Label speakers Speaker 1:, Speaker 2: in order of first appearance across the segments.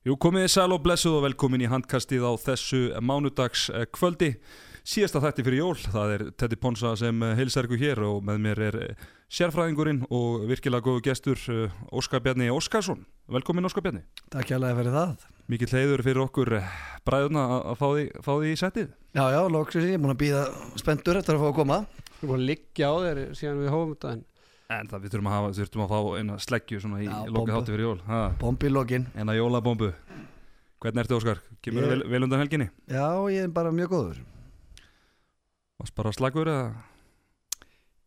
Speaker 1: Jú, komið þið sæl og blessuð og velkomin í handkastið á þessu mánudags eh, kvöldi. Síðasta þætti fyrir jól, það er Teddy Ponsa sem heilsar ykkur hér og með mér er eh, sérfræðingurinn og virkilega góðu gestur eh, Óskar Bjarni Óskarsson. Velkomin Óskar Bjarni.
Speaker 2: Takk hjálpa fyrir það.
Speaker 1: Mikið hleyður fyrir okkur bræðuna að fá því, fá því í setið.
Speaker 2: Já, já, lóksins ég er múin að býða spenntur eftir að fá að koma.
Speaker 3: Þú er búin að liggja á þér síðan við hófum þetta en
Speaker 1: En það við þurfum að, hafa, þurfum að fá eina sleggju svona í loka hátti fyrir jól. Ha,
Speaker 2: Bombi í lokin.
Speaker 1: eina jólabombu. Hvernig ertu Óskar? Kemur
Speaker 2: Ég-
Speaker 1: vel, vel undan helginni?
Speaker 2: Já, ég er bara mjög góður.
Speaker 1: Varst bara slagur eða?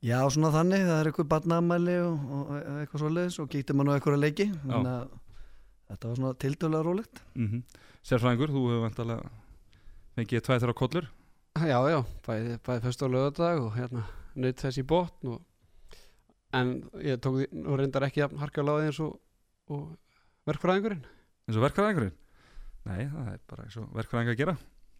Speaker 2: Já, svona þannig, það er eitthvað barnaamæli og, og eitthvað svoleiðis og kíkti maður á eitthvað leiki. Þannig að þetta var svona tildulega rólegt.
Speaker 1: Mm Sérfræðingur, þú hefur vantalega fengið tvæð þeirra kollur.
Speaker 3: já, já, bæði, bæði fyrst á lögadag og hérna nöyt þess í botn og, en ég tók því nú reyndar ekki að harka láði eins og, og verkfræðingurinn.
Speaker 1: Eins og verkfræðingurinn? Nei, það er bara eins og verkfræðing að gera.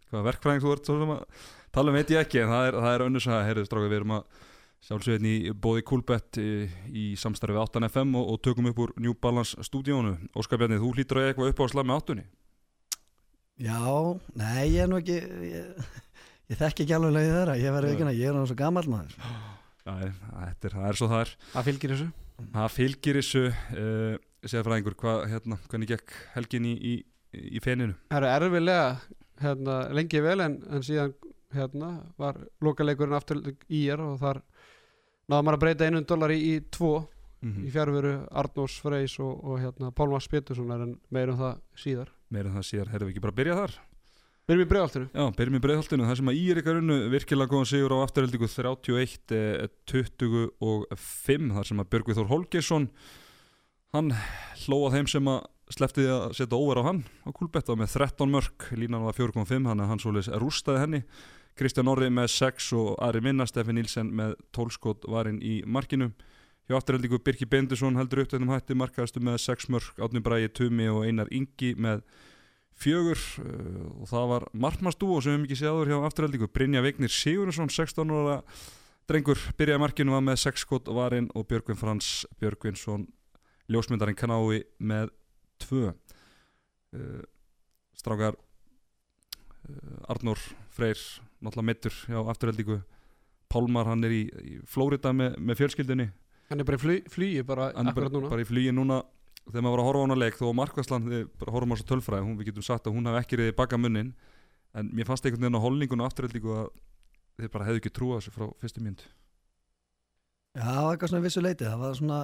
Speaker 1: Hvaða verkfræðing þú ert svo sem að tala um veit ég ekki, en það er, það er önnurs að heyrðu stráka, við erum að sjálfsögðin í bóði Coolbet í, í samstarfi 8FM og, og tökum upp úr New Balance stúdíónu. Óskar Bjarni, þú hlýtur að eitthvað upp á að slá með áttunni?
Speaker 2: Já, nei, ég er nú ekki, ég, ég þekki ekki alveg leiði þeirra. Ég verði ekki hana, ég er nú svo gammal maður.
Speaker 1: Það er, það er svo það er.
Speaker 3: Það fylgir þessu.
Speaker 1: Það fylgir þessu uh, segðfræðingur, hvað, hérna, hvernig gekk helgin í, í, í feninu?
Speaker 3: Það er erfilega hérna, lengi vel en, en síðan hérna, var lokaleikurinn aftur í er og þar náða maður að breyta einum dólar í, í tvo
Speaker 1: mm
Speaker 3: í fjárveru Arnós Freys og, og hérna, Pálmar Spiturssonar en meirum það síðar.
Speaker 1: Meira en það síðar, herrum við ekki bara að byrja þar
Speaker 3: Erum í bregðaltinu
Speaker 1: Já, byrjum í breiðholtinu, það sem að Ír ykkar unnu virkilega góðan sigur á afturheldingu 31 eh, 25 þar sem að Björgvið Þór Holgersson hann hlóða þeim sem að sleppti því að setja óver á hann á kúlbetta með 13 mörg, línan var 4,5 hann, hann svoleiðis rústaði henni. Kristján Orri með 6 og Ari Minna Steffi Nílsen með 12 skot varinn í markinu. Hjá afturheldingu Birki Bendusson heldur upp þennum hætti markaðastu með 6 mörg Átni Bræði Tumi og Einar Ingi með fjögur uh, og það var markmannstúo sem við hefum ekki séð áður hjá afturheldingu Brynja Vignir Sigurðarsson 16 ára drengur byrjaði markinu var með 6 skot varinn og Björgvin Frans Björgvinsson ljósmyndarinn kanái með 2 uh, strákar uh, Arnór Freyr náttúrulega mittur hjá afturheldingu Pálmar hann er í, í Flórida með, með fjölskyldunni.
Speaker 3: Hann er bara í flugi bara
Speaker 1: bara, í flugi núna þegar maður var að horfa á hana leik þó að markvæslan við bara horfum á þessu tölfræði hún, við getum sagt að hún hef ekki reyði baka munnin en mér fannst einhvern veginn á holningun og afturheldingu að þeir bara hefðu ekki trúað þessu frá fyrstu mynd
Speaker 2: Já, það var eitthvað svona vissu leiti. Það var svona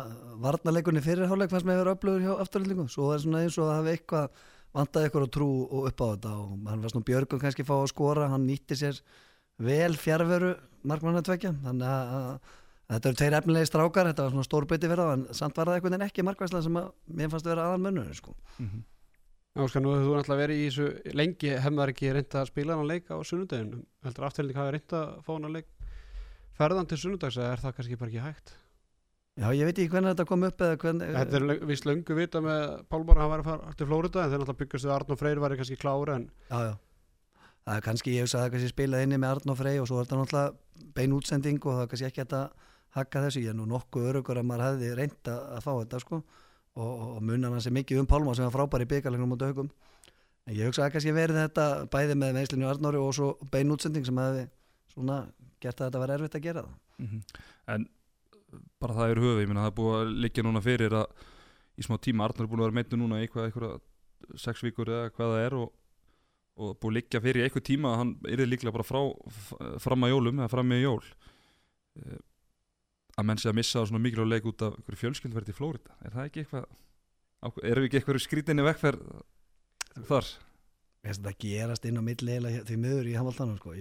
Speaker 2: varnarleikunni fyrirháleik fannst með að vera öflugur hjá afturhaldingu. Svo var svona eins og að hafa eitthvað vantaði eitthvað að trú og upp á þetta og hann var svona Björgun kannski fá að skora, hann nýtti sér vel fjárveru markmanna tvekja. Þannig að, að, að þetta eru tveir efnilegi strákar, þetta var svona stórbyrti fyrir það en samt var það eitthvað en ekki markvæsla sem að mér fannst að vera aðal mönnur sko.
Speaker 1: mm -hmm.
Speaker 3: Áskar, nú hefur þú náttúrulega verið í þessu lengi hefðar ekki reynda að spila hann að leika á sunnudaginn heldur afturhalding hafi reynda að fá hann að leik ferðan til sunnudags eða er það kannski bara ekki hægt
Speaker 2: Já, ég veit ekki hvernig þetta kom upp eða hvernig
Speaker 3: Þetta er víst löngu vita með Pálmar að hann var að fara til Flórida en þeir náttúrulega byggast við Arnó Freyr var kannski klára en
Speaker 2: Já, já. Það er kannski, ég hugsa að það kannski spilað inni með Arn og Frey og svo er þetta náttúrulega bein útsending og það er kannski ekki að hakka þessu. Ég er nú nokkuð örugur að maður hefði reynd að, fá þetta sko og, og munan hans er mikið um Pálma sem var frábær í byggarlegnum og dögum. En ég hugsa að kannski verið þetta bæði með meðslinu Arnóri og svo bein útsending sem hefði svona gert að þetta var erfitt að gera það.
Speaker 1: Mhm. en bara það er höfuð, ég meina það er búið að liggja núna fyrir að í smá tíma Arnar er búin að vera meitnu núna eitthvað, eitthvað sex vikur eða hvað það er og, og búið að liggja fyrir eitthvað tíma að hann er líklega bara frá, fram að jólum eða fram með jól Eh, að menn sé að missa á svona mikilvæg leik út af einhverju fjölskyldverði í Flórida er það ekki eitthvað erum við ekki eitthvað skrítinni vekkferð þar?
Speaker 2: Ég veist að það gerast inn á milli því miður í Hamiltonum sko.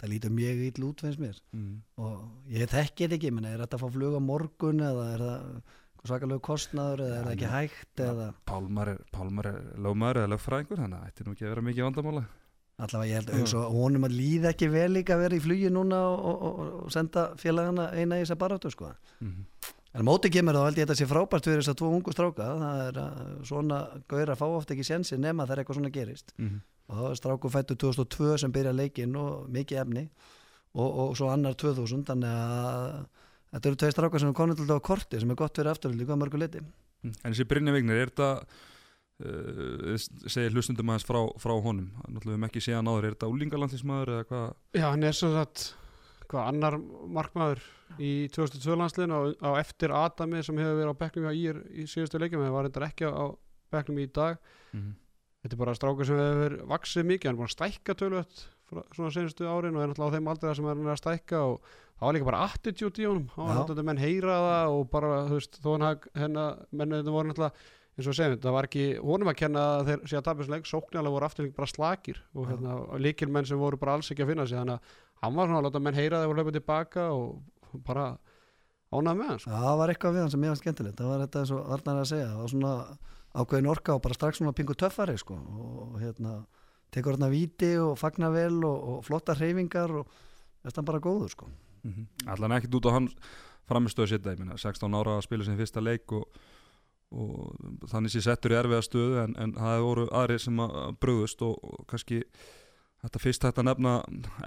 Speaker 2: Það lítur mjög ill út finnst mér.
Speaker 1: Mm.
Speaker 2: og ég þekki þetta ekki menn, er þetta að fá flug á morgun eða er það svakalegu kostnaður eða er það ekki hægt eða
Speaker 1: Pálmar er, er lögmaður eða lögfræðingur þannig að þetta er nú ekki að vera mikið vandamála
Speaker 2: allavega ég held að hugsa að honum að líða ekki vel líka að vera í flugi núna og, og, og, og senda félagana eina í þess að baráttu sko.
Speaker 1: mm.
Speaker 2: en á móti kemur þá held ég að þetta sé frábært fyrir þess að tvo ungu stráka það er að svona gauðra fá oft ekki sensi nema þegar eitthvað svona gerist
Speaker 1: Mm.
Speaker 2: og það var stráku fættu 2002 sem byrja leikinn og mikið efni og, og svo annar 2000 þannig að þetta eru tvei strákar sem er þetta á korti sem er gott fyrir afturhaldi hvað mörgu liti
Speaker 1: En þessi Brynja Vignir, er þetta uh, segir hlustundum aðeins frá, frá honum. Náttúrulega við hefum ekki séð hann áður, er þetta úlingalandslismæður eða hvað?
Speaker 3: Já, hann er svo sagt hvað annar markmaður í 2002 landsliðinu á, á eftir Adami sem hefur verið á bekknum hjá Ír í síðustu leikjum. En var þetta ekki á bekknum í dag.
Speaker 1: Mm
Speaker 3: þetta er bara strákur sem hefur vaksið mikið. Hann er að stækka tölvöld svona senastu árin og er náttúrulega á þeim aldrei sem hann er að stækka og það var líka bara attitude í honum. Hann var náttúrulega menn heyra það og bara þú veist þó hann hennar menn eins og segjum það var ekki honum að kenna að þeir sé að tapja þessu leik sóknarlega voru afturling bara slakir og hérna, líkil menn sem voru bara alls ekki að finna sig þannig að hann var svona að láta menn heyra það og hlaupa tilbaka og bara ánað með hann sko.
Speaker 2: Já, það var eitthvað við hann sem mér var skemmtilegt það var þetta eins og Arnar að segja það var svona ákveðin orka og bara strax svona pingu töffari sko. og hérna tekur hérna víti og fagnar vel og, og flotta hreyfingar og þetta er bara góður sko.
Speaker 1: -hmm. Allan ekkert út á hann framistöðu sitt ég meina 16 ára að spila sin fyrsta leik og, og þannig sé settur í erfiða stöðu en, en það voru aðri sem að bröðust og, og kannski þetta fyrst hægt að nefna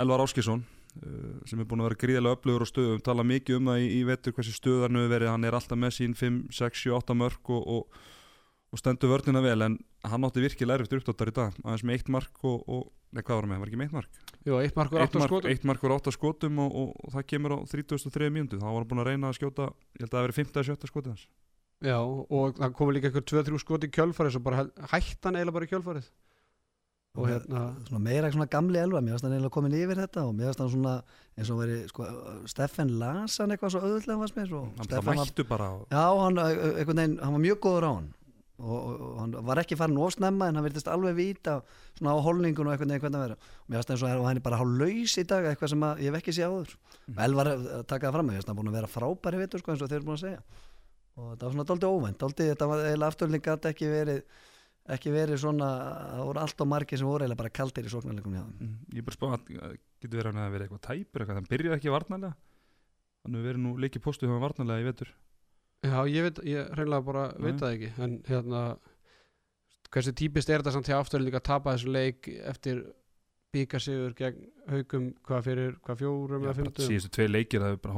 Speaker 1: Elvar Áskisson uh, sem er búin að vera gríðilega öflugur og stöðum tala mikið um það í, í vetur hversi stöðan hefur verið, hann er alltaf með sín 5, 6, 7, 8 mörg og, og, og stendur vörnina vel en hann átti virkilega erfitt uppdáttar í dag aðeins með eitt mark og, og nei hvað var hann með, var ekki með eitt mark?
Speaker 3: Jú, eitt markur
Speaker 1: eitt,
Speaker 3: aftur
Speaker 1: mark,
Speaker 3: skotum
Speaker 1: eitt markur átt að skotum og, og, og það kemur á 33 mínútu þá var hann búin að reyna að skjóta ég held að það hafi verið 5. eða 7. skotið hans
Speaker 3: Já, og það komið líka eitthvað 2-3 skot í kjölfarið svo bara hæ- hætti hann eiginlega bara í kjölfarið og hérna
Speaker 2: svona meira svona gamli elva mér finnst hann eiginlega komin yfir þetta og mér finnst hann svona eins og veri sko, Steffen las hann eitthvað svo auðvitað fannst mér og
Speaker 1: hann það mættu bara á,
Speaker 2: já, hann, ö, einhvern veginn, hann var mjög góður á hann og, og, og hann var ekki farin ósnemma en hann virtist alveg vita svona á holningun og einhvern veginn hvernig að vera og mér finnst eins og hann er bara hálf laus í dag eitthvað sem að, ég hef ekki séð áður og Elvar að taka það fram mér finnst hann búin að vera frábæri vitur sko, eins og þeir eru búin að segja og þetta var svona dálítið óvænt dálítið, þetta var eiginlega afturling gæti ekki verið ekki verið svona, það voru allt og margir sem voru eiginlega bara kaldir í sóknarleikum
Speaker 1: Mm, ég er bara spá að getur verið að vera eitthvað tæpur eitthvað, hann byrjaði ekki varnarlega. Hann hefur verið nú leikið postu hjá hann varnarlega í vetur.
Speaker 3: Já, ég veit, ég reynilega bara
Speaker 1: Nei.
Speaker 3: veit það ekki en hérna hversu típist er þetta samt hjá afturlík að tapa þessu leik eftir bíkasigur gegn haugum hvað fyrir, hvað fjórum
Speaker 1: Já,
Speaker 3: eða
Speaker 1: síðustu tvei leikir það hefur bara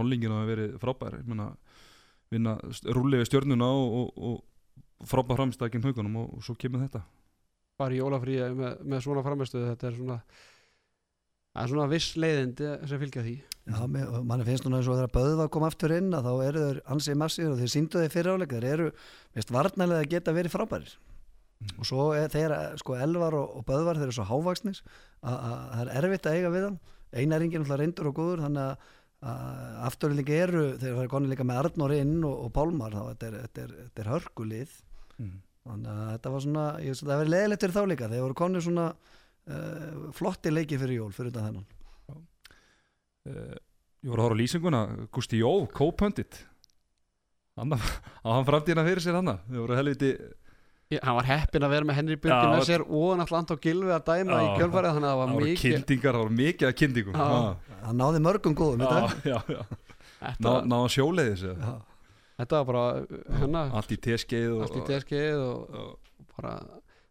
Speaker 1: vinna rúlið við stjörnuna og, og, og frábær framstækinn haugunum og, og svo kemur þetta.
Speaker 3: Bara í jólafríi með, með svona framistöðu þetta er svona það er svona viss leiðindi sem fylgja því.
Speaker 2: Já, manni finnst núna eins og þegar Böðva kom aftur inn að þá eru þeir ansið massíður og þeir síndu þeir fyrir áleik. Þeir eru, veist, varnarlega að geta verið frábærir.
Speaker 1: Mm.
Speaker 2: og svo er þeir, sko, Elvar og, og Böðvar þeir eru svo hávaksnir að að það er erfitt að eiga við hann. Einaringin alltaf reyndur og góður þannig að, að afturlingi eru þeir eru konni líka með Arnór inn og, og Pálmar þá þetta er, þetta er, þetta er hörkulið.
Speaker 1: Mm.
Speaker 2: þannig að þetta var svona ég, veist, það verið leðilegt fyrir þá líka þeir voru konni svona uh, flotti leiki fyrir jól fyrir þetta þennan.
Speaker 1: Uh, ég voru að horfa á lýsinguna Gusti Jó, kópöndit hann framtíðina fyrir sér hann þau voru helviti
Speaker 3: ég, hann var heppinn að vera með Henry Björki
Speaker 1: Já,
Speaker 3: með sér og náttúrulega Anton Gilvi að dæma í
Speaker 1: Já,
Speaker 3: kjölfarið þannig að það var mikið
Speaker 1: kyndingar, það voru mikið að kyndingum
Speaker 3: Já.
Speaker 1: Já,
Speaker 2: hann náði mörgum góðum í
Speaker 1: já,
Speaker 2: dag
Speaker 1: já, já.
Speaker 3: þetta,
Speaker 1: Ná, náða sjóleiðis
Speaker 2: Já.
Speaker 3: þetta var bara hérna,
Speaker 1: allt í teskeið og,
Speaker 3: allt í DSG-ið og
Speaker 1: og,
Speaker 3: bara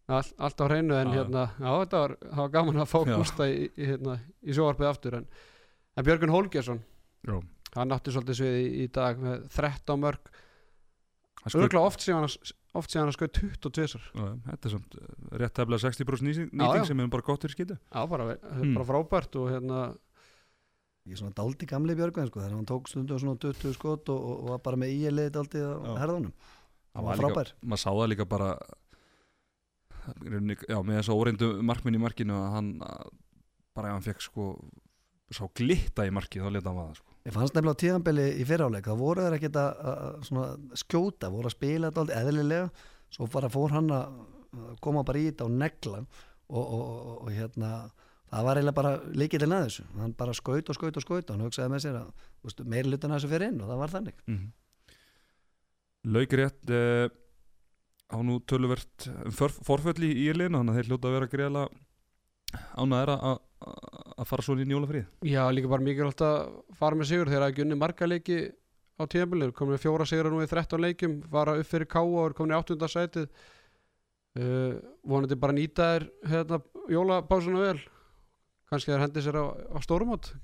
Speaker 3: all, allt á hreinu en
Speaker 1: Já.
Speaker 3: hérna, já þetta var, það var gaman að fá
Speaker 1: Já.
Speaker 3: Gústa í, í, hérna, í sjóarpið aftur en, en Björgun Holgersson
Speaker 1: já,
Speaker 3: hann átti svolítið svið í, í dag með 13 mörg örgulega oft síðan hann oft síðan hann skoði 22 sar
Speaker 1: Já, þetta er samt eh, rétt tefnilega 60% nýting,
Speaker 3: Já,
Speaker 1: nýting
Speaker 3: já.
Speaker 1: sem er bara gott fyrir skýtu
Speaker 3: já bara,
Speaker 1: Hmm.
Speaker 3: bara frábært og hérna
Speaker 2: ég er svona dáldi gamli Björgvin sko, þegar hann tók stundum svona 20 skot og, og, var bara með í leið dáldi á
Speaker 1: Já.
Speaker 2: herðunum
Speaker 1: Það var
Speaker 2: frábær
Speaker 1: maður sá það líka bara já, með þess að óreindu markminn í markinu að hann að, bara ef hann fekk sko sá glitta í markið þá leta hann vaða sko.
Speaker 2: Ég fannst nefnilega á tíðanbeli í fyrráleik það voru þeir ekkert að, skjóta voru að spila dáldi eðlilega. Svo bara fór hann að koma bara í þetta og negla og, og, og, og hérna það var eiginlega bara líkillin að þessu hann bara skaut og skaut og skaut og hann hugsaði með sér að meiri lutin að þessu fyrir inn og það var þannig.
Speaker 1: Mm -hmm. Laugrétt eh, á nú töluvert um för- forföll í írliðinu þannig að þeir hljóta að vera greiðlega ánæður að að- fara svona í jólafrið
Speaker 3: já líka bara mikilvægt að fara með sigur. Þegar ekki unni marga leiki á tíðanbili komin við fjóra sigur nú í 13 leikum fara upp fyrir K og er komin í 8. sætið. Uh, vonandi bara nýta þér hérna jólapásuna vel. Kannski þær hendi sér á, á stórumót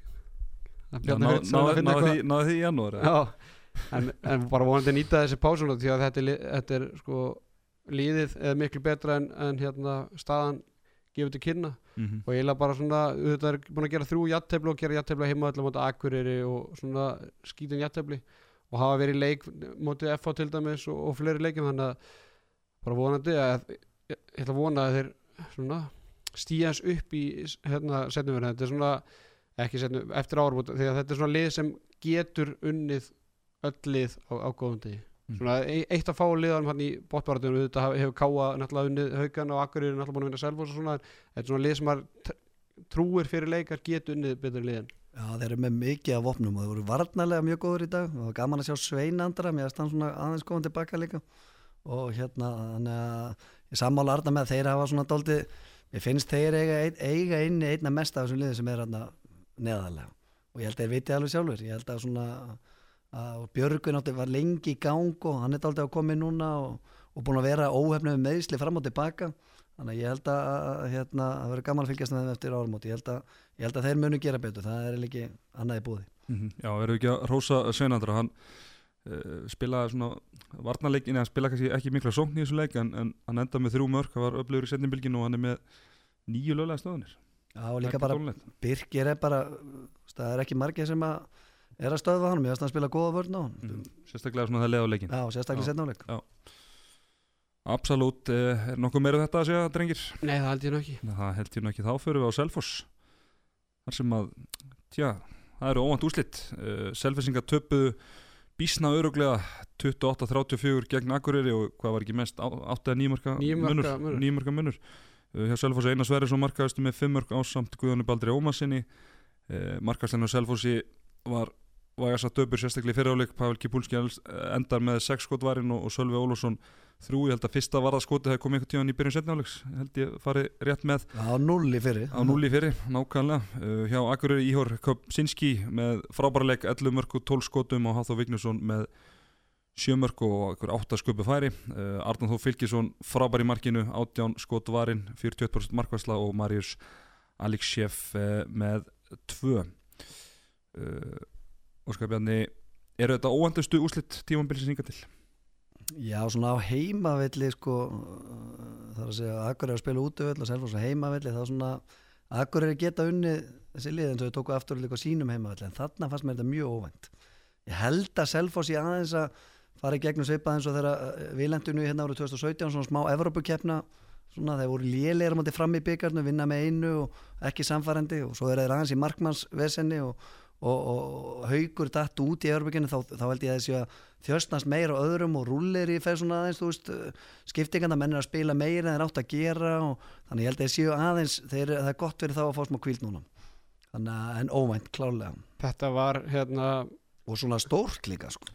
Speaker 1: Náðu því í janúar eða?
Speaker 3: Já, en, en bara vonandi nýta þessi pásunótt því að þetta er, þetta er sko liðið er miklu betra en, en hérna staðan gefur til kynna
Speaker 1: Mhm.
Speaker 3: og eiginlega bara svona, auðvitað er búin að gera þrjú jattefli og gera jattefli heima öllum móti Akureyri og svona skítin jattefli og hafa verið leik móti FH til dæmis og, og fleiri leikum þannig að bara vonandi að ég, ætla að vona að þeir svona stíjans upp í hérna setnum verið, þetta er svona ekki setnum, eftir árum, að þetta er svona lið sem getur unnið öll lið á, á góðum degi
Speaker 1: Mm.
Speaker 3: Svona e- eitt að fá liðanum hann í botbaratunum þetta hefur Káa náttúrulega unnið haugan og Akureyri náttúrulega búin að vinna Selfoss og svona þetta er svona lið sem t- trúir fyrir leikar getur unnið betur liðan
Speaker 2: Já, þeir eru með mikið af vopnum og þeir voru varnarlega mjög góður í dag. Og gaman að sjá Sveinandra mér að stann svona aðeins góðan tilbaka líka. Og hérna, þannig að ég sammála Arna með að þeir hafa svona dóldi ég finnst þeir eiga, eiga inni einna mest af þessum liðum sem er hérna neðarlega. Og ég held að þeir viti alveg sjálfur ég held að svona að Björgun átti var lengi í gang og hann er að koma inn núna og, og búin að vera óhefnum með meðsli fram og tilbaka. Þannig að ég held að, hérna, að vera gaman að fylgjast með þeim eftir áramót. Ég held að, ég held að þeir munu gera betur. Það er ekki annað í búði
Speaker 1: Mhm. Já, erum við ekki að rósa Sveinandra? Hann uh, spilaði svona varnarleikin, eða spilaði kannski ekki mikla sókn í þessu leik en, en hann endaði með þrjú mörk hann var öflugur í setnibilginu og hann er með nýju löglega stöðunir
Speaker 2: Já, og líka bara Birgir er bara það er ekki margir sem að er að stöðva hann, mér finnst hann spila góða vörn á hann
Speaker 1: mm. sérstaklega svona það leið á leikin
Speaker 2: Já, sérstaklega
Speaker 1: Já.
Speaker 2: setnáleik
Speaker 1: Absolutt, uh, er nokkuð meira þetta að segja, drengir?
Speaker 3: Nei, það held ég nú ekki
Speaker 1: Það held ég nú ekki, þá förum við á Selfoss þar sem að, tja það eru óvænt úslitt uh, Selfossinga töpuðu bísna öruglega 28-34 gegn Akureyri og hvað var ekki mest 8-9 marka munur,
Speaker 3: munur.
Speaker 1: níu marka munur. Uh, hjá Selfossi Einar Sverrisson markaðustu með 5 mörg ásamt Guðjóni Baldri Ómarsinni uh, markaðslennu Selfossi var vægast að döpur sérstaklega í fyriráleik Pavel Kipulski endar með 6 skotvarin og, og Sölvi Ólafsson þrjú, ég held að fyrsta varðaskoti hefði komið einhvern tíðan í byrjun setnáleiks held ég farið rétt með
Speaker 2: á null í fyrir
Speaker 1: á núli fyrir, nákvæmlega. Uh, hjá Akureyri Íhor Kopsinski með frábæra leik 11 mörg og 12 skotum og Háþó Vignesson með 7 mörg og einhver 8 sköpu færi. Uh, Arnald Þó Fylkisson frábær í markinu 18 skot varinn 41% markværsla og Marius Alexjef uh, með 2 uh, Óskar Bjarni eru þetta óandustu úslitt tímambilsins hinga til?
Speaker 2: Já, svona á heimavelli sko, það er að segja Akureyri að spila útövel og Selfoss á heimavelli þá svona Akureyri geta unni þessi lið en þau tóku aftur líka á sínum heimavelli en þarna fannst mér þetta mjög óvænt ég held að Selfoss í aðeins að fara í gegnum svipað eins og þegar við lendum hérna árið 2017 svona smá Evrópukeppna svona þeir voru lélegir á móti fram í byggarnu vinna með einu og ekki samfærandi og svo er þeir aðeins í markmannsvesenni og, og, og haugur datt út í Evrópukinu þá, þá held ég að þessi að þjöstnast meira á öðrum og rullir í fer svona aðeins þú veist, skiptinganda menn er að spila meira en þeir átt að gera og þannig ég held að séu aðeins þeir, það er gott fyrir þá að fá smá kvíld núna. Þannig að en óvænt klálega
Speaker 3: Þetta var hérna
Speaker 2: og svona stórt líka sko.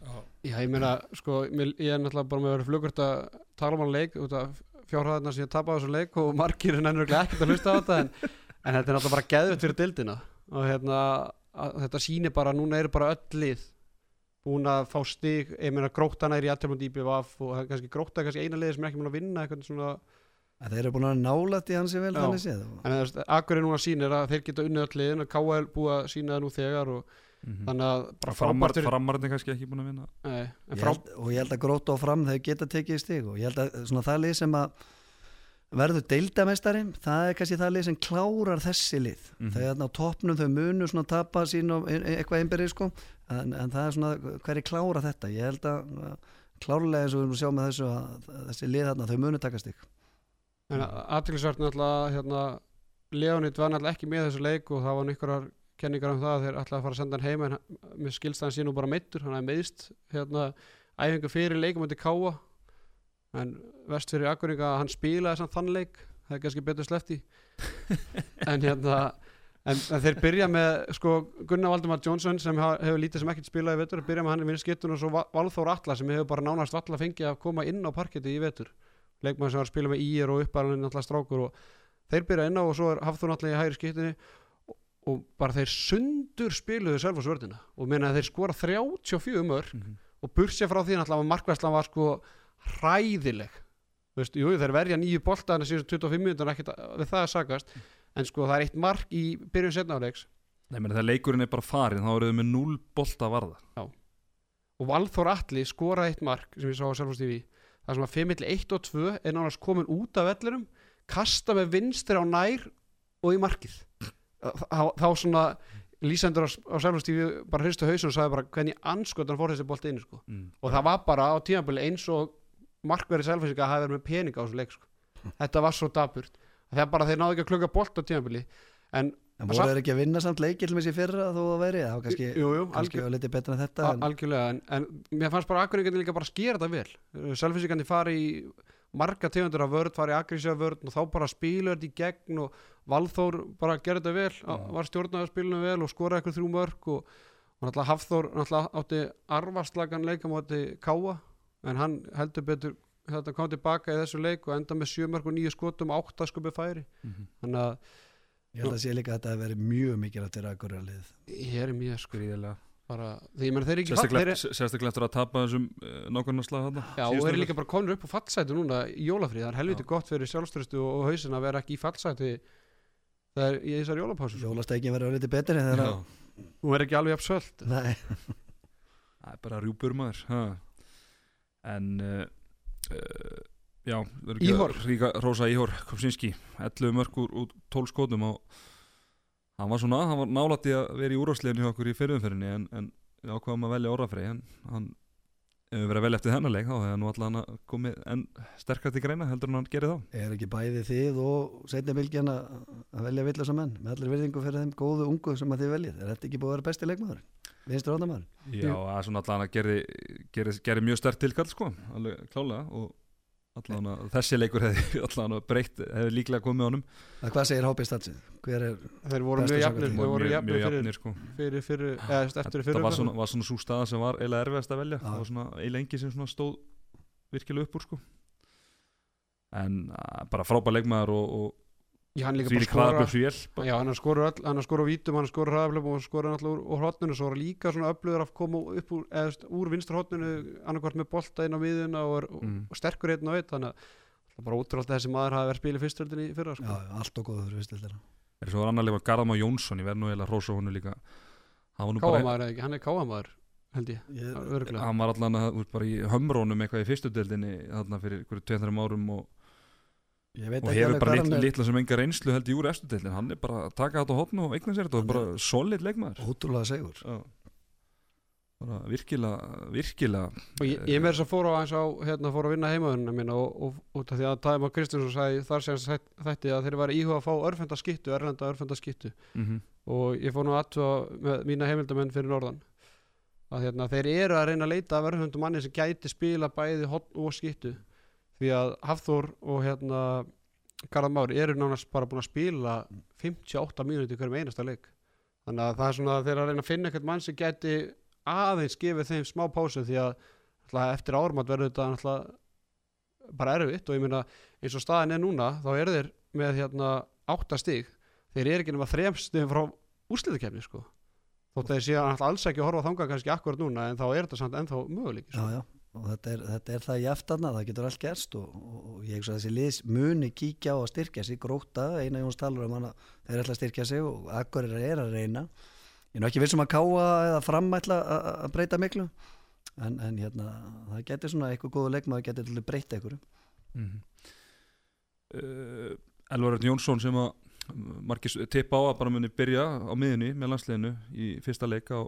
Speaker 3: Já, ég meina, sko, ég er náttúrulega bara með að vera flugurt að tala um hann leik út af fjárhæðina sem ég tapaði þessu leik og margir er nefnilega ekkert að hlusta á þetta en, en þetta er náttúrulega bara geðvett fyrir dildina og hérna, þetta sýnir bara núna eru bara öll lið búin að fá stig, ég meina grótana er í aðtefnum IBVF og það er kannski gróta er kannski eina liði sem er ekki múin að vinna eitthvað svona
Speaker 2: að þeir eru búin að nála í hansi vel
Speaker 3: Já.
Speaker 2: þannig séð
Speaker 3: en þú veist, Akureyri núna sýnir að þeir geta unnið öll liðin og KL búið að sína það nú þegar og
Speaker 1: Mhm.
Speaker 3: þannig að bara frábært
Speaker 1: framarinn er kannski ekki búin að vinna
Speaker 3: Nei, en
Speaker 2: Ég held, og ég held að gróta á fram þau geta tekið stig og ég held að svona það lið sem að verður deildamestari það er kannski það lið sem klárar þessi lið.
Speaker 1: Mhm.
Speaker 2: þau er á toppnum, þau munu svona tapa sín og ein- eitthvað einbyrði sko. En, en það er svona hverju klára þetta? Ég held að klárlega eins og við erum að sjá með þessu að þessi lið þarna, þau munu taka stig.
Speaker 3: En aðtilsvært náttúrulega hérna, Leonid var náttúrulega ekki með þessu leik og það var einhverjar kenningar um það að þeir ætlaði að fara að senda hann heim en hann- mér skilst að hann sé nú bara meittur hann er meðist hérna, æfingu fyrir leikum en vest fyrir Akureyringa að hann spilaði samt þann leik það er kannski betur slefti en hérna en, en þeir byrja með sko Gunnar Valdemar Johnson sem hefur lítið sem ekkert spilað í vetur byrja með hann í vinni skiptun og svo Va- Valþór Atla sem hefur bara nánast valla fengið að koma inn á parketti í vetur leikmann sem var að spila með ír og uppalinn náttúrulega strákur og þeir byrja inn á og svo er Hafþór náttúrulega í hægri skiptinni og, og bara þeir sundur spiluðu selvfórsvörðina og meina að þeir skora 34 mörg
Speaker 1: Mhm.
Speaker 3: og bursja frá því náttúrulega að markværslan var sko hræðileg. Veist, jú, þeir verja nýju bolta en síðan 25 minútur ekkert að- við það að sagast en sko það er eitt mark í byrjun setnáleiks
Speaker 1: Nei, meni, þegar leikurinn er bara farin þá eru þau með 0 bolta varða.
Speaker 3: Og Valþór Atli skora eitt mark sem ég sá á Selfoss TV það sem að 5 milli 1 og 2 er nánast komin út af vellinum kasta með vinstri á nær og í markið. Þá, þá svona lýsendur á, á sælfastífi bara hristu hausun og sagði bara hvernig anskotan fór þessi bolt inn sko.
Speaker 1: mm.
Speaker 3: og það var bara á tímabili eins og markverði sælfastíka hafi verið með peninga á þessu leik sko. þetta var svo daburt það er bara þeir náðu ekki að klukka bolt á tímabili en
Speaker 2: En voru þeir ekki að vinna samt leikil með sér fyrra þó að veri? Það var kannski,
Speaker 3: jú, jú,
Speaker 2: kannski var litið betra en þetta. En,
Speaker 3: algjörlega en, en mér fannst bara akkuringarnir líka bara skera þetta vel sælfastíkandi fari í marga tegundur af vörð, fari í aggressíva vörð og þá bara spilu þetta í gegn og Valþór bara gerði þetta vel
Speaker 1: Já.
Speaker 3: var stjórnaði spilinu vel og skoraði eitthvað þrjú mörg og, og náttúrulega Hafþór náttúrulega átti arvarslagan leika móti Káa en hann heldur betur þetta kom tilbaka í þessu leik og enda með sjö mörg og nýju skotum átta skupi færi
Speaker 1: Mm
Speaker 3: þannig að
Speaker 2: ég held að sé líka að þetta hefur verið mjög mikilvægt fyrir akkurat liðið.
Speaker 3: ég er mjög
Speaker 1: Gríðilega
Speaker 3: bara, því ég menn þeir eru ekki fall-
Speaker 1: Sérstaklega
Speaker 3: þeir,
Speaker 1: sérstaklega eftir að tapa þessum uh, nákvæmna slag þarna
Speaker 3: Já, og
Speaker 1: síðustu
Speaker 3: eru líka bara konur upp á fallsætu núna í jólafrið, það er helviti
Speaker 1: Já.
Speaker 3: gott fyrir sjálfströstu og, og hausin að vera ekki í fallsætu það er í þessar jólapásu.
Speaker 2: Jólasteikin verður litið betri þegar
Speaker 1: Já,
Speaker 2: að...
Speaker 3: hún er ekki alveg jafn svöld
Speaker 2: Nei,
Speaker 1: það er bara rjúpur maður ha. En uh, uh, Já,
Speaker 3: Íhor.
Speaker 1: að Ríka Rósa Íhor Kopsinski 11 mörg úr, úr 12 skotum og hann var svona, hann var nálætti að vera í úrvarsliðinu hjá okkur í fyrirumferðinni en, en við ákvaðum að velja orðafrey en hann hefur verið að velja eftir þennan leik þá hann nú allan að komið en sterkast í greina heldur en hann gerir þá
Speaker 2: er ekki bæði þið og setni bylgjan að velja villasa menn með allir virðingu fyrir þeim góðu ungu sem að þið veljið. Er þetta ekki búið að vera besti leikmaður? Vinstur hóndamaður?
Speaker 1: Já, það er svona allan að geri, geri, geri mjög stert tilkall sko, alveg klálega og allan að þessi leikur hefði allan að breytt, hefði líklega komið honum.
Speaker 2: Hvað segir? Hver er...
Speaker 3: þeir voru mjög jafnir voru
Speaker 1: mjög,
Speaker 3: jafnir
Speaker 1: mjög
Speaker 3: fyrir,
Speaker 1: jafnir sko.
Speaker 3: fyrir, fyrir, eða eftir
Speaker 1: Það
Speaker 3: fyrir
Speaker 1: var svona, var svona svo staða sem var eiginlega erfiðast að velja. Það var svona eiginlega engi sem svona stóð virkilega upp úr sko. En bara frábær leikmaður og, og
Speaker 3: Já, hann líka bara skora Já, hann skorur öll, hann skorur á vítum, hann skorur hraðaflöfum og skorur náttúrulega úr, úr hotninu svo er líka svona öflugur að koma upp úr, eða, veist, úr vinstra hotninu annarkvart með bolta inn á miðuna og,
Speaker 1: Mm.
Speaker 3: og sterkur einn og einn þannig að það er bara útrúlega þessi maður hafi verið spilið fyrstöldinni í fyrra
Speaker 2: Já,
Speaker 3: sko.
Speaker 2: allt og góður fyrir vistildina.
Speaker 1: er svo var annar leikmaður Garðamá Jónsson ég verð nú að hrósa honum líka hann var nú bara
Speaker 3: Káamaður eða ekki, hann er káamaður held ég,
Speaker 2: Ég,
Speaker 3: örgulega
Speaker 1: hann var allan að, og, hefur bara litla,
Speaker 2: er.
Speaker 1: litla sem enga reynslu held í úr eftir deildin hann er bara að taka þetta á hotnu og eignan sér þetta og
Speaker 2: Hann
Speaker 1: bara solid leikmaður.
Speaker 2: ótrúlega segur.
Speaker 1: Já. bara virkilega virkilega
Speaker 3: og ég, ég með þess að fór á hans á hérna, fór að vinna heimaðunina mína og, og út af því að Dæma Kristjánsson sagði þar sem þetta að þeir var íhuga að fá örfenda skittu, erlenda örfenda skittu.
Speaker 1: Mm
Speaker 3: og ég fór nú aðtúa með mína heimildamenn fyrir norðan að hérna, þeir eru að reyna að leita af örfendum manni sem gæti spila bæði hotn og skittu því að Hafþór og hérna Garðar Mári eru nánast bara búin að spila 58 mínúti hverjum einasta leik. Þannig að það er svona að þeir eru að reyna að finna eitthvað mann sem gæti aðeins gefið þeim smá pásu því að náttúrulega, eftir ármátt verður þetta náttúrulega bara erfitt og ég meina eins og staðin er núna þá eru þeir með hérna átta stig. Þeir eru ekki nema þrem stigum frá úrsliðukefni sko. Þótt að þeir séu náttúrulega alls ekki að horfa þangað kannski akkurat núna en þá er þetta samt ennþá möguleiki
Speaker 2: Já,
Speaker 3: sko.
Speaker 2: Og þetta er, þetta er það jaftarna, það getur allt gerst og, og, ég að þessi liðs muni kíkja á að styrkja sig, gróta, eina Jóns talur um hana, þeir ætla að styrkja sig og akkur er að reyna. Ég er ekki vissum að káa eða framætla að breyta miklu, en, en hérna, það getur svona eitthvað góðu leikmaður getur til að breyta einhverju.
Speaker 1: mm uh, Elvar Örn Jónsson sem að margir tippa á að bara muni byrja á miðunni með landsliðinu í fyrsta leik á,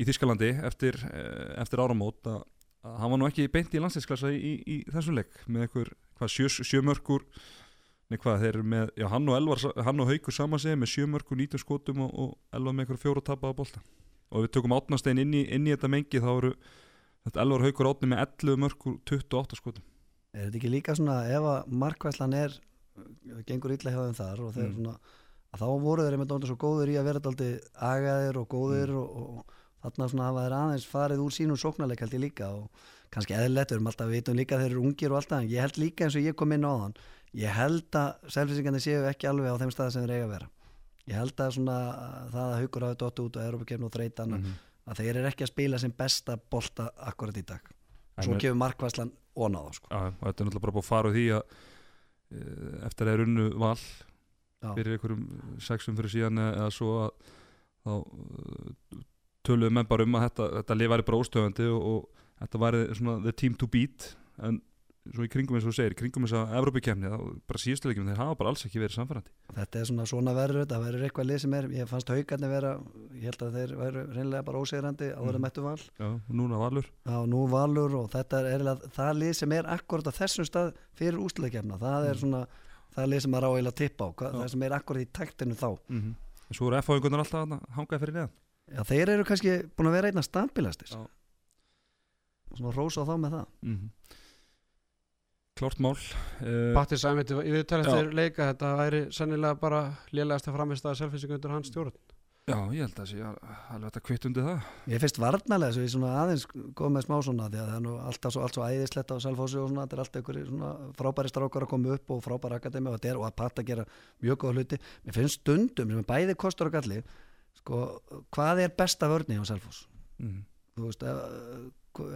Speaker 1: í Þískalandi eftir, uh, eftir áramót að hann var nú ekki beint í landsliðsklassa í, í, í þessum leik með einhver hvað, sjö, sjömörkur Nei hvað, með, já hann og Elvar, hann og Haukur saman sig með sjömörku, nýtum skotum og, og Elvar með einhver fjóru tappa á bolta og við tökum átnastein inn inn í þetta mengi þá eru þetta Elvar Haukur átni með 11 mörkur 28 skotum
Speaker 2: Er þetta ekki líka svona ef að markvæslan er gengur illa hjá þeim þar og þeir
Speaker 1: Mm.
Speaker 2: svona þá voru þeir einmitt ónda svo góður í að vera daldi agaðir og góðir
Speaker 1: Mm.
Speaker 2: og, og þarna svona hafa þeir aðeins farið úr sínum sóknarleik held ég líka og kannski eðlilegt, við erum alltaf að vitum líka að þeir eru ungir og alltaf, en ég held líka eins og ég kom inn á þann ég held að selfinsingandi séu ekki alveg á þeim stað sem þeir eiga að vera ég held að svona það að haugur hafi dottu út á Európa-kefni og þreytan
Speaker 1: -hmm.
Speaker 2: að þeir eru ekki að spila sem besta bolta akkurat í dag svo
Speaker 1: En-
Speaker 2: kemur markvæslan ón á það sko.
Speaker 1: Og þetta er náttúrulega bara búið að fara úr því að e, eftir að er unnu val
Speaker 2: Já.
Speaker 1: fyrir einhverjum sexum fyrir síðan eða, eða svo að þá töluðum menn bara um að þetta, þetta lið væri bara óstöðandi og, og þetta væri svona the team to beat en svo í kringum eins og þú segir, í kringum þess að Evrópikemni, bara síðustuleikjum, þeir hafa bara alls ekki verið samfærandi.
Speaker 2: Þetta er svona svona verður það verður eitthvað lið sem er, ég fannst haugarnir vera, ég held að þeir verður reynilega bara ósegrandi
Speaker 1: Mhm.
Speaker 2: að mettu val.
Speaker 1: Já, og núna valur.
Speaker 2: Já, nú valur og þetta er eiginlega það lið sem er akkurat á þessum stað fyrir úsleikefna, það er
Speaker 1: Mm.
Speaker 2: svona það lið sem maður á að tippa á, það sem er akkurat í taktinu þá.
Speaker 1: Mm En svo eru F-fáingunar alltaf hangaði fyrir neðan.
Speaker 2: Já, þeir eru kannski búin að vera einna stabilastir.
Speaker 1: Já.
Speaker 2: Svona rósa á þá með það.
Speaker 1: Mm Klárt mál. Uh,
Speaker 3: Patti Sæmit, ég við tala
Speaker 1: Já.
Speaker 3: eftir leika þetta væri sennilega bara lélegast að framist að selfinsingu undir hans stjórn
Speaker 1: já, ég held að það sé alveg þetta kvitt undir það.
Speaker 2: Ég finnst varnalega svo ég svona aðeins góð með smá svona því að það er nú alltaf svo, allt svo æðislegt á Selfossi og svona, þetta er alltaf ykkur svona frábæri strákar að koma upp og frábæri akademi og og að patta gera mjög góða hluti mér finnst stundum sem er bæði kostur og galli sko, hvað er besta vörni á Selfoss?
Speaker 1: Mm
Speaker 2: Þú veist, eh,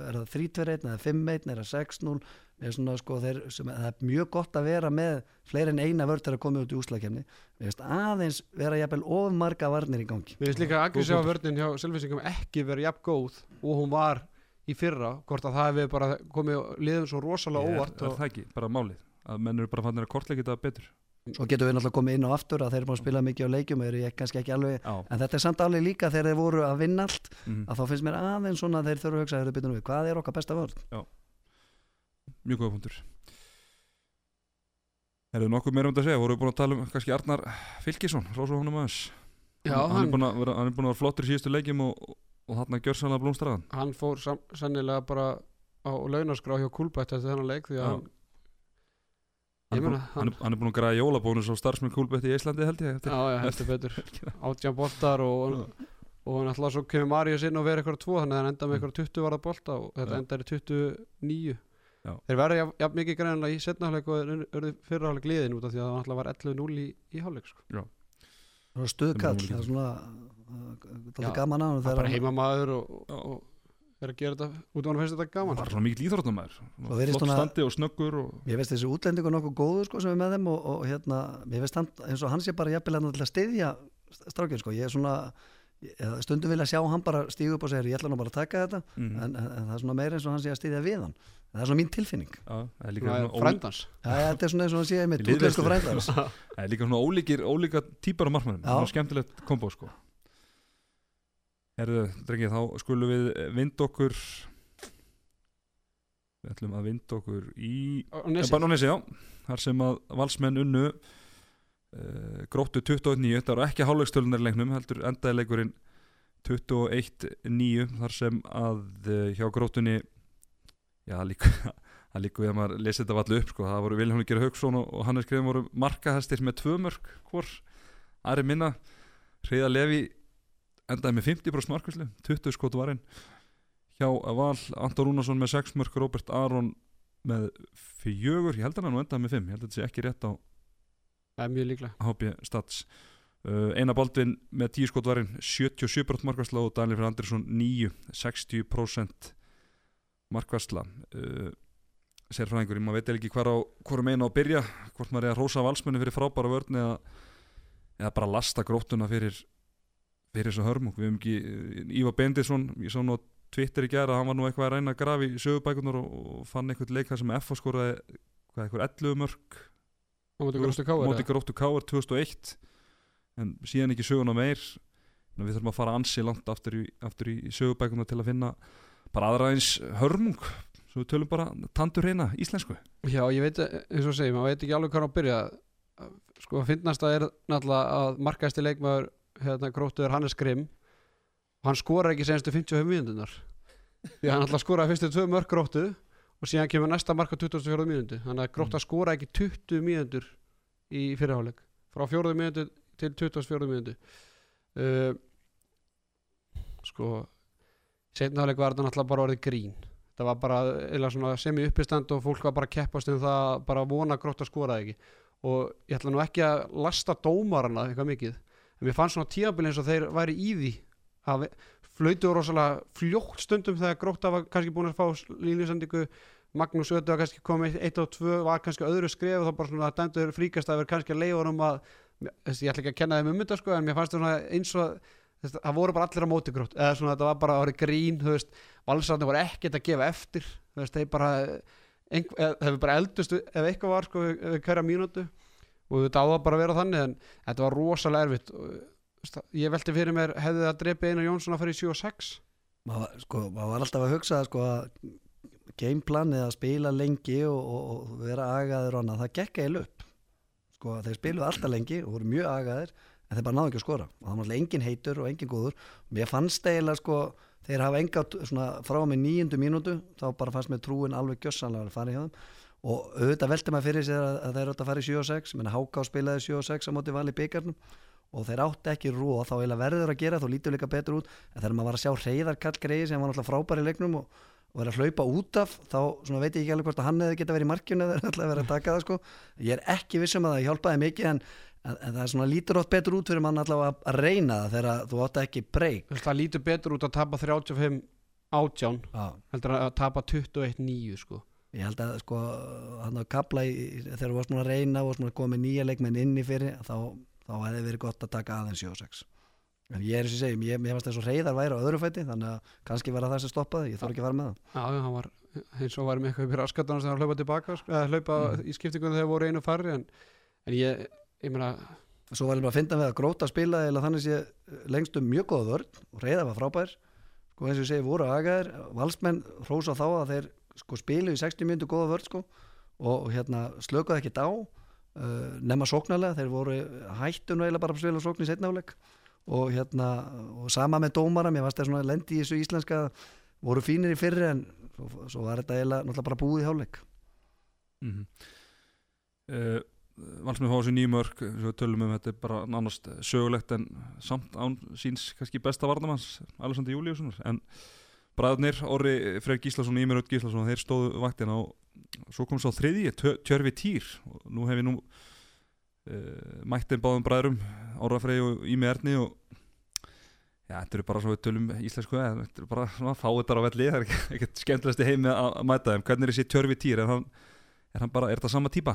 Speaker 2: er það 3-2-1 eða 5-1 eða 6-0 Mér er svona, sko, þeir, sem, það er mjög gott að vera með fleiri en eina vörð til að koma út í finnst aðeins vera jafnvel of marga varnir í gangi.
Speaker 3: Mér finnst líka að aggressífa
Speaker 1: Góð
Speaker 3: vörnin hjá selfinsingum ekki verið jafn góð og hún var í fyrra hvort að það hefði bara komið liðum svo rosalega
Speaker 1: er,
Speaker 3: óvart
Speaker 1: er
Speaker 3: og
Speaker 1: það ekki, bara málið að menn eru bara fannir að kortleika þetta betur
Speaker 2: Svo getum við náttúrulega komið inn á aftur að þeir eru búin að spila mikið á leikjum og eru ég kannski ekki alveg
Speaker 1: Já,
Speaker 2: En þetta er samt alveg líka þegar þeir voru að vinna allt
Speaker 1: mm
Speaker 2: að þá finnst mér aðeins svona að þeir þurfa að hugsa byrjunum við, hvað er okkar besta vörð?
Speaker 1: mjög góða punktur. Er það nokkuð meira um þetta að segja? Voru við búin að tala um kannski Arnar Fylkisson, Rósa honum aðeins?
Speaker 3: Já,
Speaker 1: hann,
Speaker 3: hann,
Speaker 1: er að vera, hann er búin að vera flottur í síðustu leikjum og, og hann að gjörsanlega blómstraðan.
Speaker 3: Hann fór sam, sennilega bara á launaskrá hjá Kúlbætt eftir þennan leik því að Hann,
Speaker 1: hann, er
Speaker 3: meina,
Speaker 1: hann, er- hann er búin að græða jólabónus á starfsmenn kúlbetti í Íslandi held ég eftir.
Speaker 3: já, já, heldur betur. Átján boltar og, og hann ætla svo kemur Marius inn og verið eitthvað tvo þannig að hann enda með eitthvað 20 varða bolta og þetta í 29
Speaker 1: Já.
Speaker 3: þeir verða jafn, jafn mikið greinlega í setnafleik og eru fyrirháleik liðin út af því að hann ætla var 11-0 í, í hálfleik sko.
Speaker 2: Það er stuðkall,
Speaker 1: Það er
Speaker 2: það svona það er gaman á hann
Speaker 3: það er bara
Speaker 2: hann-
Speaker 3: heimamaður og, og, og er að gera þetta út af hann finnst þetta gaman?
Speaker 1: Var svona
Speaker 2: Svo virðist
Speaker 1: flott
Speaker 2: að-
Speaker 1: standi og snöggur og,
Speaker 2: Mér finnst þessi útlendingur nokkuð góður sko, sem er með þeim og, og hérna, mér finnst hann eins og hann sé bara jafnilega til að styðja strákinn sko, ég er svona ég, stundum vilja sjá hann bara stígu upp og segja ég ætla nú bara að taka þetta.
Speaker 1: Mm,
Speaker 2: en, en, en það er svona meira eins og hann sé að styðja við hann. Það er svona mín tilfinning.
Speaker 1: Það er líka
Speaker 3: Svona frændans
Speaker 2: ja, þetta er svona eins og hann sé
Speaker 1: Liðveislu.
Speaker 2: útlensku frændans
Speaker 1: það er líka svona ólíkir ólíka típar á svona skemmtilegt kombo sko Herðu, drengið, þá skulum við vind okkur. Við ætlum að vind okkur í
Speaker 3: og
Speaker 1: Já, þar sem að valsmenn unnu uh, gróttu 29, þetta var ekki hálfleikstölunar í leiknum, heldur endaði leikurinn 21-9 þar sem að uh, hjá gróttunni já, það líka það líka við að maður lesi þetta vallu upp sko. það voru Vilhelm Gjör Hauksson og, og Hannes Greðum voru markahæstir með tvö mörg hvor, aðri minna Hreiða Levi endaði með 50% markvæslu 20 skot varinn. Hjá Val, Anton Rúnarsson með 6 mörg Robert Aron með fjögur, ég held að hann endaði með 5 ég held að þetta sé ekki rétt á
Speaker 3: það er mjög líklega
Speaker 1: HB Stats. Uh, Einar Baldvin með 10 skot varinn 77% markvæsla og Daniel Andersson 9, 60% markvæsla uh, sérfræðingur, maður veit ekki hvorum einu á að byrja, hvort maður er að rósa valsmenni fyrir frábæra vörn eða, eða bara lasta gróttuna fyrir fyrir þessu hörmung, við hefum ekki uh, Ívar Bendisson, ég sá nú á Twitter í gera að hann var nú eitthvað að reyna að grafi í sögubækunar og, og fann eitthvað leika sem F skoraði hvað eitthvað 11 mörg
Speaker 3: móti
Speaker 1: gróttu Káar 2001 en síðan ekki söguna meir. Að við þurfum að fara ansi langt aftur í, aftur í sögubækuna til að finna bara aðra eins hörmung. Svo við tölum bara tandur reyna íslensku.
Speaker 3: Já, ég veit, eins og segi, maður veit ekki alveg hvað á að byrja. Sko að finnast að er náttúrulega að markaðasti leikmaður hérna gróttu er Hannes Grimm og hann skorar ekki senstu 55 mínúndunar því að hann alltaf skoraði fyrstu tvö mörg gróttu og síðan kemur næsta marka 24 mínúndu þannig að grótta
Speaker 1: Mm.
Speaker 3: skora ekki 20 mínúndur í fyrirháleik frá 4 mínúndu til 24 mínúndu uh, sko setnaháleik var þetta náttúrulega bara orðið grín. Það var bara semi uppistand og fólk var bara að keppast um það að bara vona grótt að skoraði ekki. Og ég ætla nú ekki að lasta dómarana eitthvað mikið en mér fannst svona tíabili eins og þeir væri í því að flautu rosalega fljótt stundum þegar grótta var kannski búin að fá línuðsendingu Magnús Ötu var kannski komið 1 og 2 var kannski öðru skref og þá bara svona dæmdur fríkast að vera kannski að leiða honum að ég ætla ekki að kenna þeim um þetta sko en mér fannst það eins og þessi, það voru bara allir á móti grótt eða svona þetta var bara að vera grín þú veist, valsarnir voru ekkert að gefa eftir þú veist, þeir bara hefur bara eldust ef eitthvað var sko við hverja mínútu og þetta áða bara að vera þannig en þetta var rosalega erfitt. Ég velti fyrir mér hefði það dreipið Einar Jónsson að fara í 7 og 6
Speaker 2: maður, sko, var alltaf að hugsa sko, að gameplanið að spila lengi og, og, og vera agaður og annað, það gekk eil upp. Sko, þeir spiluðu alltaf lengi og voru mjög agaðir en þeir bara náðu ekki að skora. Og það var alltaf engin heitur og engin góður. Mér fannst eiginlega sko þeir hafa enga frá með nýjundu mínútu þá bara fannst mér trúin alveg gjössanlega að fara í þeim og auðvitað velti maður fyrir sér að, að þeir eru að fara í 7 og 6 menn Háká spilaði 7 og 6 á móti vali byggarnum. Og þeir átti ekki róð þá eiginlega verður að gera, þá lítur líka betur út. En þegar maður var að sjá reyðarkall greiði sem var náttúrulega frábær í leiknum og, og verið að hlaupa út af þá veit ég ekki alveg hvort að hann hefði geta verið í markjunu eða ætlaði að taka það sko. Ég er ekki vissum að það hjálpaði mikið en, en, en það er svona lítur átt betur út fyrir mann allavega að, að reyna það þegar þú átti ekki breyk
Speaker 3: það lítur betur út að tapa 35 átján
Speaker 2: Já,
Speaker 3: heldur að tapa 21-9 sko
Speaker 2: ég held að sko hann að kapla í, þegar þú varst nú að reyna og komið nýja leikmenn inn í fyrir þá, þá hefði verið gott að taka aðeins 7 og 6 en ég er eins og ég segi, ég, ég fannst þess að reyðar væri á öðru fæti þannig að kannski var það það sem stoppaði ég þarf ekki að fara með það.
Speaker 3: Já, hann var eins og var með eitthvað upp í raskatunum sem hann hlaupa tilbaka sko, eða hlaupa í skiptingunum þegar voru einu farri en, en ég, ég meina
Speaker 2: svo var ég bara að finna við að gróta spila eða þannig sé lengst um mjög góða vörn og reyða var frábær. Sko eins og ég segi voru agaðir valsmenn hrósa þá að þeir sko spilu í 60 myndu góða vörn sko og, hérna slökuðu ekkert á uh, nema sóknarlega, þeir voru hættun og eiginlega bara spila sókn í setnáleik og hérna og sama með dómara, mér varst það svona lendi í þessu íslenska voru fínir í fyrri en svo, svo var þetta eiginlega náttúrulega bara búið í hálfleik.
Speaker 1: Mm -hmm. uh, Valsmið fá þessi nýmörk svo við tölum um þetta bara nánast sögulegt en samt án síns kannski besta varnamanns Alessandri Júliussonar en bræðarnir Orri Freyr Gíslason og Ímir Öll Gíslason þeir stóðu vaktina og svo kom svo þriðji Tjö- Tjörfi Týr. Og nú hef ég nú uh, mættin báðum bræðurum Orra Freyr og Ími Erni og Já, þetta eru bara svo við tölum íslensku eða þetta eru bara svona fáiðar á velli það er ekkert skemmtilegst í heimi að mæta þeim. Hvernig er þessi tjörfi týr? Er hann, er hann bara, er þetta sama típa?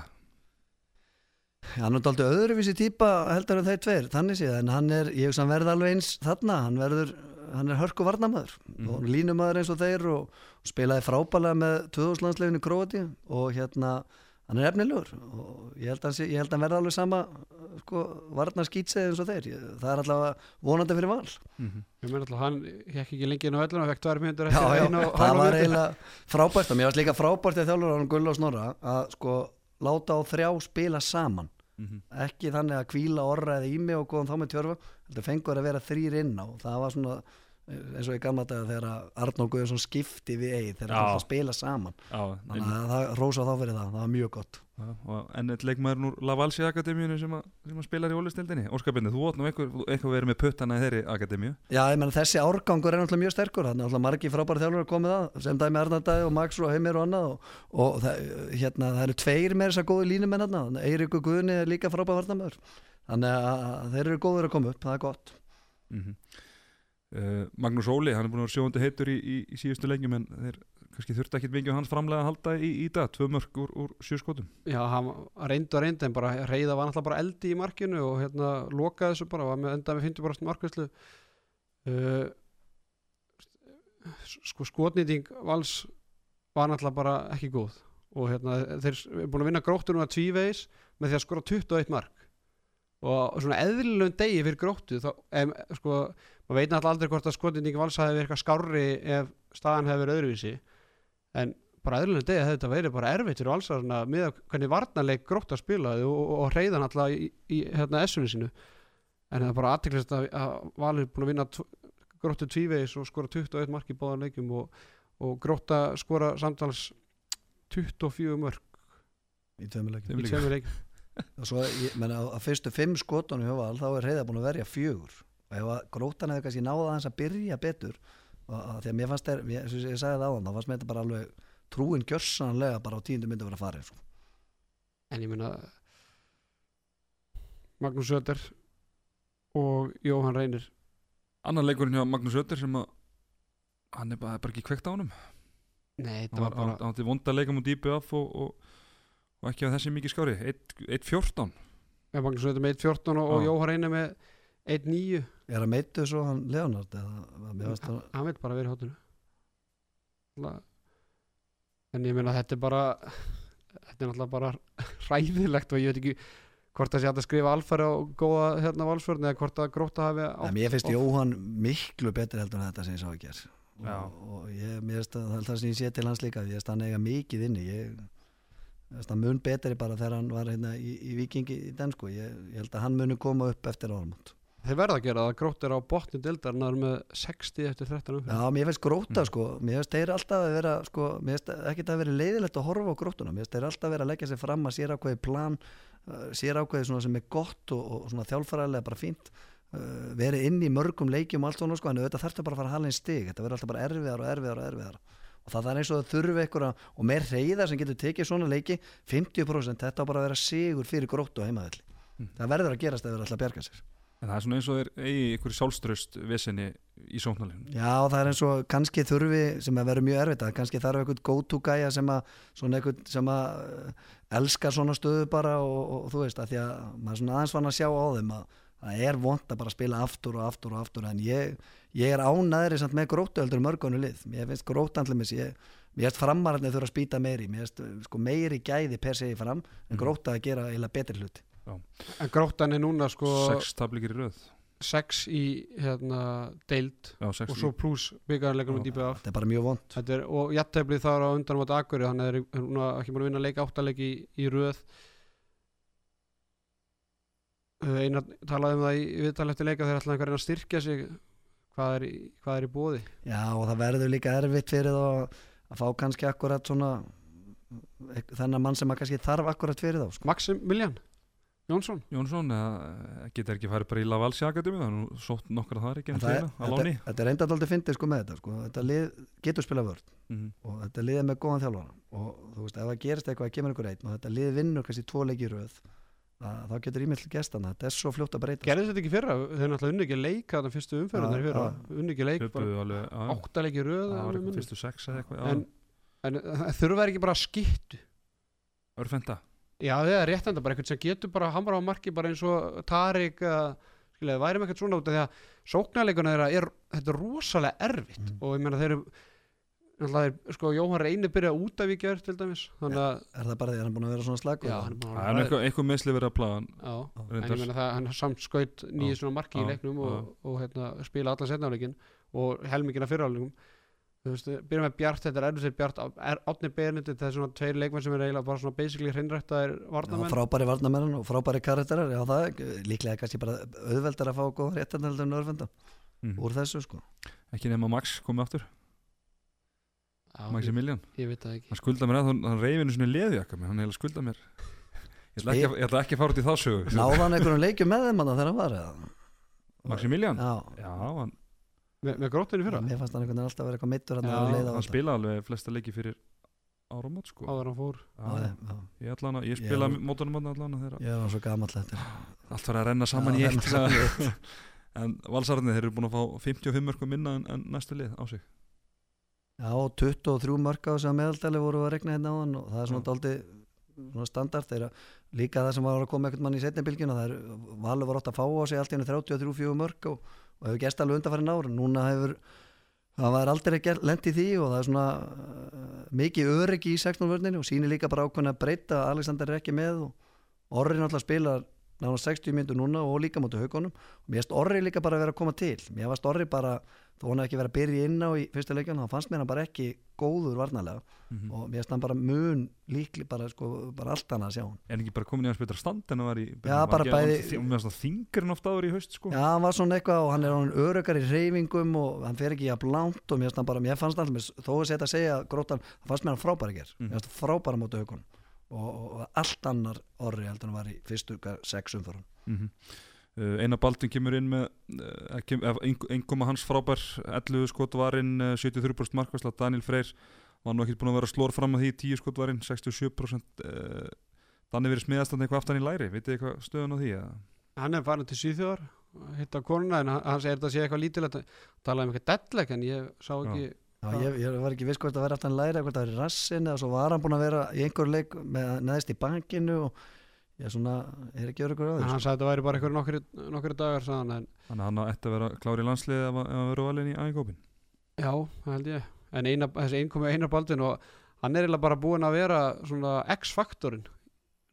Speaker 2: hann er aldrei öðruvísi típa heldur en þeir tveir, þannig séð en hann er, ég hugsa hann verði alveg eins þarna hann verður, hann er hörku varnamæður
Speaker 1: Mhm.
Speaker 2: og línumæður eins og þeir og, og spilaði frábælega með 2000-landsleginu Króati og hérna hann er efnilegur og ég held að hann, sé- ég held að hann verði alveg sama sko, varnar skýtsegi eins og þeir. Það er allavega vonandi fyrir val.
Speaker 1: Mm -hmm.
Speaker 3: ég meina alltaf hann hekk ekki lengi inn á öllum og fekk tvær myndur
Speaker 2: já, já,
Speaker 3: einu og
Speaker 2: það var eiginlega frábært og mér. Varst líka frábært að þjálfur hann Gull og Snorra að sko láta á þrjá spila saman. Ekki þannig að kvíla orra eða ími og góðan þá með tjörfa þetta fengur að vera þrýr inn á. Það var svona eh, eins og í gamla daga þegar Arnó Guðjónsson skipti við eið þegar það að spila saman.
Speaker 1: Já,
Speaker 2: þannig að það rósa þá fyrir það, það var mjög gott.
Speaker 1: Enn eitt leikmaður úr Lavalsi akademíunu sem, sem að spilar í ólistildinni Óskar Bindi, þú átt nú eitthvað, verið með puttana í þeirri akademíu.
Speaker 2: Já, ég menn þessi árgangur er náttúrulega mjög sterkur. Þannig að margi frábæri þjálfur komið að sem dæmi Arnardæði og Max og Heimir og annað og, og það, hérna, það eru tveir með þess að góðu línumenn er þannig að þeir eru góður að koma upp, það er gott.
Speaker 1: Mm Magnús Óli, hann er búin að vera sjóðandi heitur í, í, í síðustu lengjum en þeir kannski þurfti ekkit mikið um hans framlega að halda í, í dag, tvö mörg úr, úr sjö skotum.
Speaker 3: Já, hann reyndi og reyndi en bara reyða var náttúrulega bara eldi í markinu og hérna lokaði þessu bara, var með enda með 50% markvæslu uh, sko skotnýting vals var náttúrulega bara ekki góð. Og hérna þeir eru búin að vinna gróttunum að tvívegis með því að skora 21 mark og svona eðlilegum degi fyrir gróttu þá, em, sko, maður veit náttúrulega aldrei hvort að skotnýting vals hafi verið eitthvað skárri ef staðan hefði verið öðruvísi. En bara eðlilegum degi hefði þetta verið bara erfitt fyrir valsarna með að hvernig varnarleik grótt að spila og, og, og reyðan alltaf í, í hérna S-unni sínu. En það er bara aðteklist að, að Valur er búin að vinna gróttu tvívegis og skora 21 mark í báðan leikum og, og grótta skora samtals 24 mörg
Speaker 2: í
Speaker 1: tveimur
Speaker 3: leikum
Speaker 2: og svo, ég menna, á fyrstu fimm skotunum hjá Val, þá er reyða búin að verja fjögur. Og ef að grótan hefði kannski náða aðeins að byrja betur og, að því að mér fannst þér, ég, eins og ég sagði það áðan þá fannst mér þetta bara alveg trúin gjörsanlega bara á tíundu myndi að vera að fara sko.
Speaker 3: en ég meina Magnús Söder og Jóhann Reynir.
Speaker 1: Annan leikurinn hjá Magnús Ötter sem að hann er bara, bara ekki kveikt á honum.
Speaker 3: Nei,
Speaker 1: hann
Speaker 3: þetta
Speaker 1: var
Speaker 3: bara
Speaker 1: hann átti vonda leika mútið IBF og, og, og ekki á þessi mikið skári 1-14
Speaker 3: ja, Magnús Söder með 1.14 og, og
Speaker 1: Já.
Speaker 3: Jóhann Reynir með 1.9
Speaker 2: er að meitu svo hann Leonard eða, mér fannst það
Speaker 3: hann veit bara verið hóttinu en ég meina þetta er bara þetta er náttúrulega bara hræðilegt og ég veit ekki hvort það sé að skrifa alfæri á góða hérna valsvörn eða hvort að gróta hafi á,
Speaker 2: En mér finnst Jóhann miklu betur heldur en þetta sem ég sá ekki er og, og ég, mér finnst að það er það sem ég sé til hans líka ég finnst að hann eiga mikið inni. Ég að mun betri bara þegar hann var hérna í, í vikingi í Dansku ég, ég held að hann muni koma upp eftir áramót.
Speaker 3: Þeir verða að gera það, grót er á botni dildar hann er með 60 eftir 13 umfyrir
Speaker 2: Já, mér finnst gróta
Speaker 1: Mm.
Speaker 2: sko, mér finnst þeir alltaf að vera sko, mér finnst ekki það að vera leiðilegt að horfa á grótuna, mér finnst þeir alltaf að vera að leggja sér fram að sér ákveði plan uh, sér ákveði svona sem er gott og, og svona þjálfæralega bara fínt. Uh, verið inn í mörgum leikjum og allt svona sko, en auðvitað þarftu bara að fara að hala einn stig. Þetta verður alltaf bara erfiðar og erfiðar og erfiðar og það er eins og það þurfi einhverja og með reyðar sem getur tekið svona leiki 50% þetta á bara að vera sigur fyrir gróttu á heimaðalli
Speaker 1: Mm.
Speaker 2: það verður að gerast ef þeir ætla að bjarga sér.
Speaker 1: En það er svona eins og þeir eigi ykkur sjálfströst vissinni í sóknarlegin
Speaker 2: Já, það er eins og kannski þurfi sem að vera mjög erfitt að kannski þarf eitthvað go-to gæja sem að svona eitthvað sem að uh, elskar svona stöðu bara og, og, þú veist að því að maður er svona aðeins fann að sjá á þeim að það er vond að bara spila aftur og aftur og aftur en ég, ég er ánæðri samt með gróttu heldur en mörgunu lið. Mér finnst grótandlumis ég Mér finnst framararnir þurfa að spýta meiri. Finnst uh, sko, meiri gæði per segi fram en
Speaker 1: Mhm.
Speaker 2: gróta að gera eiginlega betri hluti.
Speaker 3: En grótan er núna sko
Speaker 1: Sex tablikir í röð.
Speaker 3: 6 í hérna deild
Speaker 1: Já,
Speaker 3: og svo pluss byggarleikum
Speaker 1: Já.
Speaker 3: með dýpið af
Speaker 2: Þetta er bara mjög vond
Speaker 3: Þetta er, og jætteflið þar á undan mot Akuri þannig að þeir eru núna ekki búin að vinna leik áttaleik í, í röð. Uh, einar talaði um það í viðtal eftir leika þeir ætla einhver að styrkja sig hvað er, hvað er í bóði
Speaker 2: Já og það verður líka erfitt fyrir þá að fá kannski akkurat svona þennan mann sem að kannski þarf akkurat fyrir þá sko.
Speaker 3: Maximilian Jónsson
Speaker 1: Jónsson eða geta ekki farið bara í Lavalsi Akademi það er nú sótt nokkra þar ekki
Speaker 2: þetta,
Speaker 1: láni
Speaker 2: þetta er enda aldrei fyndið sko með þetta sko. þetta lið getur spila vörð
Speaker 1: Mhm.
Speaker 2: og þetta lið er með góðan þjálfara og þú veist ef það gerist eitthvað að kemur einhver einn og þetta lið vinnur kannski tvo leiki í röð að, þá getur til gestana þetta er svo fljótt að breyta
Speaker 3: gerði þetta ekki fyrra, þeir náttúrulega unni ekki leik þannig fyrstu umferðunar fyrra. Unni ekki leik, í röð
Speaker 1: eitthvað fyrstu sex eða eitthvað
Speaker 3: en, en þurfa ekki bara að skittu
Speaker 1: Örfenda.
Speaker 3: Já, það er rétt enda bara. Einhvern sem getur bara hamra á marki bara eins og Tarik uh, skilja, væri með eitthvað svona út af því að sóknarleikuna þeirra er, þetta er rosalega erfitt.
Speaker 2: Mm.
Speaker 3: og ég meina þeir eru þeir, sko, Jóhann Reynir byrja út af í gjör til dæmis þannig að,
Speaker 2: er það bara því að hann er búin að vera svona slagur
Speaker 3: já, hann er
Speaker 1: er eitthvað, eitthvað meðsli verið að plaga hann
Speaker 3: Já, en
Speaker 1: reyndar.
Speaker 3: ég meina það, hann samt skaut nýju
Speaker 1: Já,
Speaker 3: svona marki í
Speaker 1: já,
Speaker 3: leiknum og,
Speaker 1: já.
Speaker 3: og, hérna, spila allan setnáleikin og helmingina fyrirháleikum þú veist, byrja með Bjart, þetta er erfið sér Bjart er Átni Benedikt, þetta er svona tveir leikmenn sem er eiginlega bara svona basically hreinræktaðir
Speaker 2: Já,
Speaker 3: varnamenn
Speaker 2: frábæri varnamenn og frábæri karakterar já það er líklega kannski bara auðveldar að fá góða réttanheldur en örfenda
Speaker 1: Mhm.
Speaker 2: úr þessu sko
Speaker 1: ekki nema Max komið aftur
Speaker 3: Já, ég,
Speaker 1: Maximilian
Speaker 3: ég veit það ekki.
Speaker 1: Hann skulda mér að hann, hann reyfinu svona leðjaka hann heila skulda mér. Ég ætla ekki, að- ég ætla ekki að fara út í þá sögu.
Speaker 2: Náða hann einhverjum leikjum með þeim þarna þegar hann var eða?
Speaker 1: Maximilian
Speaker 2: já,
Speaker 1: já, hann,
Speaker 3: Me, með gróttinni fyrra,
Speaker 2: mér fannst hann einhvern veginn alltaf að vera eitthvað mittur
Speaker 3: Já,
Speaker 2: hann
Speaker 1: hann spila alveg flesta leiki fyrir áramót sko.
Speaker 3: Áður hann fór.
Speaker 1: Já,
Speaker 2: já,
Speaker 1: ég, ætla hana, ég spila mótunum hann allan
Speaker 2: ég var svo gamall þetta.
Speaker 1: Allt var að renna saman
Speaker 2: Já,
Speaker 1: í eitt. en valsararnir þeir eru búin að fá 55 mörgum minna en, en næstu lið á sig
Speaker 2: já, 23 mörg á þess að meðaldali voru að regna hérna á hann og það er svona svona standard. Þeirra líka það sem var að koma einhvern mann í setni bylgjuna það er, Valur var ótt að fá á sig allt í henni 33-4 mörg og, og hefur gæst alveg undanfærin ár. Núna hefur það var aldrei lent í því og það er svona uh, mikið öryggi í 16 vörninu og sýnir líka bara ákveðin að breyta Alexander er ekki með og Orri náttúrulega spilar nána 60 myndur núna og líka mútið haugunum og mér finnst Orri líka bara að vera að koma til. Mér finnst Orri bara, þó hann hefði ekki verið að byrja inn á í fyrsta leikjana, þá fannst mér hann bara ekki góður varnalega
Speaker 1: mm
Speaker 2: og mér finnst hann bara mun líkli bara, sko, bara allt annað að sjá hann.
Speaker 1: En ekki bara komin í hans betra stand en það var í
Speaker 2: Já,
Speaker 1: var
Speaker 2: bæði-
Speaker 1: hann- mér finnst það þingur en ofta áður í haust sko.
Speaker 2: Já, hann var svona eitthvað og hann er hann öruggar í reyfingum og hann fer ekki jafn langt og mér hann bara, mér fannst hann þó að setja að segja grótan, fannst mér hann frábæri ger
Speaker 1: Mhm.
Speaker 2: mér fannst hann frábæra móti haugunum og, og, allt annar orri heldur en var í fyrstu sex umförun
Speaker 1: mm uh, Einar Baldvin kemur inn með uh, kem, einkoma hans frábær 11 skot varinn, uh, 73% markvæsla Daniel Freyr var nú ekkert búin að vera slór fram að því 10 skot varinn, 67% uh, Danni verið smiðast eitthvað aftan í læri vitið þið hvað stöðun á því eða?
Speaker 3: hann er farin til Svíþjóðar hitta konuna en hann hann segir þetta sé eitthvað lítilegt talaði um eitthvað deadleg en ég sá ekki
Speaker 2: Já,
Speaker 3: Já.
Speaker 2: ég, ég var ekki viss hvort að vera aftan læra hvort að vera í rassin eða svo var hann búin að vera í einhver leik með neðist í bankinu og ég svona, er ekki örugur á
Speaker 3: en
Speaker 2: því
Speaker 3: hann sagði þetta væri bara nokkri, nokkri dagar sagði hann, en
Speaker 1: Þannig að hann á eftir að vera klár í landsliði ef að að vera valin í ægópin
Speaker 3: já, það held ég. En eina, þessi einkomi einar baldin og hann er eiginlega bara búinn að vera svona X-faktorinn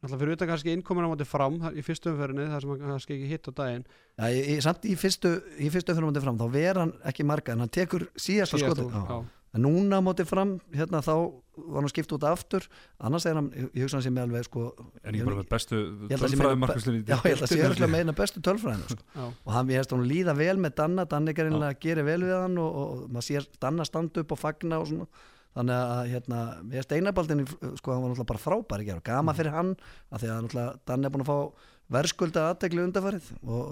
Speaker 3: Alltaf fyrir utan kannski innkomin á móti fram í fyrstu umferðinni þar sem hann kannski ekki hitt á daginn.
Speaker 2: Já, í, í, samt í fyrstu, í fyrstu fyrir móti fram þá ver hann ekki marga en hann tekur síðasta já. en núna á móti fram hérna þá var hann skipt út aftur. Annars er hann, ég hugsa hann sem með alveg sko,
Speaker 1: En ekki bara með bestu
Speaker 2: held að sé meina-
Speaker 1: tölfræðumarkaslinni
Speaker 2: já, ég held að sé örgulega meina bestu tölfræðinu sko. Og hann, ég hefst hann líða vel með Danna Danni er einlega að gera vel við hann og, og, og maður sér Danna standa upp og fagna og svona þannig að hérna, ég hefst einabaldin sko, hann var náttúrulega bara frábær í gerð og gama fyrir hann af því að náttúrulega Danni er búin að fá verðskulda aðtegli undarfarið og,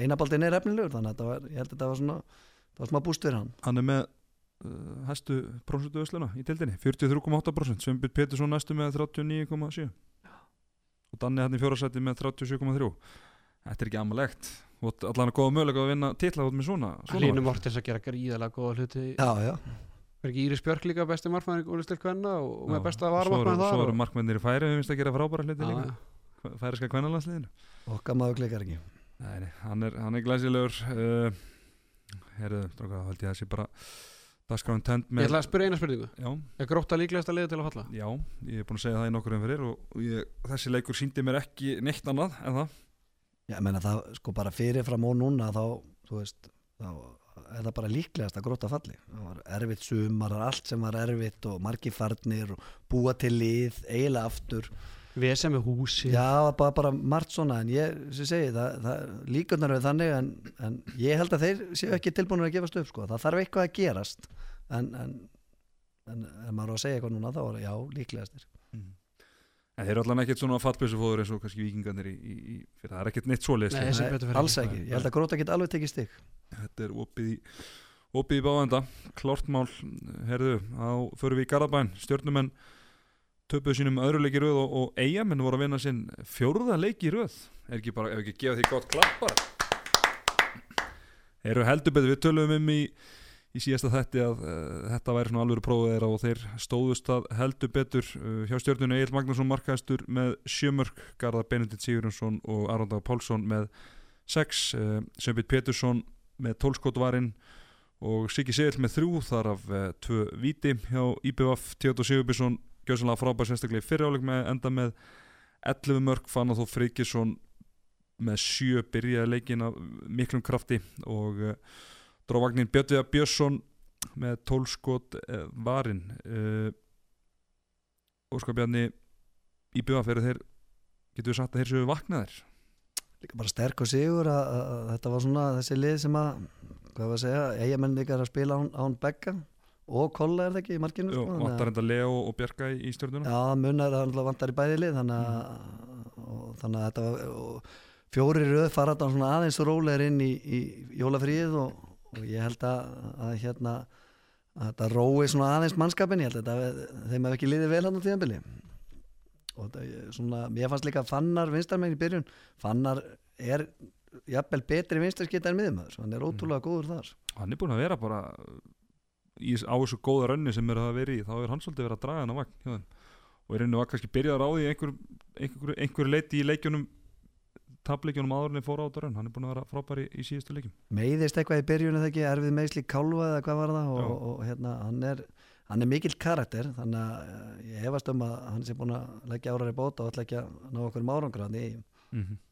Speaker 2: einabaldin er efnilegur þannig að þetta var, ég held að þetta var svona það var smá búst fyrir hann.
Speaker 1: Hann er með uh, hæstu prósentu ösluna í tildinni 43,8% Sveinbjörn Pétursson næstu með 39,7 og Danni hann í fjórasæti með 37,3 Þetta er ekki amalegt. Allan að góða mögulega að vinna titla út með svona, svona
Speaker 3: Línu
Speaker 1: mark.
Speaker 3: Mortens að gera gríðalega góða hluti.
Speaker 2: Já, já,
Speaker 3: er ekki Íris Björk líka besti markmæður úr stil kvenna og með
Speaker 1: Já,
Speaker 3: besta
Speaker 1: eru-
Speaker 3: þar
Speaker 1: Svo
Speaker 3: og-
Speaker 1: eru markmennir í færi við finnst að gera frábæra hluti líka. Færiska kvennalandsliðinu
Speaker 2: okkar maður klikar ekki.
Speaker 1: Nei, nei, hann er, hann er glæsilegur uh, Herðu, dróka, held ég að sé bara dagskráin tend
Speaker 3: Ég
Speaker 1: með
Speaker 3: ætla að spyrja eina spurningu.
Speaker 1: Já,
Speaker 3: Er gróta líklegast að liða til að falla?
Speaker 1: já, ég er búin að segja það í nokkur umfyrir og, og ég, þessi leikur síndi mér ekki neitt annað en það.
Speaker 2: Já, ég menna það, sko bara fyrirfram og núna þá, þú veist, þá er það bara líklegast að gróta falli. Það var erfitt sumar, allt sem var erfitt og margi farnir og búa til lið, eiginlega aftur.
Speaker 3: Við sem er húsi
Speaker 2: Já, bara, bara margt svona, en ég, segi, það, það, líkunar er þannig, en, en ég held að þeir séu ekki tilbúinir að gefast upp, sko. Það þarf eitthvað að gerast, en, en, en, en maður á að segja eitthvað núna, þá er já, líklegastir.
Speaker 1: En þeir eru allan ekkert svona fattbjössufóður eins og kannski vikingarnir í, í, í fyrir það er ekkert neitt svoleiðis
Speaker 3: Nei,
Speaker 1: sko.
Speaker 3: sem betur fer
Speaker 2: alls ekki. Ég held að gróta get alveg tekið stig.
Speaker 1: Þetta er opið í opið í báðenda, klárt mál. Herðu, á förum við í Garabæn stjórnumenn töpuðu sínum öðru leiki röð og, og eigamenn voru að vinna sinn fjórða leiki röð. Er ekki bara, ef ekki gefa því gott klapp bara. Eru heldur betur, við töluðum um í í síðasta þetti að uh, þetta væri svona alvöru prófið þeirra og þeir stóðust að heldur betur uh, hjá stjórnunni Egil Magnússon markaðistur með sjömörk Garðar Benedikt Sigurjónsson og Arondag Pálsson með sex, uh, Sömbit Pétursson með tólskotvarinn og Siggi Segil með þrjú þar af uh, tvö viti hjá IBF Theodor Sigurbjörnsson gjössanlega frábær sérstaklega í fyriráleik með enda með 11 mörg fann að þó Frikisson með sjö byrjaði leikin af miklum krafti og uh, dróvagnin Björnviða Björnsson með tólskot uh, varinn. Uh, Óskar Bjarni IBF eru þeir getur við sagt að þeir séu vaknaðir?
Speaker 2: Líka bara sterk og sigur að, að, að þetta var svona þessi lið sem að hvað var að segja, eigamenn líka að spila án, án begga. Og kolla er það ekki í markinu
Speaker 1: Jú,
Speaker 2: sko,
Speaker 1: vantar enda Leo og Bjarka í, í stjórnuna
Speaker 2: Já, náttúrulega vantar í bæði lið þannig að, og, þannig að þetta var fjóri röð fara þetta svona aðeins rólegir inn í, í jólafríð og, og ég held að, að hérna að þetta rói svona aðeins mannskapin ég held að þetta, þeim hef ekki liðið vel hann á tíðanbili og þetta er svona ég fannst líka Fannar vinstarmenn í byrjun. Fannar er jafnvel betri vinstarskita en miðumöður hann er ótrúlega góður þar.
Speaker 1: Hann er búin að vera bara í, á þessu góða rönni sem er að vera í þá er hann svolítið verið að draga hann á vagn og í rauninu var kannski byrjaðar á því einhver, einhver, einhver leiti í leikjunum tapleikjunum áðurinn fór á rönn hann er búin að vera frábær í, í síðustu leikim
Speaker 2: meiðist eitthvað í byrjun eða ekki, erfið meðsli kálfa eða hvað var það? Og, og, og hérna hann er, hann er mikill karakter þannig að eh, ég hefast um að hann sé búin að leggja árar í bóta og ætla ekki að ná okkur um árangur hann í
Speaker 1: mm -hmm.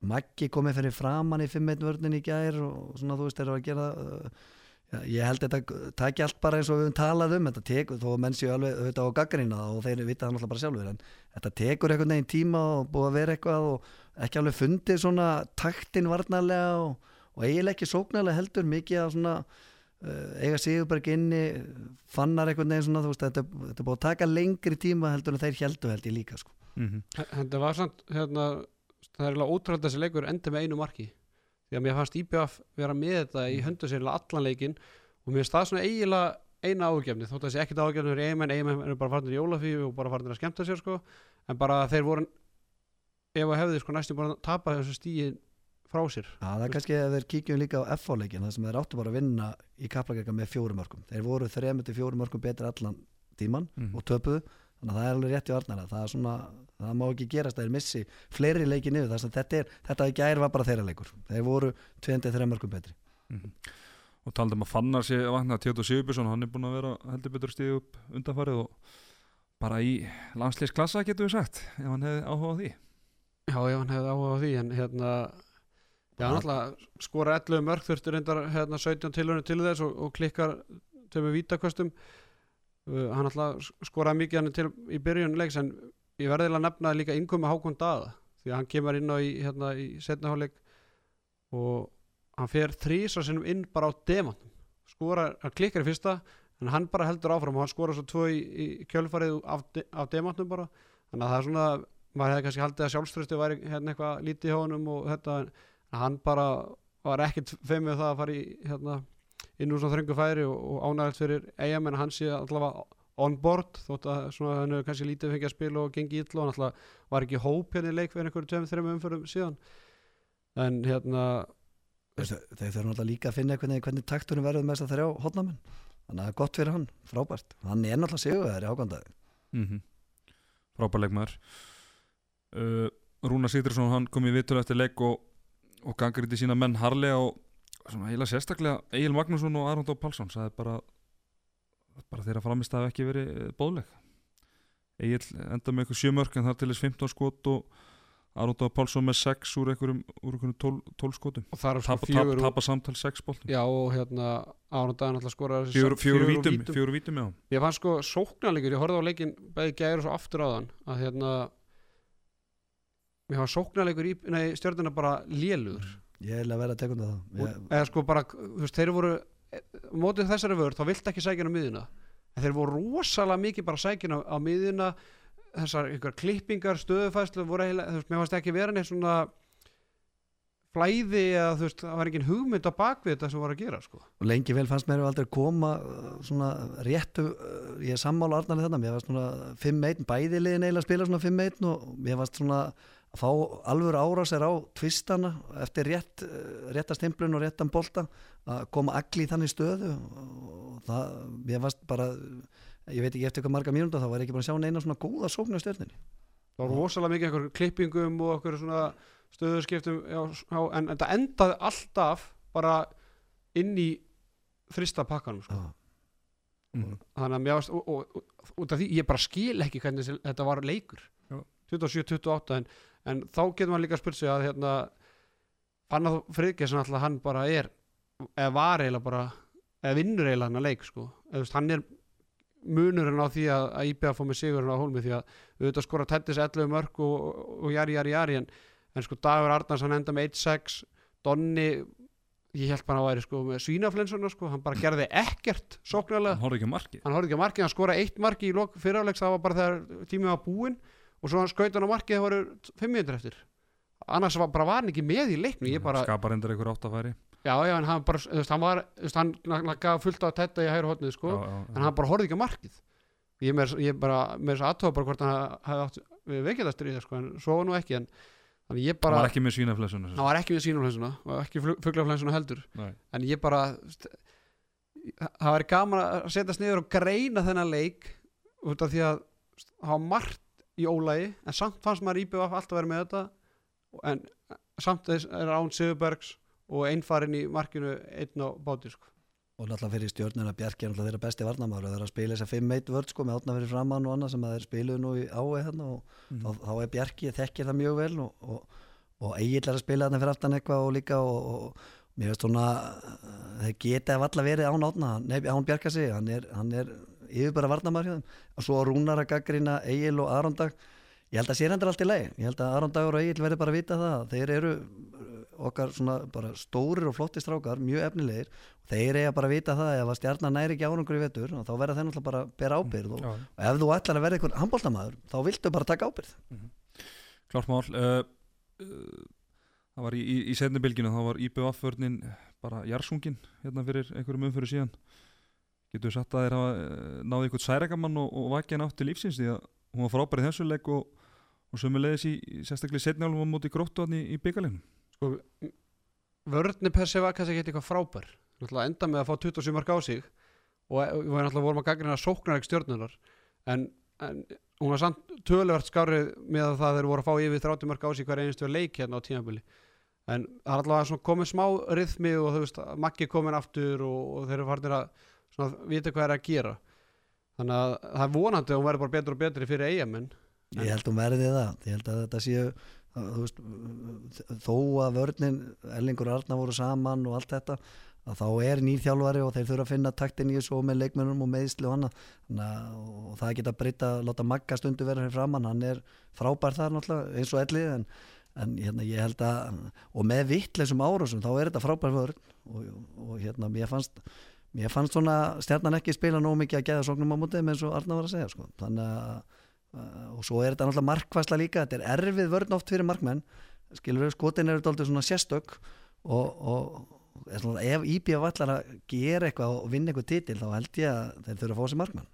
Speaker 2: Maggi komið fyrir framann í 5-1 vörnin í gær og svona þú veist eru að gera uh, ég held þetta taki allt bara eins og við höfum talað um þetta tekur, þó að menn séu alveg auðvitað á gaggrina og þeir vita það náttúrulega bara sjálfur en þetta tekur einhvern veginn tíma og búið að vera eitthvað og ekki alveg fundið svona taktin varnarlega og, og eiginlega ekki sóknarlega heldur mikið að svona uh, eiga Sigurberg inni fannar einhvern veginn svona þú veist þetta, þetta búið að taka lengri tíma heldur en þeir heldur held ég líka sko.
Speaker 1: Mm
Speaker 3: Þetta var samt hérna, það er eiginlega ótrúlega þessi leikur enda með einu marki því að mér fannst IBF vera með þetta í höndu sér allan leikin og mér finnst það svona eiginlega eina ágefni þótt að þessi ekkit ágefni fyrir eiginmenn eiginmenn eru bara farinir í jólafíu og bara farinir að skemmta sér sko. En bara þeir voru ef að hefði sko næstum bara að tapa þessu stíin frá sér.
Speaker 2: Já, það er kannski að þeir kíkjum líka á FH-leikin þar sem þeir áttu bara að vinna í kaplagreika með fjórum mörgum. Þeir voru þrejum til fjórum mörgum betri allan tíman
Speaker 1: Mhm.
Speaker 2: og töpuðu, þannig að það er alveg rétt í varnara. Það er svona, það má ekki gerast að þeir missi fleiri leiki niður, þess að þetta er, þetta í gær var bara þeirra leikur. Þeir voru 23 mörgum betri.
Speaker 1: Mhm. og taldum að fannar sér vakna Tjóto Sigurbjörnsson, hann er búin að vera heldur betur stíð upp undanfarið og bara í landslýsklassa getur við sagt ef hann hefði áhuga á því
Speaker 3: Já, ef hann hefði áhuga á því en hérna Já, hann alltaf skora 11 mörg þurftur hérna 17 tilhörnum til þess og, og klikkar töfum vítakvöstum uh, hann alltaf skoraði mikið hann til í byrjun leiks en ég verði að nefna líka innkomi Hákon Daða því að hann kemur inn á í, hérna, í setnaháleik og hann fer þrísa sinnum inn bara á demantnum skora, hann klikkar í fyrsta en hann bara heldur áfram og hann skora svo tvö í, í kjölfarið af, de, af demantnum bara. Þannig að það er svona, maður hefði kannski haldið að sjálfströsti væri hérna eitthvað lítið hjá honum og þetta en hann bara var ekkert feimið það að fara í hérna, inn úr svona þröngu færi og, og ánægilegt fyrir eigam en hann sé allavega on board þótt að svona hann hefur kannski lítið fengið að spila og gengi illa og hann alltaf var ekki í hóp hérna í leik fyrir einhverju tveim, þreim umförum síðan. En hérna
Speaker 2: Þeir þeir þurfa náttúrulega líka að finna hvernig, hvernig takturinn verður með þess að þrjá hotnamenn. Þannig að það er gott fyrir hann, frábært. Hann er náttúrulega sigurverðar í ákvæmdaði
Speaker 1: mm -hmm. frábærleikmaður uh, Rúna Sýtrisson hann kom í vittur eftir leik og, og gangrið sína menn harlega og svona heila sérstaklega Egil Magnússon og Arnold Pálsson sagði bara bara þeirra framist hafi ekki verið bóðleg Egil enda með eitthvað sjömörk en þar til þess 15 skot og Arnold Pálsson með 6 úr einhverjum, úr einhverjum 12, 12 skotum.
Speaker 3: Og það er sko
Speaker 1: tapa, tapa,
Speaker 3: fjögur
Speaker 1: tapa samtal 6 boltum.
Speaker 3: Já og hérna alltaf skoraði
Speaker 1: fjögur, fjögur,
Speaker 3: úr
Speaker 1: vítum, fjögur vítum já.
Speaker 3: Ég fann sko sóknarleikur, ég horfði á leikin bæði gæri og svo aftur á þann að hérna mér fann sóknarleikur í nei, stjórnuna bara lélugur
Speaker 2: ég er að vera að tekunda það. Ég,
Speaker 3: eða sko bara, þú veist, þeir voru mótið þessari vörð, þá vilt ekki sækina á miðuna en þeir voru rosalega mikið bara sækina á miðuna þessar ykkur klippingar, stöðufæslu voru heila, þú veist, mér fannst ekki vera neitt svona flæði eða þú veist, það var engin hugmynd á bakvið þetta sem voru að gera sko.
Speaker 2: Og lengi vel fannst mér aldrei koma uh, svona réttu uh, ég er sammála Arnarni þarna, mér fannst svona 5-1, bæði liðin eiginlega að spila svona 5-1 og mér fannst svona að fá alvöru árásir á tvistana eftir rétt, uh, rétta stimplun og réttan bolta að koma allir í þannig stöðu og það, mér fannst bara ég veit ekki eftir hvað marga mínúnda þá var ég ekki bara að sjá neina svona góða sókn á stjörninni
Speaker 3: það var rosalega mikið einhver klippingum og einhver svona stöðuskiptum já, já, en, en það endaði alltaf bara inn í þrista pakkanum sko.
Speaker 1: mm.
Speaker 3: þannig að mér varst og, og, og, út af því ég bara skil ekki hvernig þetta var leikur
Speaker 1: Já.
Speaker 3: 27-28 en, en þá getur maður líka að sig að hérna Fannar Friðgjesson alltaf hann bara er eða var eiginlega bara eða vinnur eiginlega hann að leik sko. Eða, veist, hann er munurinn á því að, að IBA fór með sigurinn á hólmi því að auðvitað skora Tettis 11 mörg og, og, og jari, jari, jari en, en sko Dagur Arnars hann enda með 1-6 Donni ég held bara að væri sko með svínaflensuna sko. Hann bara gerði ekkert sóknarlega.
Speaker 1: Hann horfði ekki á markið.
Speaker 3: Hann hann skoraði eitt marki í lok fyrirháleiks, það var bara þegar tímið var búinn og svo hann skaut hann á markið það voru fimm minnir eftir. Annars var, bara var hann ekki með í leiknu ég bara,
Speaker 1: skapar endur einhver áttafæri.
Speaker 3: Já, já, en hann bara veist, hann var, veist, hann, hann gaf fullt á tetta í hægri hotnið, sko, en hann bara horfði ekki á markið. Ég með, bara, með þess aðtóða bara hvort hann hefði átt við veikjadastrið, sko, en svo nú ekki en ég
Speaker 1: hann
Speaker 3: bara,
Speaker 1: var ekki með svínaflessuna
Speaker 3: hann var ekki við sínuflensuna og ekki fuglaflensuna heldur.
Speaker 1: Nei.
Speaker 3: en ég bara það væri gaman að setjast niður og greina þennan leik út af því að það var margt í ólægi en samt fannst maður íbjöf alltaf verið með þetta en samt þess er án Sigurbergs og einfarin í markinu einn á báti sko.
Speaker 2: og náttúrulega fyrir stjórnuna Bjarki er náttúrulega þeirra besti varnamáru þeir eru að spila þess að 5-1 vörd sko með átna fyrir framann og annað sem að þeir spiluðu nú í ái hérna og
Speaker 1: Mhm.
Speaker 2: þá, þá er Bjarki, þekkir það mjög vel og, og, og Egil er að spila þarna fyrir aftan eitthvað og líka og, og mér veist svona uh, þeir geta alla verið án átna án Bjarka sig, hann er, hann er yfir bara varnamæður hjá þeim. Og svo Rúnar að gaggrina Egil og Arondag ég held að sér endur allt í lagi. Ég held að Arondagur og Egil verði bara að vita það að þeir eru uh, okkar svona bara stórir og flotti strákar, mjög efnilegir. Þeir eiga bara að vita það ef að stjarnan næri ekki árangur í vetur þá verða þeir náttúrulega bara að bera ábyrð og,
Speaker 1: Já,
Speaker 2: og ef þú ætlar að verða einhvern handbóltamaður þá viltu bara taka ábyrð
Speaker 1: klart mál. Uh, uh, það var í, í, í setnibilginu þá var IBF-vörnin bara jarsungin hérna fyrir einhverjum umfyrir síðan getur sagt að þeir hafa uh, náði einhvern særagamann og, og vakið hann átt til lífsins? Því að hún var frábær í þessu leik og, og sömulegis í, sérstaklega setnjálfum á móti gróttu hann í, í byggalinu
Speaker 3: sko, vörðni Persi var kannski ekki eitthvað frábær. Enda með að fá 27 mark á sig og við vorum að gagnina sóknar ekki stjórnunar en, en hún var samt töluvert skárið með að það þeir voru að fá yfir 30 mark á sig hver einstu leik hérna á tímabili. En það er svona komið smá rithmi og þú veist, Maggi komin aftur og, og þeir eru farnir að svona, vita hvað er að gera. Þannig að það er vonandi að hún verður bara betur og betur fyrir eigamenn
Speaker 2: Ég held hún verði það. Ég held að þetta séu að, veist, þó að vörnin Ellingur og Arna voru saman og allt þetta að þá er nýr þjálfari og þeir þurfa að finna taktin í þessu og með leikmennum og meðsli og annað. Að- og það geta breyta að láta Magga stundu vera hér framann hann er frábær þar náttúrulega eins og Elli en, en hérna, ég held að og með vittleysum árásum þá er þetta frábær vörn. Og, og hérna mér fannst mér fannst svona stjarnan ekki spila nóg mikið að geða sóknum á mútið eins og Arna var að segja sko. þannig að uh, og svo er þetta náttúrulega markvæsla líka þetta er erfið vörn oft fyrir markmenn skilur við, skotin eru dálítið svona sérstök og, og svona, ef IBF allar að gera eitthvað og vinna eitthvað titil þá held ég að þeir þurfa að fá sér markmann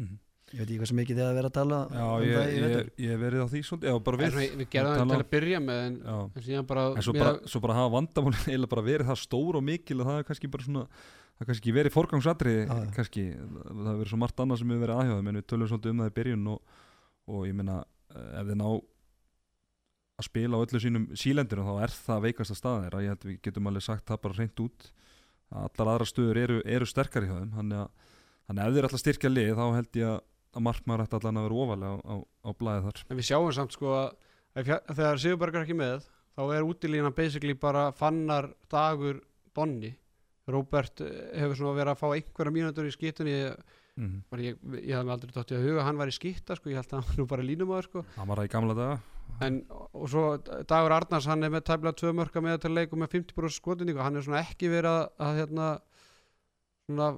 Speaker 1: Mhm.
Speaker 2: Ég veit ekki hvað sem mikið þið að vera að tala
Speaker 1: Já,
Speaker 2: um
Speaker 1: ég,
Speaker 2: það í
Speaker 1: ég,
Speaker 2: vetur.
Speaker 1: ég hef verið á því svolítið, já, bara
Speaker 3: En
Speaker 1: við
Speaker 3: svona, við gerðum það til að byrja með en, en síðan bara,
Speaker 1: en svo bara, svo bara hafa vandamálin eiginlega bara verið það stór og mikil og það er kannski bara svona það er kannski ekki verið forgangsatri
Speaker 2: Já, já.
Speaker 1: kannski, það hefur verið svo margt annað sem hefur verið aðhjóðum en við tölum svolítið um það í byrjun og, og ég meina, eh, ef þið ná að spila á öllu sínum sílendur þá er það veikasta staðan þeirra ég held við getum alveg sagt það bara reynd út allar aðra stöður eru, eru sterkar í höfum þannig að, þannig að ef þeir ætla að styrkja lið þá held ég að, að markmaður ætti allan að vera ofalega á, á, á blæði þar.
Speaker 3: En við sjáum samt sko að þegar Sigurberg er ekki með þá er útilína basically bara fannar dagur Bonni. Róbert eh, hefur svona verið að fá einhverja mínútur í skittunni ég,
Speaker 1: mm.
Speaker 3: bara ég, ég hafði aldrei dótt í að huga hann var í skitta sko, ég held að hann var nú bara línumæður sko.
Speaker 1: Hann var það í gamla daga.
Speaker 3: En, og svo Dagur Arnars hann er með tæmlega tvö mörka með til leikum með 50% skotinningu hann er svona ekki verið að, að hérna svona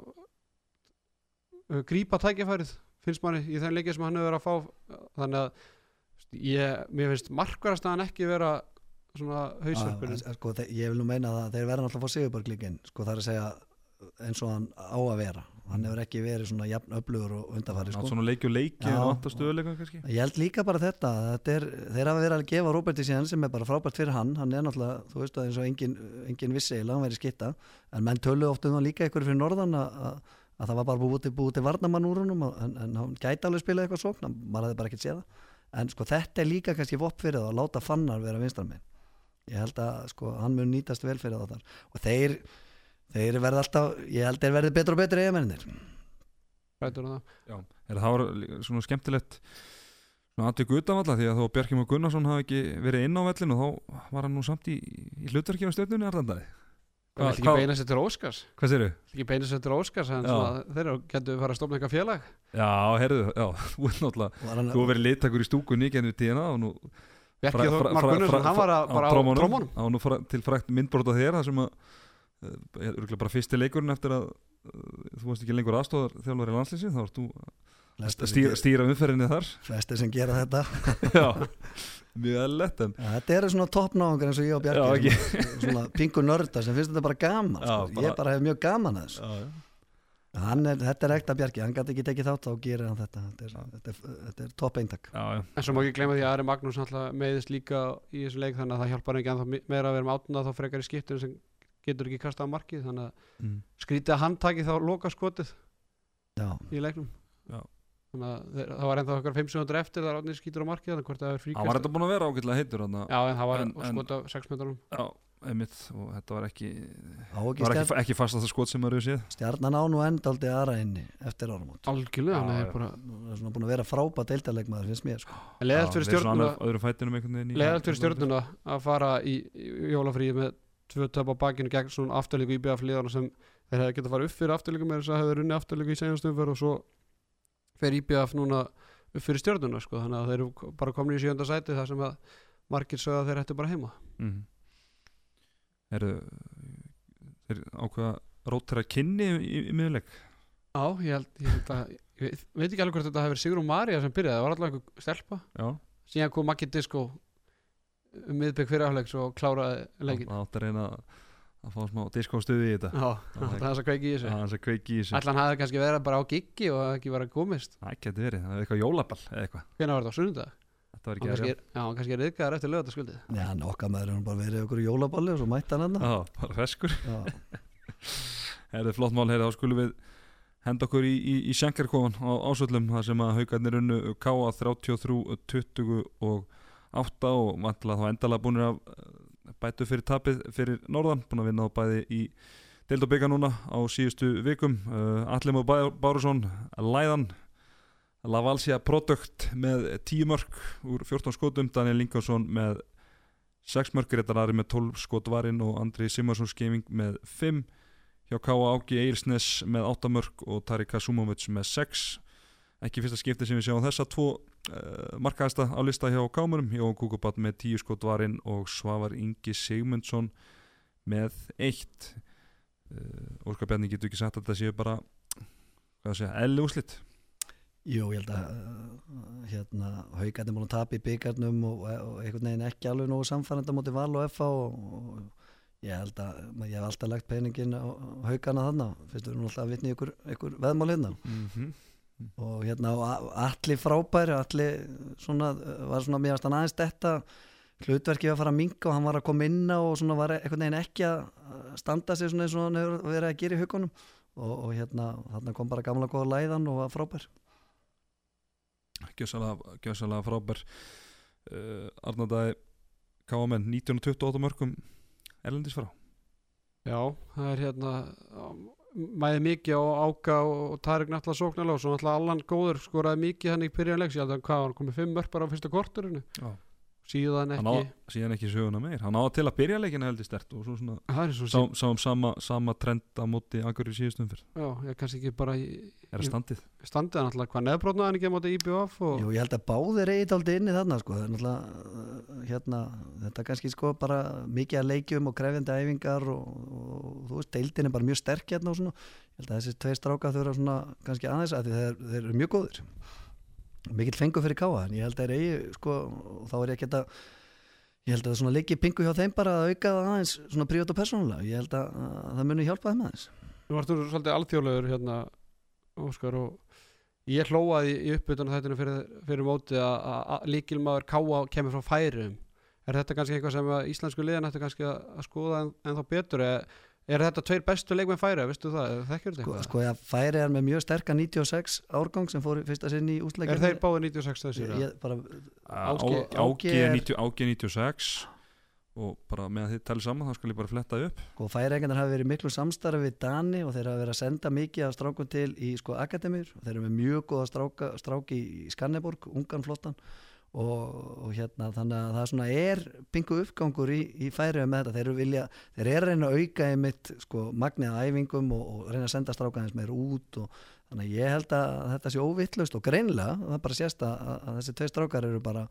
Speaker 3: uh, grípa tækifærið finnst manni í þeim leikið sem hann hefur verið að fá þannig að ég, mér finnst markverðast að hann ekki vera svona hausverfinu
Speaker 2: Já, sko, ég vil nú meina það þeir verða náttúrulega að fá Sigurberg líkin sko það er að segja eins og hann á að vera. Hann hefur ekki verið svona jafn öflugur og undarfæri
Speaker 1: Nátt
Speaker 2: sko.
Speaker 1: svona leiki og leiki
Speaker 2: ég held líka bara þetta þetta er, þeir hafa verið að gefa Róberti síðan sem er bara frábært fyrir hann. Hann er náttúrulega, þú veist að eins og engin, engin vissi eiginlega, hann verið skitta en menn tölu oft um það líka ykkur fyrir norðan að, að, að það var bara búið til, búið til varnamann úr húnum en, en hann gæti alveg spilað eitthvað sókn maður hefði bara ekkert séð það. En sko þetta er líka kannski vopp fyrir það að láta fannar vera vinstraminn ég held að sko hann mun nýtast vel fyrir það þar. Og þeir, þeir verða alltaf ég held þeir verði betur og betur eigamennir
Speaker 3: rætur um það?
Speaker 1: Já, er það var svona skemmtilegt svona aðtöku utanvalla því að þó Bjarki Már Gunnarsson hafi ekki verið inn á vellinu þá var hann nú samt í, í hlutverki á stjórnunni Arlandari
Speaker 3: Það vil ekki beina sér til Óskars
Speaker 1: Hvað séru?
Speaker 3: ekki beina sér til Óskars
Speaker 1: Já.
Speaker 3: þeir eru getur fara að stofna eitthvað félag
Speaker 1: Já, herðu, já, þú er náttúrulega
Speaker 2: Var
Speaker 1: þú verið littakur í stúkunni genið tíðina og nú
Speaker 3: Bjarki Þór Mark Gunnarsson, hann var að, bara á trómunum
Speaker 1: á nú til frækt myndbrot á þér það sem að uh, er bara fyrsti leikurinn eftir að uh, þú varst ekki lengur aðstofar þjálfur í landslýsi þá ert þú stýra, stýra umferðinni þar.
Speaker 2: Flestir sem gera þetta.
Speaker 1: Já, mjög eðlilegt en
Speaker 2: Ja, þetta eru svona toppnáðungar eins og ég og
Speaker 1: Já,
Speaker 2: Bjarki svona, svona pingu nörda sem finnst þetta bara gaman
Speaker 1: Já,
Speaker 2: sko.
Speaker 1: bara-
Speaker 2: ég bara hef mjög gaman að þessu. Er, þetta er ekta Bjarki, hann gæti ekki tekið þátt þá gerir hann þetta. Þetta er, þetta er, þetta er topp eintak.
Speaker 3: En svo má ekki gleyma því að Ari Magnús meiðist líka í þessu leik þannig að það hjálpar ekki meira að vera með átuna þá frekar í skiptinu sem getur ekki kastað á markið þannig að
Speaker 1: mm.
Speaker 3: skrítið að hann taki þá loka skotið
Speaker 2: Já,
Speaker 3: í leiknum.
Speaker 1: Já.
Speaker 3: Þannig að það var ennþá okkar 5 sekundur eftir þar átnið skýtur á markið þannig að hvort það er
Speaker 1: hann var
Speaker 3: fríkast
Speaker 1: þetta búin að vera ágætlega heitur þarna.
Speaker 3: Já, en það var
Speaker 1: En- en-
Speaker 3: skot á 6 metrum
Speaker 1: Já, einmitt og þetta var ekki það
Speaker 2: ekki
Speaker 1: var
Speaker 2: stjarn,
Speaker 1: ekki, ekki fast að það skot sem maður hefur séð.
Speaker 2: Stjarnan á nú endaldi aðra inni eftir áramót.
Speaker 3: Algjörlega, er bara
Speaker 2: Það er svona búin að vera frábært deildarleikmaður finnst mér sko.
Speaker 3: leðalt fyrir stjórnuna
Speaker 1: annað- öðru fætinum einhvern veginn í-
Speaker 3: leðalt fyrir stjórnuna að fara í, í jólafríi með tvö töp á bakinu gegn svona afturlíku í BF liðana sem þeir hefði getað að fara upp fyrir afturlíku með þess að hefði runni afturlíku í senjastumfer og svo fer IBF núna upp fyrir stjórnuna sko, þannig að þeir eru bara komin í sjönda sæti þar sem að margir sögða þeir ættu bara heima.
Speaker 1: Mm. eru þeir ákveða rótera kynni í, í, miðurleik
Speaker 3: Já, ég held, ég held að ég veit, veit ekki alveg hvort þetta hefur verið Sigrún María sem byrjaði, það var alltaf einhver stelpa.
Speaker 1: Já,
Speaker 3: síðan kom Maggi Disco um miðbygg fyrirháleiks og kláraði leikin
Speaker 1: það átt að reyna að fá smá diskóstuði í þetta.
Speaker 3: Já, það er þess að kveiki í þessu.
Speaker 1: Það er að kveiki í þessu.
Speaker 3: Hann hafði kannski verið bara á giggi og ekki verið að komist
Speaker 1: það getur verið, það er eitthvað jólaball eða eitthvað.
Speaker 3: Hvenær var þetta á sunnudag?
Speaker 1: þetta var
Speaker 3: Hann
Speaker 1: ekki
Speaker 3: er- já, hann kannski er yðgæðar eftir lögataskvöldið
Speaker 2: Já, nokkað maður er bara verið okkur í jólaballi og svo mætti hann hann
Speaker 1: já, bara feskur.
Speaker 2: Já,
Speaker 1: Er það flott mál, heyrði, þá skulum við henda okkur í, í, í sjankarkofan á ásvöllum þar sem að haugarnir unnu K.A. 33, 20 og 8 og vantala þá endalega búinir að eh, bætu fyrir tapið fyrir Norðan, búin að vinna á bæði í deild og byggja núna á síðustu vikum. Uh, Allim og Bárusson Læðan. Lavalsia Product með 10 mörg úr 14 skotum, Daniel Linkarsson með 6 mörg, Gretar Ari með 12 skotvarinn og Andri Simarsson skeming með 5 hjá K.A. Ági Eilsnes með 8 mörg og Tari Kasumovic með 6 ekki fyrsta skipti sem við sjáum þessa tvo uh, markaðasta á lista hjá Kámurum Jón Kukubat með 10 skotvarinn og Svavar Ingi Sigmundsson með 1 uh, Óskar Bjarni getur ekki sagt að þetta séu bara hvað að segja, elli úslitt
Speaker 2: Jú, ég held að uh, hérna, haugarnir múin að tapa í byggarnum og, og einhvern veginn ekki alveg nógu samfæranda mútið val og FA og, og ég held að ég hef alltaf lagt peningin á, haugarna þannig fyrst við erum alltaf að vitna ykkur, ykkur veðmál hérna?
Speaker 1: Mm -hmm.
Speaker 2: Og hérna og allir frábæri allir svona, var svona mjög aðeins þetta hlutverki var að fara að minga og hann var að koma inn á og svona var einhvern veginn ekki að standa sig svona eins og hann hefur verið að gera í haugunum og, og hérna, hérna kom bara gamla góða læðan og var frábær.
Speaker 1: Gjössalega frábær. Uh, Arnaldæði Káamenn 1928 mörgum erlendis frá.
Speaker 3: Já, það er hérna mæði mikið á Áka og Tarik náttúrulega sóknarlega og svo náttúrulega Allan Góður skoraði mikið hann í byrjanleiks ég held að var komið fimm mörg bara á fyrsta korturinu
Speaker 1: Já
Speaker 3: síðan
Speaker 1: Hann
Speaker 3: ekki.
Speaker 1: á, síðan ekki söguna meir. Hann á til að byrja leikina heldur stert og svo svona
Speaker 3: svo
Speaker 1: sá, sáum sama, sama trend á móti í síðustum fyrr
Speaker 3: já, ég kannski ekki bara í,
Speaker 1: er það standið?
Speaker 3: standið náttúrulega hvað nefnbrotnaði hann ekki á móti IBF og
Speaker 2: Jú, ég held að báðir eigi daldi inni þarna sko. það er náttúrulega uh, hérna, þetta er kannski sko bara mikið að leikjum og krefjandi æfingar og, og þú veist, deildin er bara mjög sterk hérna og svona, ég held að þessi tvei stráka þau eru svona kannski aðeins að þeir, þeir eru mjög góðir mikill fengur fyrir káa en ég held að þeir eigi sko, þá er ég að ég held að það leikið pingu hjá þeim bara að auka það aðeins svona prívat og persónulega. Ég held að, að það muni hjálpa þeim aðeins.
Speaker 3: Nú varstu svolítið alþjóðlegur hérna Óskar og ég hlóaði í uppbytunum þættinu fyrir, fyrir móti að, að líkilmaður káa kemur frá færum er þetta kannski eitthvað sem íslensku liðan ættu kannski að, skoða en, en þá betur? Er, er þetta tveir bestu leikmenn færi veistu það, þekkir þetta
Speaker 2: sko,
Speaker 3: eitthvað?
Speaker 2: sko ég færi er með mjög sterka 96 árgang sem fór fyrsta sinn í úsleikinu
Speaker 3: er þeir báðir 96 þessir?
Speaker 2: ég, ég bara,
Speaker 3: Áski-
Speaker 2: Áki er-
Speaker 1: Ági 96 og bara með að þið talið saman þá skal ég bara fletta upp.
Speaker 2: Sko færeigendur hafi verið miklu samstarfi við Dani og þeir hafa verið að senda mikið af strákum til í sko akademíur. Og þeir eru með mjög góða stráka, stráki í Skanneborg, ungan flottan og, og hérna þannig að það svona er pingu uppgangur í, í færiðu með þetta, þeir eru vilja þeir eru að reyna að auka í mitt sko magnið að æfingum og, og reyna að senda stráka eins meir út og þannig að ég held að þetta sé óvittlust og greinlega, það bara sést að, að þessi tvei strákar eru bara